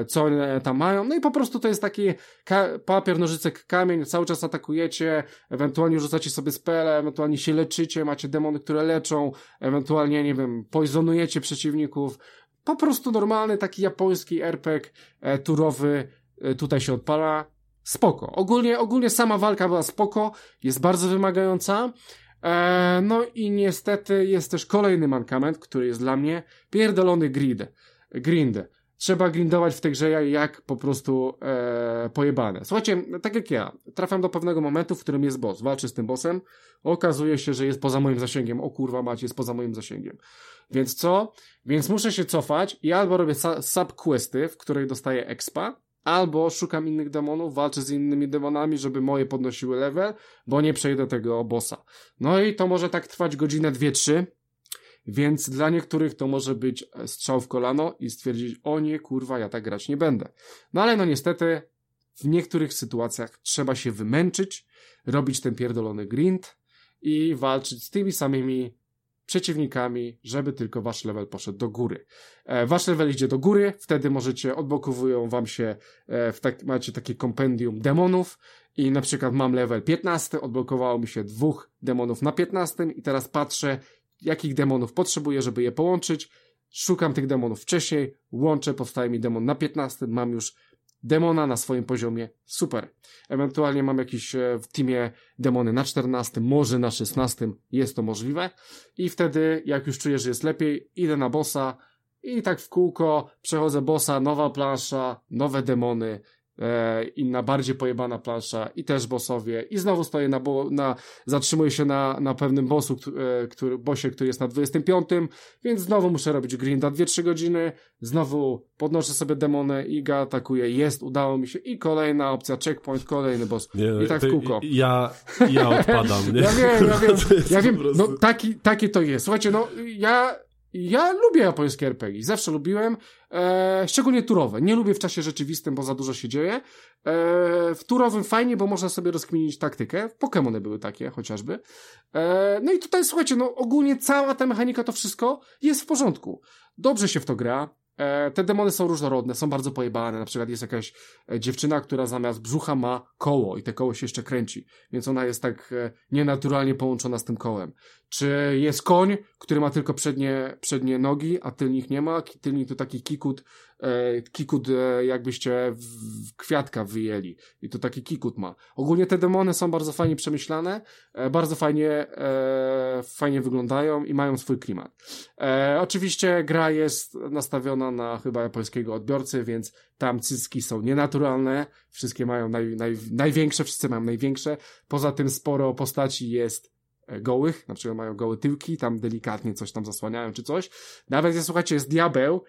co one tam mają. No i po prostu to jest taki papier, nożyce, kamień, cały czas atakujecie, ewentualnie rzucacie sobie spele, ewentualnie się leczycie, macie demony, które leczą, ewentualnie, nie wiem, poisonujecie przeciwników. Po prostu normalny taki japoński RPG e, turowy e, tutaj się odpala. Spoko. Ogólnie, ogólnie sama walka była spoko, jest bardzo wymagająca. E, no i niestety jest też kolejny mankament, który jest dla mnie pierdolony grid. Grind. Trzeba grindować w tej grze jak po prostu e, pojebane. Słuchajcie, tak jak ja, trafiam do pewnego momentu, w którym jest boss. Walczę z tym bossem, okazuje się, że jest poza moim zasięgiem. O kurwa macie, jest poza moim zasięgiem. Więc co? Więc muszę się cofać i albo robię subquesty, w której dostaję expa, albo szukam innych demonów, walczę z innymi demonami, żeby moje podnosiły level, bo nie przejdę tego bossa. No i to może tak trwać godzinę, dwie, trzy, więc dla niektórych to może być strzał w kolano i stwierdzić, o nie, kurwa, ja tak grać nie będę. No ale no niestety, w niektórych sytuacjach trzeba się wymęczyć, robić ten pierdolony grind i walczyć z tymi samymi przeciwnikami, żeby tylko wasz level poszedł do góry. E, wasz level idzie do góry, wtedy możecie, odblokowują wam się, e, w tak, macie takie kompendium demonów i na przykład mam level 15, odblokowało mi się dwóch demonów na 15 i teraz patrzę, jakich demonów potrzebuję, żeby je połączyć. Szukam tych demonów wcześniej, łączę, powstaje mi demon na 15, mam już demona na swoim poziomie, super. Ewentualnie mam jakiś e, w teamie demony na 14, może na 16, jest to możliwe. I wtedy, jak już czuję, że jest lepiej, idę na bossa i tak w kółko przechodzę bossa, nowa plansza, nowe demony, e, inna bardziej pojebana plansza i też bossowie i znowu stoję na, bo, na zatrzymuję się na, na pewnym bossu, e, który, bossie, który jest na 25, więc znowu muszę robić grinda 2-3 godziny, znowu podnoszę sobie demony i ga atakuję, jest, udało mi się i kolejna opcja, checkpoint, kolejny boss nie, i tak w kółko. Ja, ja odpadam, nie? ja wiem, ja wiem, ja wiem, no taki, takie to jest. Słuchajcie, no ja ja lubię japońskie RPG, zawsze lubiłem, e, szczególnie turowe. Nie lubię w czasie rzeczywistym, bo za dużo się dzieje. E, w turowym fajnie, bo można sobie rozkminić taktykę. Pokémony były takie chociażby. E, no i tutaj słuchajcie, no ogólnie cała ta mechanika, to wszystko jest w porządku. Dobrze się w to gra. E, te demony są różnorodne, są bardzo pojebane. Na przykład jest jakaś e, dziewczyna, która zamiast brzucha ma koło i te koło się jeszcze kręci, więc ona jest tak e, nienaturalnie połączona z tym kołem. Czy jest koń, który ma tylko przednie, przednie nogi, a tylnych nie ma? Tylnik to taki kikut, kikut e, jakbyście kwiatka wyjęli. I to taki kikut ma. Ogólnie te demony są bardzo fajnie przemyślane, e, bardzo fajnie, e, fajnie wyglądają i mają swój klimat. E, oczywiście gra jest nastawiona na chyba japońskiego odbiorcy, więc tam cycki są nienaturalne, wszystkie mają naj, naj, największe, wszyscy mają największe. Poza tym sporo postaci jest E, gołych, na przykład mają gołe tyłki, tam delikatnie coś tam zasłaniają czy coś. Nawet, słuchajcie, jest diabeł,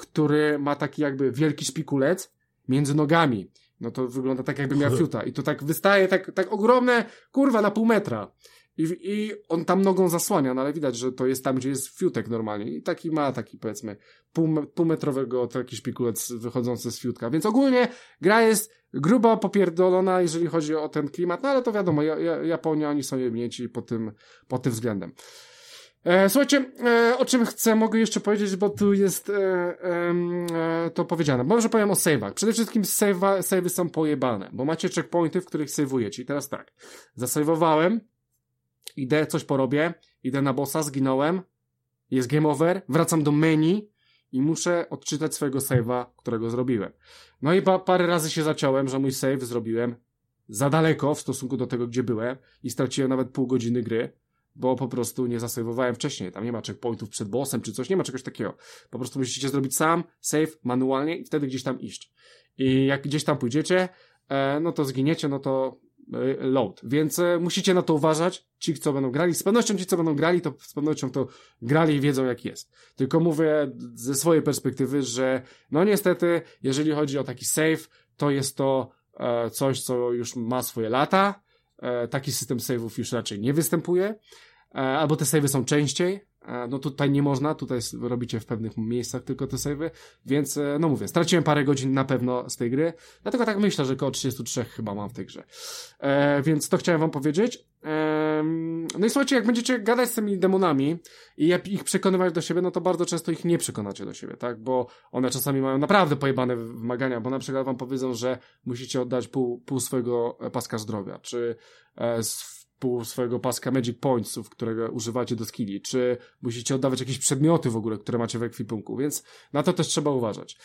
który ma taki jakby wielki szpikulec między nogami. No to wygląda tak jakby miał fiuta. I to tak wystaje, tak, tak ogromne, kurwa, na pół metra. I, I on tam nogą zasłania, no ale widać, że to jest tam, gdzie jest fiutek normalnie. I taki ma taki, powiedzmy, pół, półmetrowego taki szpikulec wychodzący z fiutka. Więc ogólnie gra jest gruba, popierdolona, jeżeli chodzi o ten klimat, no ale to wiadomo, Japonia, oni są jebnięci pod tym, pod tym względem. E, słuchajcie, e, o czym chcę, mogę jeszcze powiedzieć, bo tu jest e, to powiedziane. Może powiem o save'ach. Przede wszystkim save'y są pojebane, bo macie checkpointy, w których save'ujecie. I teraz tak, zasejwowałem, idę, coś porobię, idę na bossa, zginąłem, jest game over, wracam do menu i muszę odczytać swojego save'a, którego zrobiłem. No i pa parę razy się zaciąłem, że mój save zrobiłem za daleko w stosunku do tego, gdzie byłem i straciłem nawet pół godziny gry, bo po prostu nie zasejwowałem wcześniej. Tam nie ma checkpointów przed bossem czy coś, nie ma czegoś takiego. Po prostu musicie zrobić sam save manualnie i wtedy gdzieś tam iść. I jak gdzieś tam pójdziecie, e, no to zginiecie, no to E, load. Więc e, musicie na to uważać, ci, co będą grali. Z pewnością ci, co będą grali, to z pewnością to grali i wiedzą, jak jest. Tylko mówię ze swojej perspektywy, że no niestety, jeżeli chodzi o taki save, to jest to coś, co już ma swoje lata. E, taki system save'ów już raczej nie występuje. E, albo te save'y są częściej. E, no tutaj nie można, tutaj robicie w pewnych miejscach tylko te save'y, więc e, no mówię, straciłem parę godzin na pewno z tej gry, dlatego tak myślę, że około 33 chyba mam w tej grze. E, więc to chciałem wam powiedzieć. E, no i słuchajcie, jak będziecie gadać z tymi demonami i ich przekonywać do siebie, no to bardzo często ich nie przekonacie do siebie, tak? Bo one czasami mają naprawdę pojebane wymagania, bo na przykład wam powiedzą, że musicie oddać pół, pół swojego paska zdrowia, czy e, pół swojego paska Magic Pointsów, którego używacie do skilli, czy musicie oddawać jakieś przedmioty w ogóle, które macie w ekwipunku, więc na to też trzeba uważać.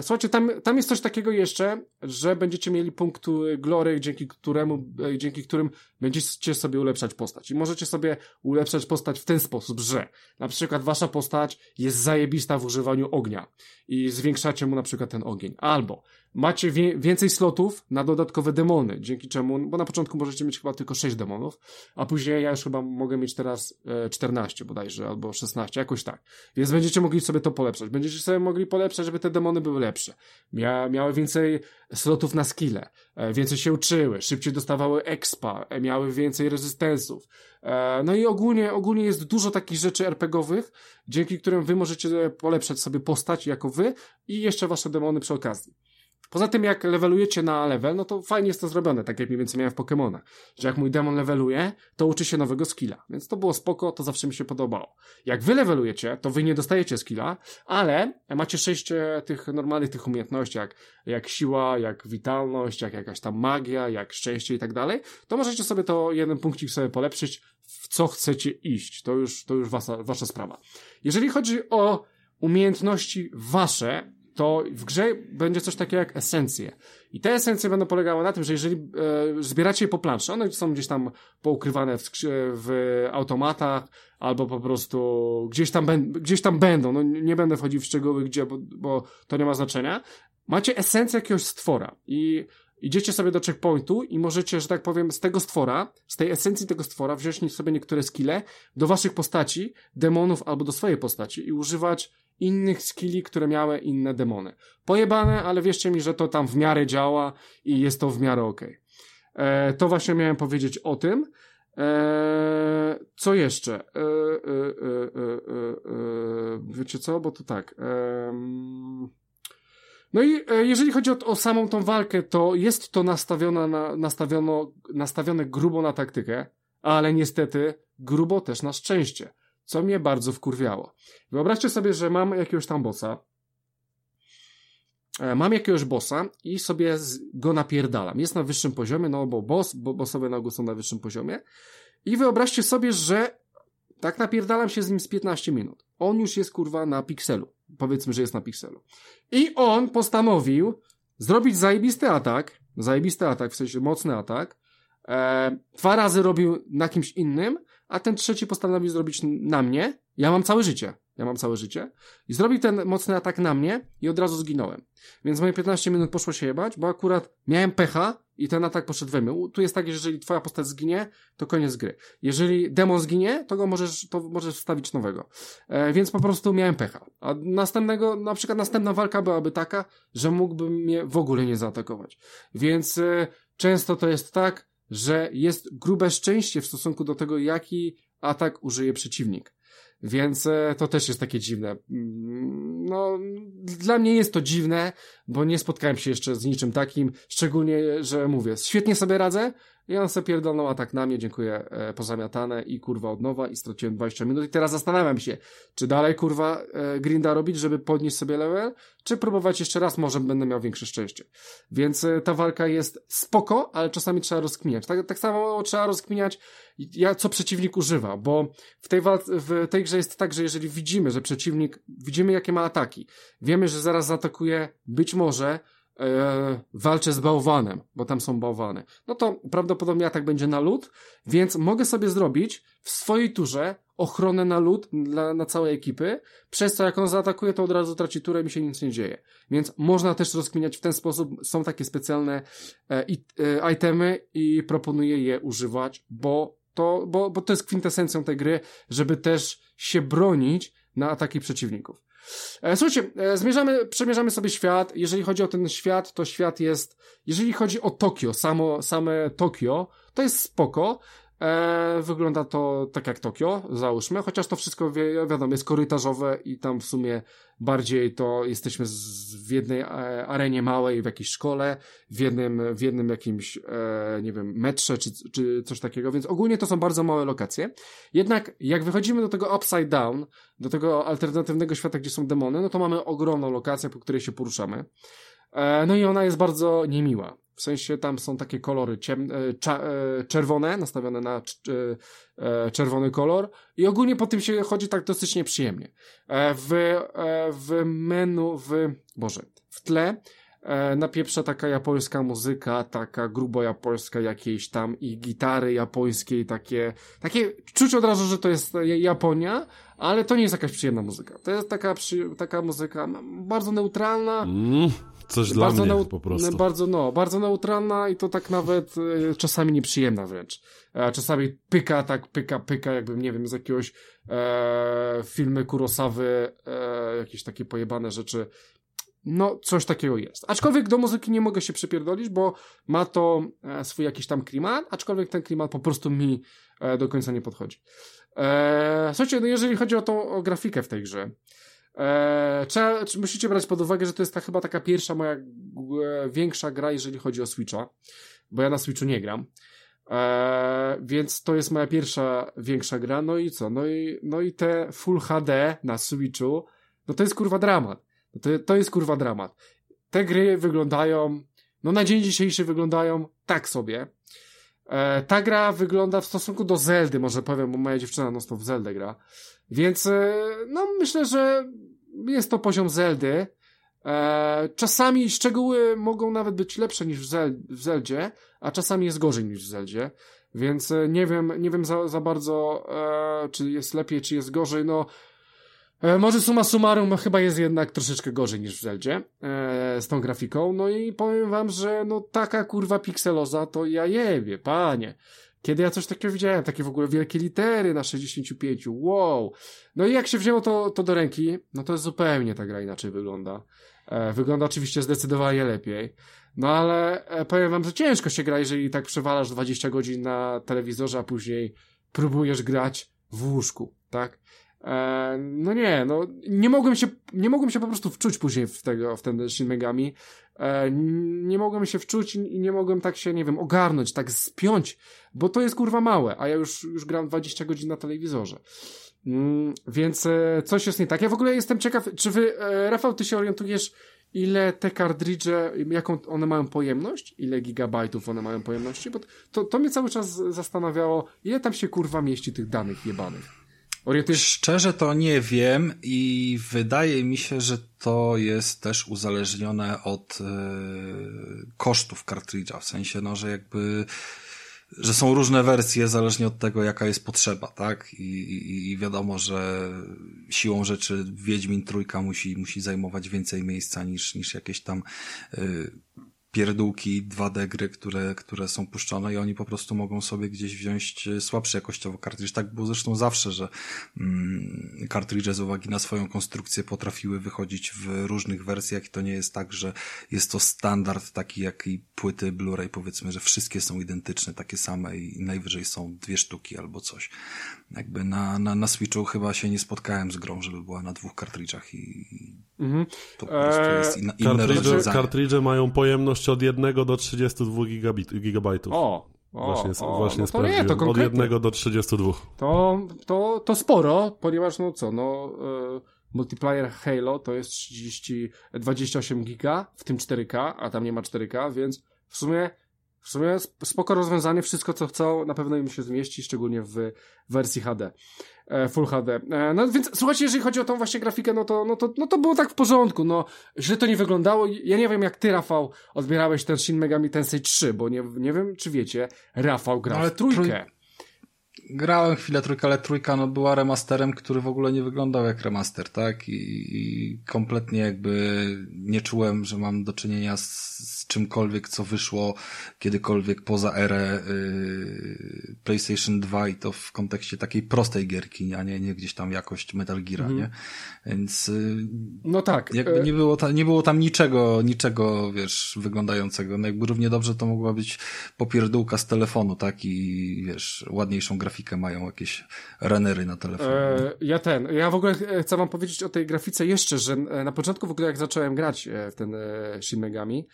Słuchajcie, tam, tam jest coś takiego jeszcze, że będziecie mieli punktu glory, dzięki któremu, e, dzięki którym będziecie sobie ulepszać postać. I możecie sobie ulepszać postać w ten sposób, że na przykład wasza postać jest zajebista w używaniu ognia i zwiększacie mu na przykład ten ogień. Albo macie wie, więcej slotów na dodatkowe demony, dzięki czemu, bo na początku możecie mieć chyba tylko 6 demonów, a później ja już chyba mogę mieć teraz e, 14 bodajże, albo 16, jakoś tak. Więc będziecie mogli sobie to polepszać. Będziecie sobie mogli polepszać, żeby te demony były lepsze. Mia, miały więcej slotów na skille, e, więcej się uczyły, szybciej dostawały expa, e, miały więcej rezystensów. E, no i ogólnie, ogólnie jest dużo takich rzeczy RPGowych, dzięki którym wy możecie polepszać sobie postać jako wy i jeszcze wasze demony przy okazji. Poza tym, jak levelujecie na level, no to fajnie jest to zrobione, tak jak mniej więcej miałem w Pokémonach, że jak mój demon leveluje, to uczy się nowego skilla, więc to było spoko, to zawsze mi się podobało. Jak wy levelujecie, to wy nie dostajecie skilla, ale macie sześć e, tych normalnych tych umiejętności, jak, jak siła, jak witalność, jak jakaś tam magia, jak szczęście i tak dalej, to możecie sobie to jeden punkcik sobie polepszyć, w co chcecie iść. To już, to już wasza, wasza sprawa. Jeżeli chodzi o umiejętności wasze, to w grze będzie coś takiego jak esencje. I te esencje będą polegały na tym, że jeżeli e, zbieracie je po planszy, one są gdzieś tam poukrywane w, w automatach, albo po prostu gdzieś tam, gdzieś tam będą, no nie będę wchodził w szczegóły gdzie, bo, bo to nie ma znaczenia. Macie esencję jakiegoś stwora i idziecie sobie do checkpointu i możecie, że tak powiem, z tego stwora, z tej esencji tego stwora wziąć sobie niektóre skille do waszych postaci, demonów albo do swojej postaci i używać innych skilli, które miały inne demony. Pojebane, ale wierzcie mi, że to tam w miarę działa i jest to w miarę. Okay. E, to właśnie miałem powiedzieć o tym. E, co jeszcze? E, e, e wiecie co? Bo to tak. no i jeżeli chodzi o, o, samą tą walkę, to jest to nastawione, na, nastawiono, nastawione grubo na taktykę, ale niestety grubo też na szczęście co mnie bardzo wkurwiało. Wyobraźcie sobie, że mam jakiegoś tam bossa, e, mam jakiegoś bossa i sobie go napierdalam. Jest na wyższym poziomie, no bo boss, bo bossowie na są na wyższym poziomie. I wyobraźcie sobie, że tak napierdalam się z nim z 15 minut. On już jest kurwa na pikselu. Powiedzmy, że jest na pikselu. I on postanowił zrobić zajebisty atak, zajebisty atak, w sensie mocny atak, e, dwa razy robił na kimś innym, a ten trzeci postanowił zrobić na mnie. Ja mam całe życie. Ja mam całe życie. I zrobił ten mocny atak na mnie i od razu zginąłem. Więc moje 15 minut poszło się jebać, bo akurat miałem pecha i ten atak poszedł we mnie. Tu jest tak, że jeżeli twoja postać zginie, to koniec gry. Jeżeli demon zginie, to go możesz, to możesz wstawić nowego. E, więc po prostu miałem pecha. A następnego, na przykład następna walka byłaby taka, że mógłbym mnie w ogóle nie zaatakować. Więc e, często to jest tak, że jest grube szczęście w stosunku do tego, jaki atak użyje przeciwnik. Więc e, to też jest takie dziwne. Mm, no, dla mnie jest to dziwne, bo nie spotkałem się jeszcze z niczym takim, szczególnie, że mówię, świetnie sobie radzę, i on sobie pierdolnął atak na mnie, dziękuję, e, pozamiatane i kurwa od nowa i straciłem 20 minut i teraz zastanawiam się, czy dalej kurwa e, grinda robić, żeby podnieść sobie level, czy próbować jeszcze raz, może będę miał większe szczęście. Więc e, ta walka jest spoko, ale czasami trzeba rozkminiać. Tak, tak samo trzeba rozkminiać, ja, co przeciwnik używa, bo w tej, w tej grze jest tak, że jeżeli widzimy, że przeciwnik, widzimy jakie ma ataki, wiemy, że zaraz zaatakuje być może e, walczę z bałwanem, bo tam są bałwany, no to prawdopodobnie atak będzie na lód, więc mogę sobie zrobić w swojej turze ochronę na lód dla, na całej ekipy, przez co jak on zaatakuje, to od razu traci turę i mi się nic nie dzieje. Więc można też rozkminiać w ten sposób, są takie specjalne e, e, itemy i proponuję je używać, bo to, bo, bo to jest kwintesencją tej gry, żeby też się bronić na ataki przeciwników. E, słuchajcie, e, zmierzamy, przemierzamy sobie świat. Jeżeli chodzi o ten świat, to świat jest, jeżeli chodzi o Tokio, samo, same Tokio, to jest spoko. E, wygląda to tak jak Tokio, załóżmy, chociaż to wszystko wi wiadomo jest korytarzowe i tam w sumie bardziej to jesteśmy z, w jednej e, arenie małej, w jakiejś szkole, w jednym, w jednym jakimś, e, nie wiem, metrze czy, czy coś takiego, więc ogólnie to są bardzo małe lokacje. Jednak jak wychodzimy do tego upside down, do tego alternatywnego świata, gdzie są demony, no to mamy ogromną lokację, po której się poruszamy. E, no i ona jest bardzo niemiła. W sensie tam są takie kolory ciem, e, e, czerwone, nastawione na czerwony kolor i ogólnie po tym się chodzi tak dosyć nieprzyjemnie. W, w menu, w, boże, w tle napieprza taka japońska muzyka, taka grubo japońska jakieś tam i gitary japońskiej, takie, takie, czuć od razu, że to jest Japonia, ale to nie jest jakaś przyjemna muzyka. To jest taka, taka muzyka bardzo neutralna, mm. Coś dla bardzo mnie po prostu. Bardzo, no, bardzo neutralna i to tak nawet e, czasami nieprzyjemna wręcz. E, czasami pyka, tak pyka, pyka, jakbym, nie wiem, z jakiegoś e, filmy Kurosawy, e, jakieś takie pojebane rzeczy. No, coś takiego jest. Aczkolwiek do muzyki nie mogę się przypierdolić, bo ma to e, swój jakiś tam klimat, aczkolwiek ten klimat po prostu mi e, do końca nie podchodzi. E, słuchajcie, no jeżeli chodzi o tą o grafikę w tej grze, Eee, trzeba, musicie brać pod uwagę, że to jest ta, chyba taka pierwsza moja e, większa gra, jeżeli chodzi o Switcha, bo ja na Switchu nie gram. Eee, więc to jest moja pierwsza większa gra. No i co? No i, no i te Full HD na Switchu, no to jest kurwa dramat. No to, to jest kurwa dramat. Te gry wyglądają, no na dzień dzisiejszy wyglądają tak sobie. Eee, ta gra wygląda w stosunku do Zeldy, może powiem, bo moja dziewczyna no to w Zeldę gra. Więc, e, no myślę, że jest to poziom Zeldy. E, czasami szczegóły mogą nawet być lepsze niż w, Zel w Zeldzie, a czasami jest gorzej niż w Zeldzie. Więc e, nie wiem, nie wiem za, za bardzo, e, czy jest lepiej, czy jest gorzej. No, może suma summarum no, chyba jest jednak troszeczkę gorzej niż w Zeldzie z tą grafiką. No i powiem wam, że no taka kurwa pikseloza to ja jebie, panie. Kiedy ja coś takiego widziałem, takie w ogóle wielkie litery na 65, wow. No i jak się wzięło to, to do ręki, no to zupełnie ta gra inaczej wygląda. E, wygląda oczywiście zdecydowanie lepiej. No ale e, powiem wam, że ciężko się gra, jeżeli tak przewalasz 20 godzin na telewizorze, a później próbujesz grać w łóżku, tak? E, no nie, no nie mogłem się, nie mogłem się po prostu wczuć później w tego, w ten Shin Megami. E, nie mogłem się wczuć i nie mogłem tak się, nie wiem, ogarnąć, tak spiąć, bo to jest kurwa małe, a ja już, już gram 20 godzin na telewizorze. Mm, więc e, coś jest nie tak. Ja w ogóle jestem ciekaw, czy wy, Rafał, ty się orientujesz, ile te kartridże, jaką one mają pojemność, ile gigabajtów one mają pojemności, bo to, to mnie cały czas zastanawiało, ile tam się kurwa mieści tych danych jebanych. Orientujesz... Szczerze to nie wiem i wydaje mi się, że to jest też uzależnione od yy, kosztów kartridża, w sensie, no, że jakby że są różne wersje zależnie od tego, jaka jest potrzeba, tak? I, i, i wiadomo, że siłą rzeczy Wiedźmin Trójka musi, musi zajmować więcej miejsca niż, niż jakieś tam yy, pierdółki 2D gry, które, które są puszczone i oni po prostu mogą sobie gdzieś wziąć e, słabszy jakościowo kartridż. Tak było zresztą zawsze, że mm, kartridże z uwagi na swoją konstrukcję potrafiły wychodzić w różnych wersjach i to nie jest tak, że jest to standard taki jak i płyty Blu-ray powiedzmy, że wszystkie są identyczne, takie same i najwyżej są dwie sztuki albo coś. Jakby na, na, na Switchu chyba się nie spotkałem z grą, żeby była na dwóch kartridżach i mhm. to po prostu jest inna, inne kartridże, kartridże mają pojemność od 1 do 32 gigabit, gigabajtów. O, o, właśnie, o, właśnie no to nie, to Od 1 do 32. To, to, to sporo, ponieważ no co, no y, multiplayer Halo to jest 30, 28 giga, w tym 4K, a tam nie ma 4K, więc w sumie w sumie spoko rozwiązanie, wszystko co chcą na pewno im się zmieści, szczególnie w wersji HD. E, Full HD. E, no więc słuchajcie, jeżeli chodzi o tą właśnie grafikę, no to, no to, no to było tak w porządku, no źle to nie wyglądało. Ja nie wiem jak ty, Rafał, odbierałeś ten Shin Megami Tensei 3, bo nie, nie wiem czy wiecie, Rafał grał no, ale trójkę. Trój... Grałem chwilę trójkę, ale trójka no, była remasterem, który w ogóle nie wyglądał jak remaster, tak? I, i kompletnie jakby nie czułem, że mam do czynienia z, z z czymkolwiek, co wyszło kiedykolwiek poza erę yy, PlayStation 2 i to w kontekście takiej prostej gierki, a nie, nie gdzieś tam jakość Metal Gear, mm. nie? Więc yy, no tak. Jakby e- nie było, ta, nie było tam niczego, niczego, wiesz, wyglądającego. No jakby równie dobrze to mogła być popierdółka z telefonu, tak? I wiesz, ładniejszą grafikę mają jakieś runnery na telefonie. E, ja ten, ja w ogóle chcę wam powiedzieć o tej grafice jeszcze, że na początku w ogóle jak zacząłem grać w ten Shin Megami,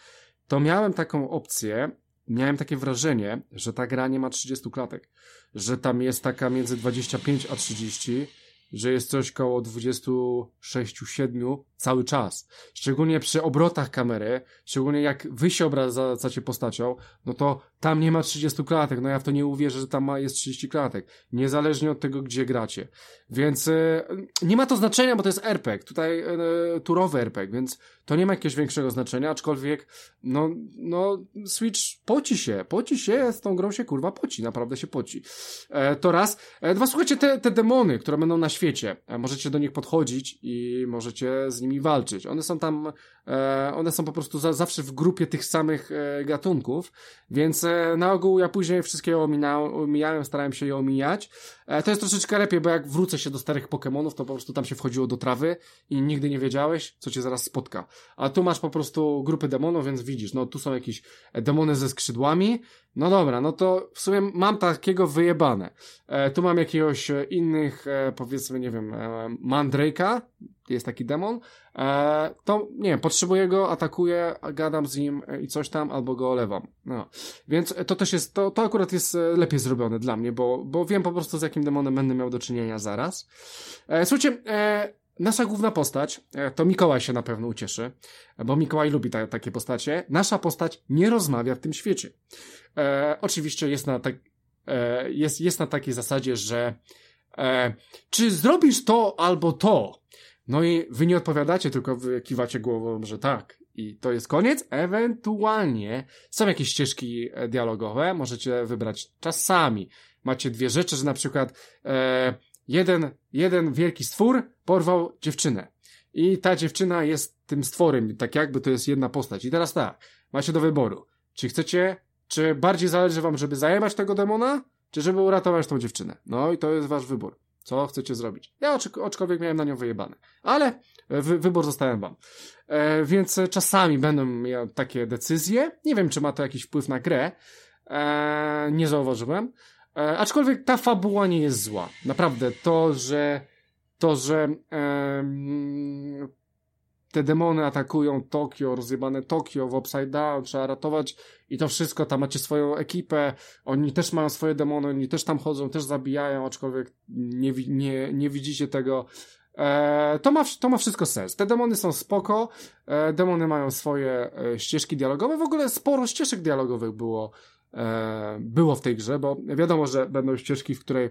to miałem taką opcję, miałem takie wrażenie, że ta gra nie ma 30 klatek, że tam jest taka między 25 a 30, że jest coś koło 26-7 cały czas. Szczególnie przy obrotach kamery, szczególnie jak wy się obracacie postacią, no to tam nie ma 30 klatek. No ja w to nie uwierzę, że tam ma, jest 30 klatek. Niezależnie od tego, gdzie gracie. Więc e, nie ma to znaczenia, bo to jest RPG. Tutaj e, turowy RPG, więc to nie ma jakiegoś większego znaczenia, aczkolwiek no, no Switch poci się, poci się, z tą grą się kurwa poci, naprawdę się poci. E, to raz. E, dwa, słuchajcie, te, te demony, które będą na świecie, e, możecie do nich podchodzić i możecie z nimi walczyć. One są tam, e, one są po prostu za, zawsze w grupie tych samych e, gatunków, więc e, na ogół ja później wszystkie ominałem, omijałem, starałem się je omijać. to jest troszeczkę lepiej, bo jak wrócę się do starych Pokémonów, to po prostu tam się wchodziło do trawy i nigdy nie wiedziałeś, co cię zaraz spotka. A tu masz po prostu grupy demonów, więc widzisz, no tu są jakieś demony ze skrzydłami. No dobra, no to w sumie mam takiego wyjebane. E, tu mam jakiegoś innych, e, powiedzmy, nie wiem, e, Mandrake'a, jest taki demon. E, to, nie wiem, potrzebuję go, atakuję, gadam z nim e, i coś tam, albo go olewam. No. Więc to też jest, to, to akurat jest lepiej zrobione dla mnie, bo, bo wiem po prostu z jakim demonem będę miał do czynienia zaraz. słuchajcie, Nasza główna postać, e, to Mikołaj się na pewno ucieszy, bo Mikołaj lubi ta, takie postacie. Nasza postać nie rozmawia w tym świecie. E, oczywiście jest na, tak, e, jest, jest na takiej zasadzie, że e, czy zrobisz to albo to? No i wy nie odpowiadacie, tylko wy kiwacie głową, że tak. I to jest koniec. Ewentualnie są jakieś ścieżki e, dialogowe, możecie wybrać czasami. Macie dwie rzeczy, że na przykład e, jeden, jeden wielki stwór porwał dziewczynę. I ta dziewczyna jest tym stworem, tak jakby to jest jedna postać. I teraz tak, macie do wyboru. Czy chcecie, czy bardziej zależy wam, żeby zajebać tego demona, czy żeby uratować tą dziewczynę? No i to jest wasz wybór. Co chcecie zrobić? Ja aczkolwiek miałem na nią wyjebane. Ale wy, wybór zostałem wam. E, więc czasami będą miał takie decyzje. Nie wiem, czy ma to jakiś wpływ na grę. E, nie zauważyłem. E, aczkolwiek ta fabuła nie jest zła. Naprawdę, to, że to, że e, te demony atakują Tokio, rozjebane Tokio w Upside Down, trzeba ratować i to wszystko, tam macie swoją ekipę, oni też mają swoje demony, oni też tam chodzą, też zabijają, aczkolwiek nie, nie, nie widzicie tego. E, to, ma, to ma wszystko sens. Te demony są spoko, e, demony mają swoje e, ścieżki dialogowe, w ogóle sporo ścieżek dialogowych było e, było w tej grze, bo wiadomo, że będą ścieżki, w której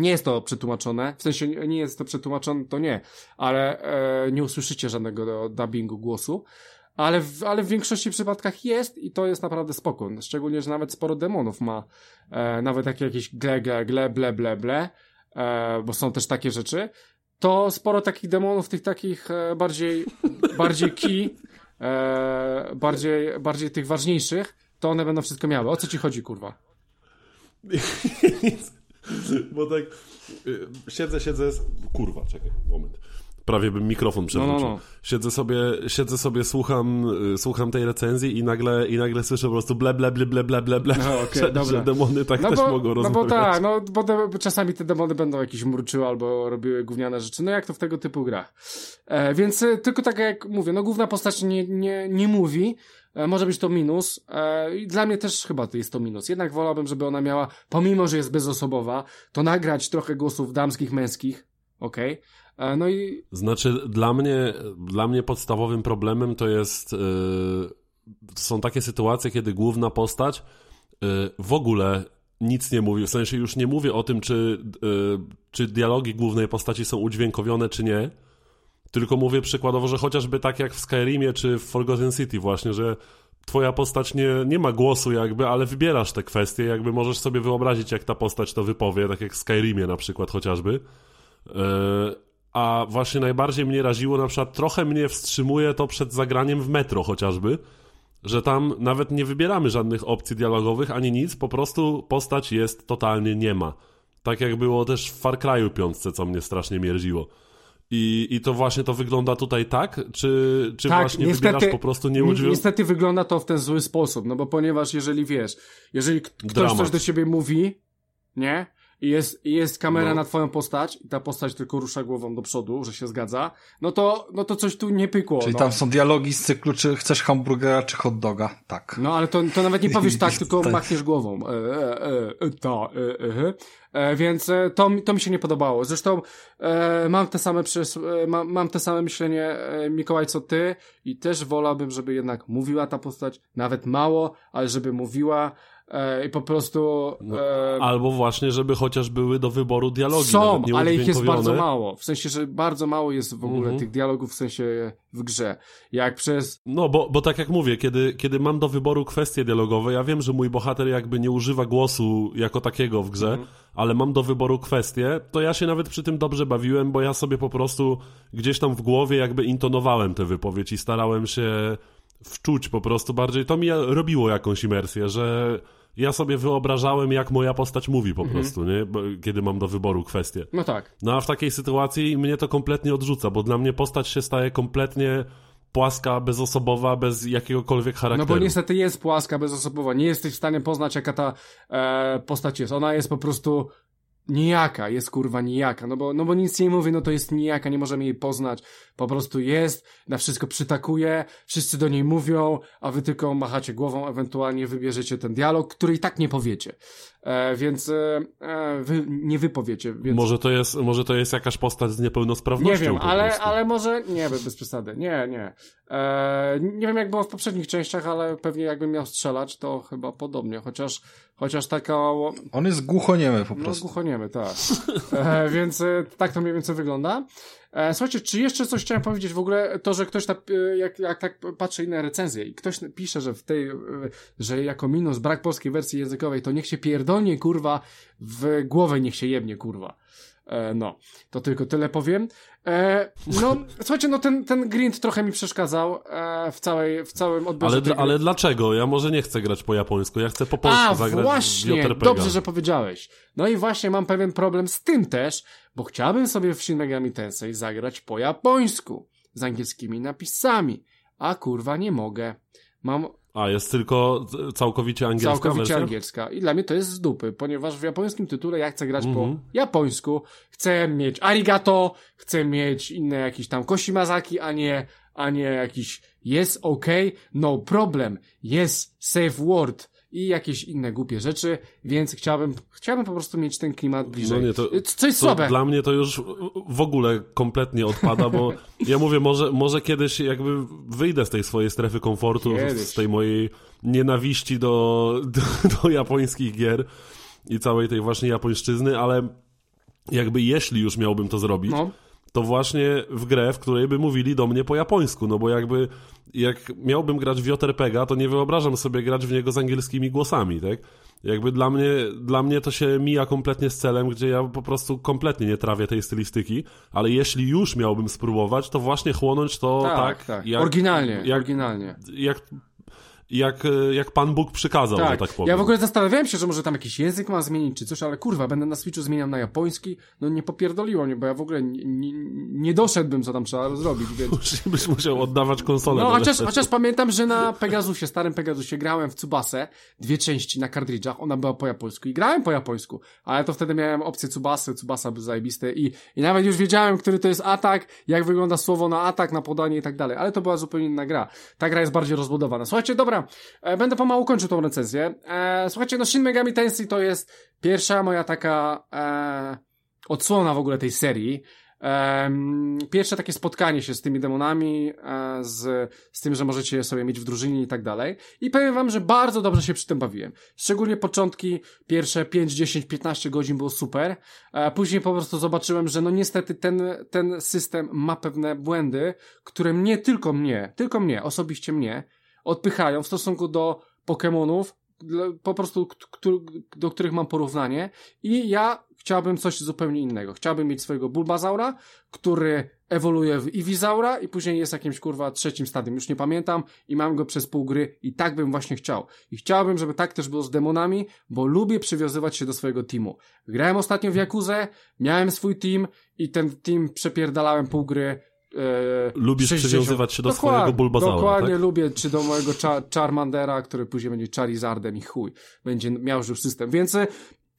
nie jest to przetłumaczone, w sensie nie jest to przetłumaczone, to nie, ale e, nie usłyszycie żadnego dubbingu głosu, ale w, ale w większości przypadkach jest i to jest naprawdę spoko, szczególnie, że nawet sporo demonów ma, e, nawet takie jakieś gle, gle, gle, ble, ble, ble, e, bo są też takie rzeczy, to sporo takich demonów, tych takich e, bardziej, bardziej key, e, bardziej, bardziej tych ważniejszych, to one będą wszystko miały. O co ci chodzi, kurwa? Bo tak y, siedzę, siedzę, kurwa, czekaj, moment. Prawie bym mikrofon przewrócił. No, no, no. Siedzę sobie, siedzę sobie, słucham, y, słucham tej recenzji i nagle, i nagle słyszę po prostu ble, ble, ble, ble, ble, ble, ble no, okay, że, że, demony tak no też bo, mogą rozmawiać. No bo tak, no bo, de, bo czasami te demony będą jakieś murczyły albo robiły gówniane rzeczy, no jak to w tego typu grach. E, więc y, tylko tak jak mówię, no główna postać nie, nie, nie mówi, może być to minus. E, I dla mnie też chyba to jest to minus. Jednak wolałbym, żeby ona miała, pomimo, że jest bezosobowa, to nagrać trochę głosów damskich, męskich. Okej. Okay? E, no i. Znaczy, dla mnie, dla mnie podstawowym problemem to jest. Yy, są takie sytuacje, kiedy główna postać yy, w ogóle nic nie mówi. W sensie już nie mówię o tym, czy, yy, czy dialogi głównej postaci są udźwiękowione, czy nie tylko mówię przykładowo, że chociażby tak jak w Skyrimie czy w Forgotten City właśnie, że twoja postać nie, nie ma głosu jakby, ale wybierasz te kwestie, jakby możesz sobie wyobrazić, jak ta postać to wypowie, tak jak w Skyrimie na przykład chociażby. Yy, a właśnie najbardziej mnie raziło, na przykład trochę mnie wstrzymuje to przed zagraniem w metro chociażby, że tam nawet nie wybieramy żadnych opcji dialogowych ani nic, po prostu postać jest totalnie nie ma. Tak jak było też w Far Cry'u 5, co mnie strasznie mierziło. I, I to właśnie to wygląda tutaj tak? Czy, czy tak, właśnie niestety, wybierasz po prostu nieudźwięk... Niestety wygląda to w ten zły sposób, no bo ponieważ jeżeli wiesz, jeżeli ktoś Dramat. coś do ciebie mówi, nie? I jest, i jest kamera no. na twoją postać i ta postać tylko rusza głową do przodu, że się zgadza, no to, no to coś tu nie pykło. Czyli no. tam są dialogi z cyklu, czy chcesz hamburgera, czy hot doga. Tak. No ale to, to nawet nie powiesz tak, tylko tak. machniesz głową. E, e, e, e ta, e, e, e, więc e, to, to mi się nie podobało. Zresztą e, mam te same przys e, mam, mam te same myślenie e, Mikołaj co ty i też wolałbym, żeby jednak mówiła ta postać, nawet mało, ale żeby mówiła, E, i po prostu... No, e, albo właśnie, żeby chociaż były do wyboru dialogi. Są, ale ich jest bardzo mało. W sensie, że bardzo mało jest w ogóle mm -hmm. tych dialogów w sensie w grze. Jak przez... No, bo, bo tak jak mówię, kiedy, kiedy mam do wyboru kwestie dialogowe, ja wiem, że mój bohater jakby nie używa głosu jako takiego w grze, mm -hmm. ale mam do wyboru kwestie, to ja się nawet przy tym dobrze bawiłem, bo ja sobie po prostu gdzieś tam w głowie jakby intonowałem tę wypowiedź i starałem się wczuć po prostu bardziej. To mi robiło jakąś imersję, że ja sobie wyobrażałem, jak moja postać mówi po mhm. prostu, nie? kiedy mam do wyboru kwestię. No tak. No a w takiej sytuacji mnie to kompletnie odrzuca, bo dla mnie postać się staje kompletnie płaska, bezosobowa, bez jakiegokolwiek charakteru. No bo niestety jest płaska, bezosobowa. Nie jesteś w stanie poznać, jaka ta e, postać jest. Ona jest po prostu nijaka, jest kurwa nijaka, no bo, no bo nic nie mówi, no to jest nijaka, nie możemy jej poznać, po prostu jest, na wszystko przytakuje, wszyscy do niej mówią, a wy tylko machacie głową, ewentualnie wybierzecie ten dialog, który i tak nie powiecie. E, więc e, e, wy nie wypowiecie. Więc... Może, to jest, może to jest jakaś postać z niepełnosprawnością. Nie wiem, ale, ale może, nie bez przesady, nie, nie. E, nie wiem jak było w poprzednich częściach, ale pewnie jakbym miał strzelać, to chyba podobnie, chociaż, chociaż taka... On jest głuchoniemy po no, prostu. No głuchoniemy, tak. E, więc e, tak to mniej więcej wygląda. E, słuchajcie, czy jeszcze coś chciałem powiedzieć w ogóle, to, że ktoś tak, jak, jak tak patrzy inne recenzje i ktoś pisze, że w tej, e, że jako minus brak polskiej wersji językowej, to niech się pierdolnie, kurwa, w głowę niech się jebnie, kurwa. E, no, to tylko tyle powiem. E, no, słuchajcie, no ten, ten grind trochę mi przeszkadzał e, w, całej, w całym odbiorze. Ale, ale dlaczego? Ja może nie chcę grać po japońsku, ja chcę po polsku A, zagrać właśnie, dobrze, że powiedziałeś. No i właśnie mam pewien problem z tym też, bo chciałbym sobie w Shin Megami Tensei zagrać po japońsku, z angielskimi napisami, a kurwa nie mogę. Mam a, jest tylko całkowicie angielska Całkowicie wersja? angielska. I dla mnie to jest z dupy, ponieważ w japońskim tytule ja chcę grać mm -hmm. po mhm. japońsku. Chcę mieć arigato, chcę mieć inne jakieś tam koshimazaki, a nie, a nie jakiś yes, okay, no problem, yes, safe word i jakieś inne głupie rzeczy, więc chciałbym, chciałbym po prostu mieć ten klimat bliżej. No nie, to, Co jest słabe. Dla mnie to już w ogóle kompletnie odpada, bo ja mówię, może, może kiedyś jakby wyjdę z tej swojej strefy komfortu, kiedyś. z tej mojej nienawiści do, do, do japońskich gier i całej tej właśnie japońszczyzny, ale jakby jeśli już miałbym to zrobić, no. To właśnie w grę, w której by mówili do mnie po japońsku, no bo jakby jak miałbym grać w JRPG, to nie wyobrażam sobie grać w niego z angielskimi głosami, tak? Jakby dla mnie, dla mnie to się mija kompletnie z celem, gdzie ja po prostu kompletnie nie trawię tej stylistyki, ale jeśli już miałbym spróbować, to właśnie chłonąć to tak, tak, tak. Jak, oryginalnie, jak, oryginalnie. Jak jak, e, jak Pan Bóg przykazał, tak. że tak powiem. Ja w ogóle zastanawiałem się, że może tam jakiś język ma zmienić czy coś, ale kurwa, będę na Switchu zmieniał na japoński, no nie popierdoliło mnie, bo ja w ogóle nie, nie, nie doszedłbym, co tam trzeba zrobić, więc... Byś musiał oddawać konsolę. No, chociaż, chociaż pamiętam, że na Pegasusie, starym Pegasusie grałem w Tsubasę, dwie części na kartridżach, ona była po japońsku i grałem po japońsku, ale to wtedy miałem opcję Tsubasy, Tsubasa był zajebiste i, i nawet już wiedziałem, który to jest atak, jak wygląda słowo na atak, na podanie i tak dalej, ale to była zupełnie inna gra. Ta gra jest bardziej rozbudowana. Słuchajcie, dobra, E, będę pomału kończył tą recenzję. E, słuchajcie, no Shin Megami Tensei to jest pierwsza moja taka e, odsłona w ogóle tej serii. Pierwsze takie spotkanie się z tymi demonami, z, z tym, że możecie sobie mieć w drużynie i tak dalej. I powiem wam, że bardzo dobrze się przy tym bawiłem. Szczególnie początki, pierwsze 5, 10, 15 godzin było super. Później po prostu zobaczyłem, że no niestety ten, ten system ma pewne błędy, które mnie, tylko mnie, tylko mnie, osobiście mnie, odpychają w stosunku do Pokémonów, po prostu do których mam porównanie i ja chciałbym coś zupełnie innego. Chciałbym mieć swojego Bulbazaura, który ewoluuje w Iwizaura i później jest jakimś kurwa trzecim stadium, już nie pamiętam i mam go przez pół gry i tak bym właśnie chciał. I chciałbym, żeby tak też było z demonami, bo lubię przywiązywać się do swojego teamu. Grałem ostatnio w Jakuzę, miałem swój team i ten team przepierdalałem pół gry E, Lubisz 60. przywiązywać się do dokładnie, swojego Bulbazaura, Dokładnie tak? lubię, czy do mojego Char Charmandera, który później będzie Charizardem i chuj. Będzie miał już system. Więc e,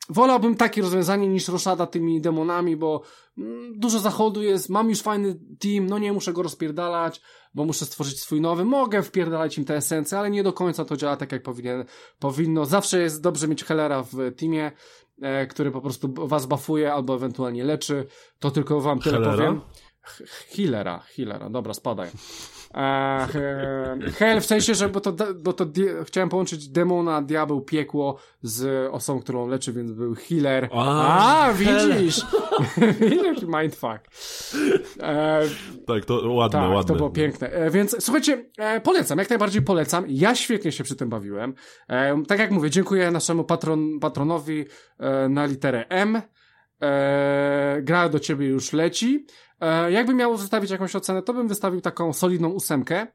wolałbym takie rozwiązanie niż roszada tymi demonami, bo mm, dużo zachodu jest, mam już fajny team, no nie muszę go rozpierdalać, bo muszę stworzyć swój nowy. Mogę wpierdalać im te esencje, ale nie do końca to działa tak, jak powinien, powinno. Zawsze jest dobrze mieć Hellera w teamie, e, który po prostu was buffuje albo ewentualnie leczy. To tylko wam tyle powiem. Healera, healera, dobra, spadaj. E, hell w sensie, że bo to, bo to chciałem połączyć demona, diabeł, piekło z osobą, którą leczy, więc był healer. A, A widzisz! Jaki mindfuck. E, tak, to ładne, tak, ładne. to było piękne. E, więc słuchajcie, e, polecam, jak najbardziej polecam. Ja świetnie się przy tym bawiłem. E, tak jak mówię, dziękuję naszemu patron, patronowi e, na literę M. gra do ciebie już leci. E, jakbym miał wystawić jakąś ocenę, to bym wystawił taką solidną ósemkę.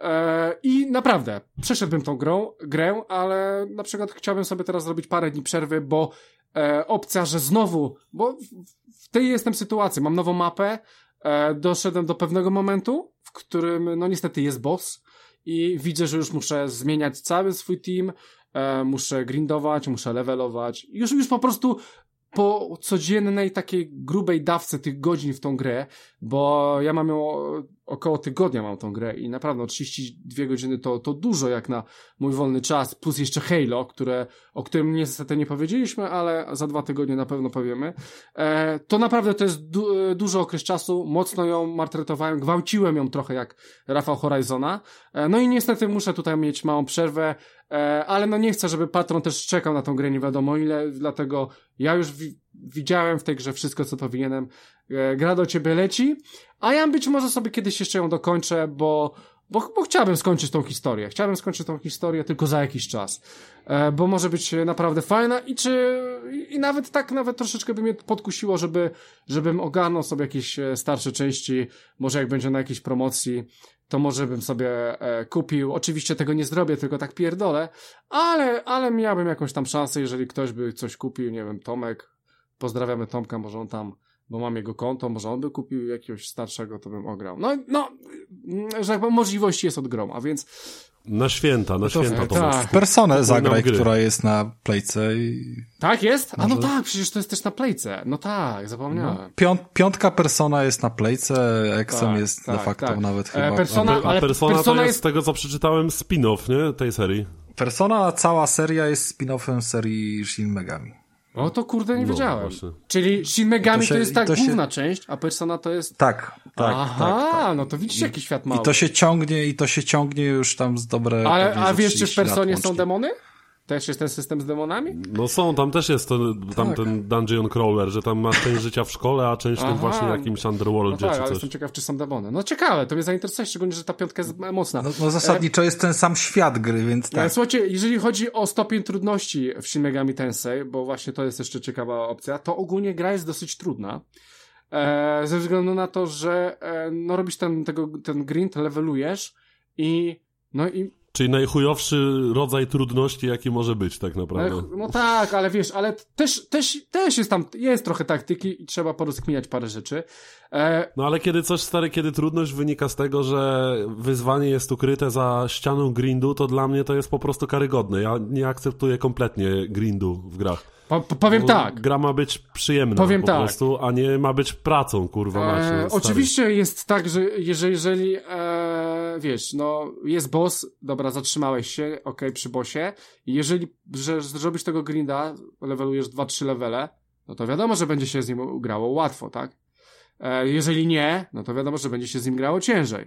E, I naprawdę, przeszedłbym tą grą, grę, ale na przykład chciałbym sobie teraz zrobić parę dni przerwy, bo e, opcja, że znowu, bo w tej jestem sytuacji, mam nową mapę, doszedłem do pewnego momentu, w którym, no niestety jest boss i widzę, że już muszę zmieniać cały swój team, muszę grindować, muszę levelować, już, już po prostu po codziennej takiej grubej dawce tych godzin w tą grę, bo ja mam ją około tygodnia mam tą grę i naprawdę 32 godziny to, to dużo jak na mój wolny czas, plus jeszcze Halo, które, o którym niestety nie powiedzieliśmy, ale za dwa tygodnie na pewno powiemy. E, to naprawdę to jest du e, duży okres czasu, mocno ją martretowałem, gwałciłem ją trochę jak Rafał Horizona. E, no i niestety muszę tutaj mieć małą przerwę, ale no nie chcę, żeby patron też czekał na tą grę nie wiadomo ile, dlatego ja już wi widziałem w tej grze wszystko, co powinienem. E, gra do ciebie leci, a ja być może sobie kiedyś jeszcze ją dokończę, bo, bo, bo chciałbym skończyć tą historię. Chciałbym skończyć tą historię tylko za jakiś czas. E, bo może być naprawdę fajna i czy, i nawet tak, nawet troszeczkę by mnie podkusiło, żeby, żebym ogarnął sobie jakieś e, starsze części, może jak będzie na jakiejś promocji, to może bym sobie e, kupił. Oczywiście tego nie zrobię, tylko tak pierdolę, ale, ale miałbym jakąś tam szansę, jeżeli ktoś by coś kupił, nie wiem, Tomek, pozdrawiamy Tomka, może on tam bo mam jego konto, może on by kupił jakiegoś starszego, to bym ograł. No, no, że jakby możliwości jest od groma, więc... Na święta, na to, święta to tak. Personę zagraj, która jest na playce i... Tak jest? A no tak, przecież to jest też na playce. No tak, zapomniałem. No, piąt, piątka persona jest na playce, Exem tak, jest tak, de facto tak. nawet e, chyba... Persona, a, a persona, persona to jest, jest, z tego, co przeczytałem, spin-off, nie? Tej serii. Persona, cała seria jest spin-offem serii Shin Megami. O to kurde nie no, wiedziałem. Właśnie. Czyli Shin Megami to, się, to jest ta to główna się... część, a Persona to jest... Tak, tak. Aha, tak, tak. no to widzicie jaki świat mały. I to się ciągnie, i to się ciągnie już tam z dobre... Ale, a wiesz, czy w Personie są demony? Też jest ten system z demonami? No są, tam też jest ten, tam tak. ten dungeon crawler, że tam masz część życia w szkole, a część Aha. właśnie jakimś underworldzie no tak, czy ale jestem ciekaw, czy są demony. No ciekawe, to mnie zainteresuje, szczególnie, że ta piątka jest mocna. No, no zasadniczo e... jest ten sam świat gry, więc tak. Słuchajcie, jeżeli chodzi o stopień trudności w Shin Megami Tensei, bo właśnie to jest jeszcze ciekawa opcja, to ogólnie gra jest dosyć trudna. E, ze względu na to, że e, no robisz ten, tego, ten grind, levelujesz i no i Czyli najchujowszy rodzaj trudności, jaki może być, tak naprawdę. No tak, ale wiesz, ale też, też, też jest tam, jest trochę taktyki i trzeba porozkminiać parę rzeczy. E... No ale kiedy coś, stary, kiedy trudność wynika z tego, że wyzwanie jest ukryte za ścianą grindu, to dla mnie to jest po prostu karygodne. Ja nie akceptuję kompletnie grindu w grach. Po, powiem tak. Gra ma być przyjemna powiem po tak. prostu, a nie ma być pracą, kurwa macie. E, oczywiście jest tak, że jeżeli, jeżeli e, wiesz, no jest boss, dobra, zatrzymałeś się, okay, przy bossie jeżeli że zrobisz tego grinda, levelujesz 2-3 levele, no to wiadomo, że będzie się z nim grało łatwo, tak? E, jeżeli nie, no to wiadomo, że będzie się z nim grało ciężej.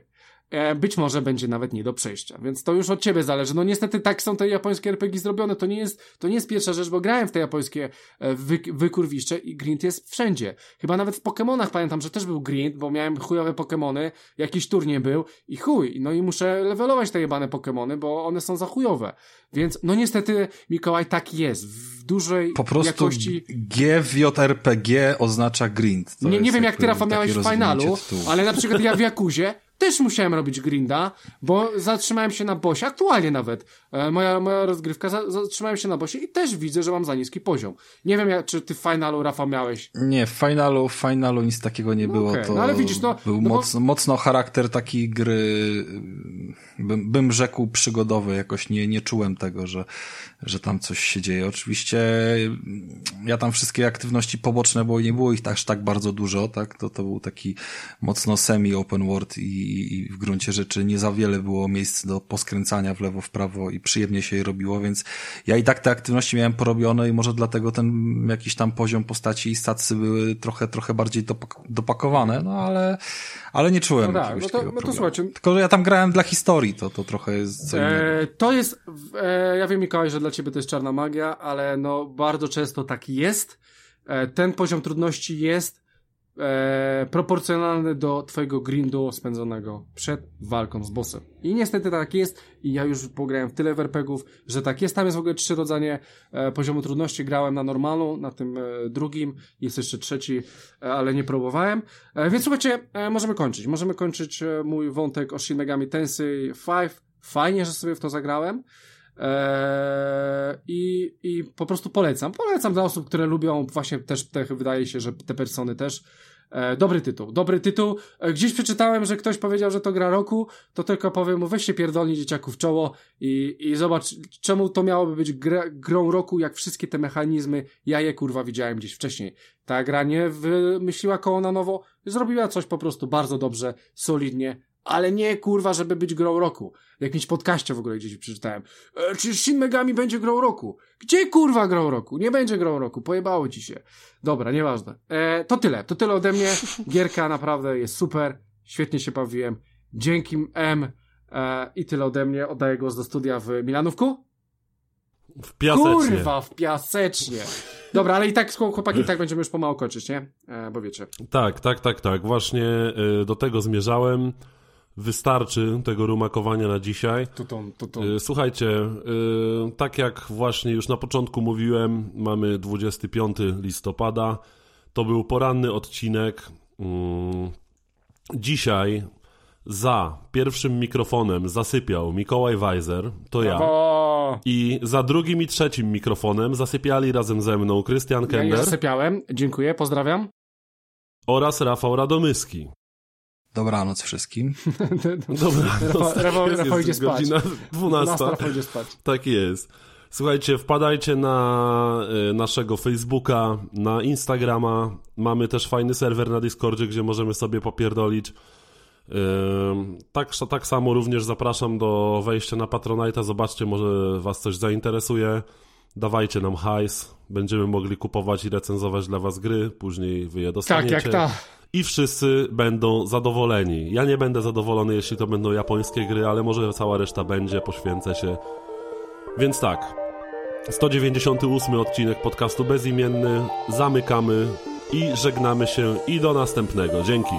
E, być może będzie nawet nie do przejścia, więc to już od ciebie zależy. No niestety tak są te japońskie RPG zrobione, to nie jest, to nie jest pierwsza rzecz, bo grałem w te japońskie e, wy, wykurwiszcze i grind jest wszędzie. Chyba nawet w Pokémonach pamiętam, że też był grind, bo miałem chujowe Pokémony, jakiś turniej był i chuj, no i muszę levelować te jebane Pokémony, bo one są za chujowe. Więc no niestety Mikołaj tak jest. W dużej po prostu jakości... G w JRPG oznacza grind. To nie, nie wiem jak ty Rafa miałeś w finalu, ale na przykład ja w Jakuzie też musiałem robić grinda, bo zatrzymałem się na bosie, aktualnie nawet, e, moja, moja rozgrywka, za, zatrzymałem się na bosie i też widzę, że mam za niski poziom. Nie wiem, jak, czy ty w finalu, Rafa, miałeś? Nie, w finalu, w finalu nic takiego nie no było, okay. to no, ale widzisz, no, był no mocno, bo... mocno charakter takiej gry, bym, bym rzekł przygodowy, jakoś nie, nie czułem tego, że, że tam coś się dzieje. Oczywiście ja tam wszystkie aktywności poboczne, bo nie było ich aż tak bardzo dużo, tak, to, to był taki mocno semi-open world i i, w gruncie rzeczy nie za wiele było miejsc do poskręcania w lewo, w prawo i przyjemnie się je robiło, więc ja i tak te aktywności miałem porobione i może dlatego ten jakiś tam poziom postaci i stacy były trochę, trochę bardziej dopakowane, no ale, ale nie czułem no tak, no to, no to słuchajcie. Tylko ja tam grałem dla historii, to, to trochę jest co innego. E, to jest, e, ja wiem Mikołaj, że dla ciebie to jest czarna magia, ale no bardzo często tak jest. E, ten poziom trudności jest e, proporcjonalny do twojego grindu spędzonego przed walką z bossem. I niestety tak jest i ja już pograłem w tyle werpegów, że tak jest. Tam jest w ogóle trzy rodzaje e, poziomu trudności. Grałem na normalu, na tym e, drugim, jest jeszcze trzeci, e, ale nie próbowałem. E, więc słuchajcie, możemy kończyć. Możemy kończyć mój wątek o Shin Megami Tensei 5. Fajnie, że sobie w to zagrałem. Eee, i, I po prostu polecam. Polecam dla osób, które lubią właśnie też, te, wydaje się, że te persony też. Eee, dobry tytuł, dobry tytuł. Eee, gdzieś przeczytałem, że ktoś powiedział, że to gra roku, to tylko powiem mu, weź się pierdolni dzieciaku w czoło i, i zobacz, czemu to miałoby być gra, grą roku, jak wszystkie te mechanizmy, ja je kurwa widziałem gdzieś wcześniej. Ta gra nie wymyśliła koło na nowo, zrobiła coś po prostu bardzo dobrze, solidnie, ale nie kurwa, żeby być grą roku. W jakimś podcaście w ogóle gdzieś przeczytałem. E, czy Shin Megami będzie grą roku? Gdzie kurwa grą roku? Nie będzie grą roku, pojebało ci się. Dobra, nieważne. E, to tyle, to tyle ode mnie. Gierka naprawdę jest super, świetnie się bawiłem. Dzięki M e, i tyle ode mnie. Oddaję głos do studia w Milanówku. W piasecznie. Kurwa, w piasecznie. Dobra, ale i tak chłopaki, tak będziemy już pomału kończyć, nie? E, bo wiecie. Tak, tak, tak, tak. Właśnie y, do tego zmierzałem wystarczy tego rumakowania na dzisiaj. Tutum, tutum. Y, słuchajcie, y, tak jak właśnie już na początku mówiłem, mamy 25 listopada. To był poranny odcinek. Mm, dzisiaj za pierwszym mikrofonem zasypiał Mikołaj Weiser, to ja. I za drugim i trzecim mikrofonem zasypiali razem ze mną Krystian Kender. Ja nie zasypiałem, dziękuję, pozdrawiam. Oraz Rafał Radomyski. Dobranoc wszystkim. Dobranoc. Rafał, jest, Rafał idzie spać. Godzina 12. Rafał idzie spać. Tak jest. Słuchajcie, wpadajcie na y, naszego Facebooka, na Instagrama. Mamy też fajny serwer na Discordzie, gdzie możemy sobie popierdolić. Y, tak, tak samo również zapraszam do wejścia na Patronite'a. Zobaczcie, może Was coś zainteresuje. Dawajcie nam hajs. Będziemy mogli kupować i recenzować dla Was gry. Później Wy je dostaniecie. Tak, jak ta i wszyscy będą zadowoleni. Ja nie będę zadowolony, jeśli to będą japońskie gry, ale może cała reszta będzie, poświęcę się. Więc tak, 198 odcinek podcastu Bezimienny, zamykamy i żegnamy się i do następnego. Dzięki.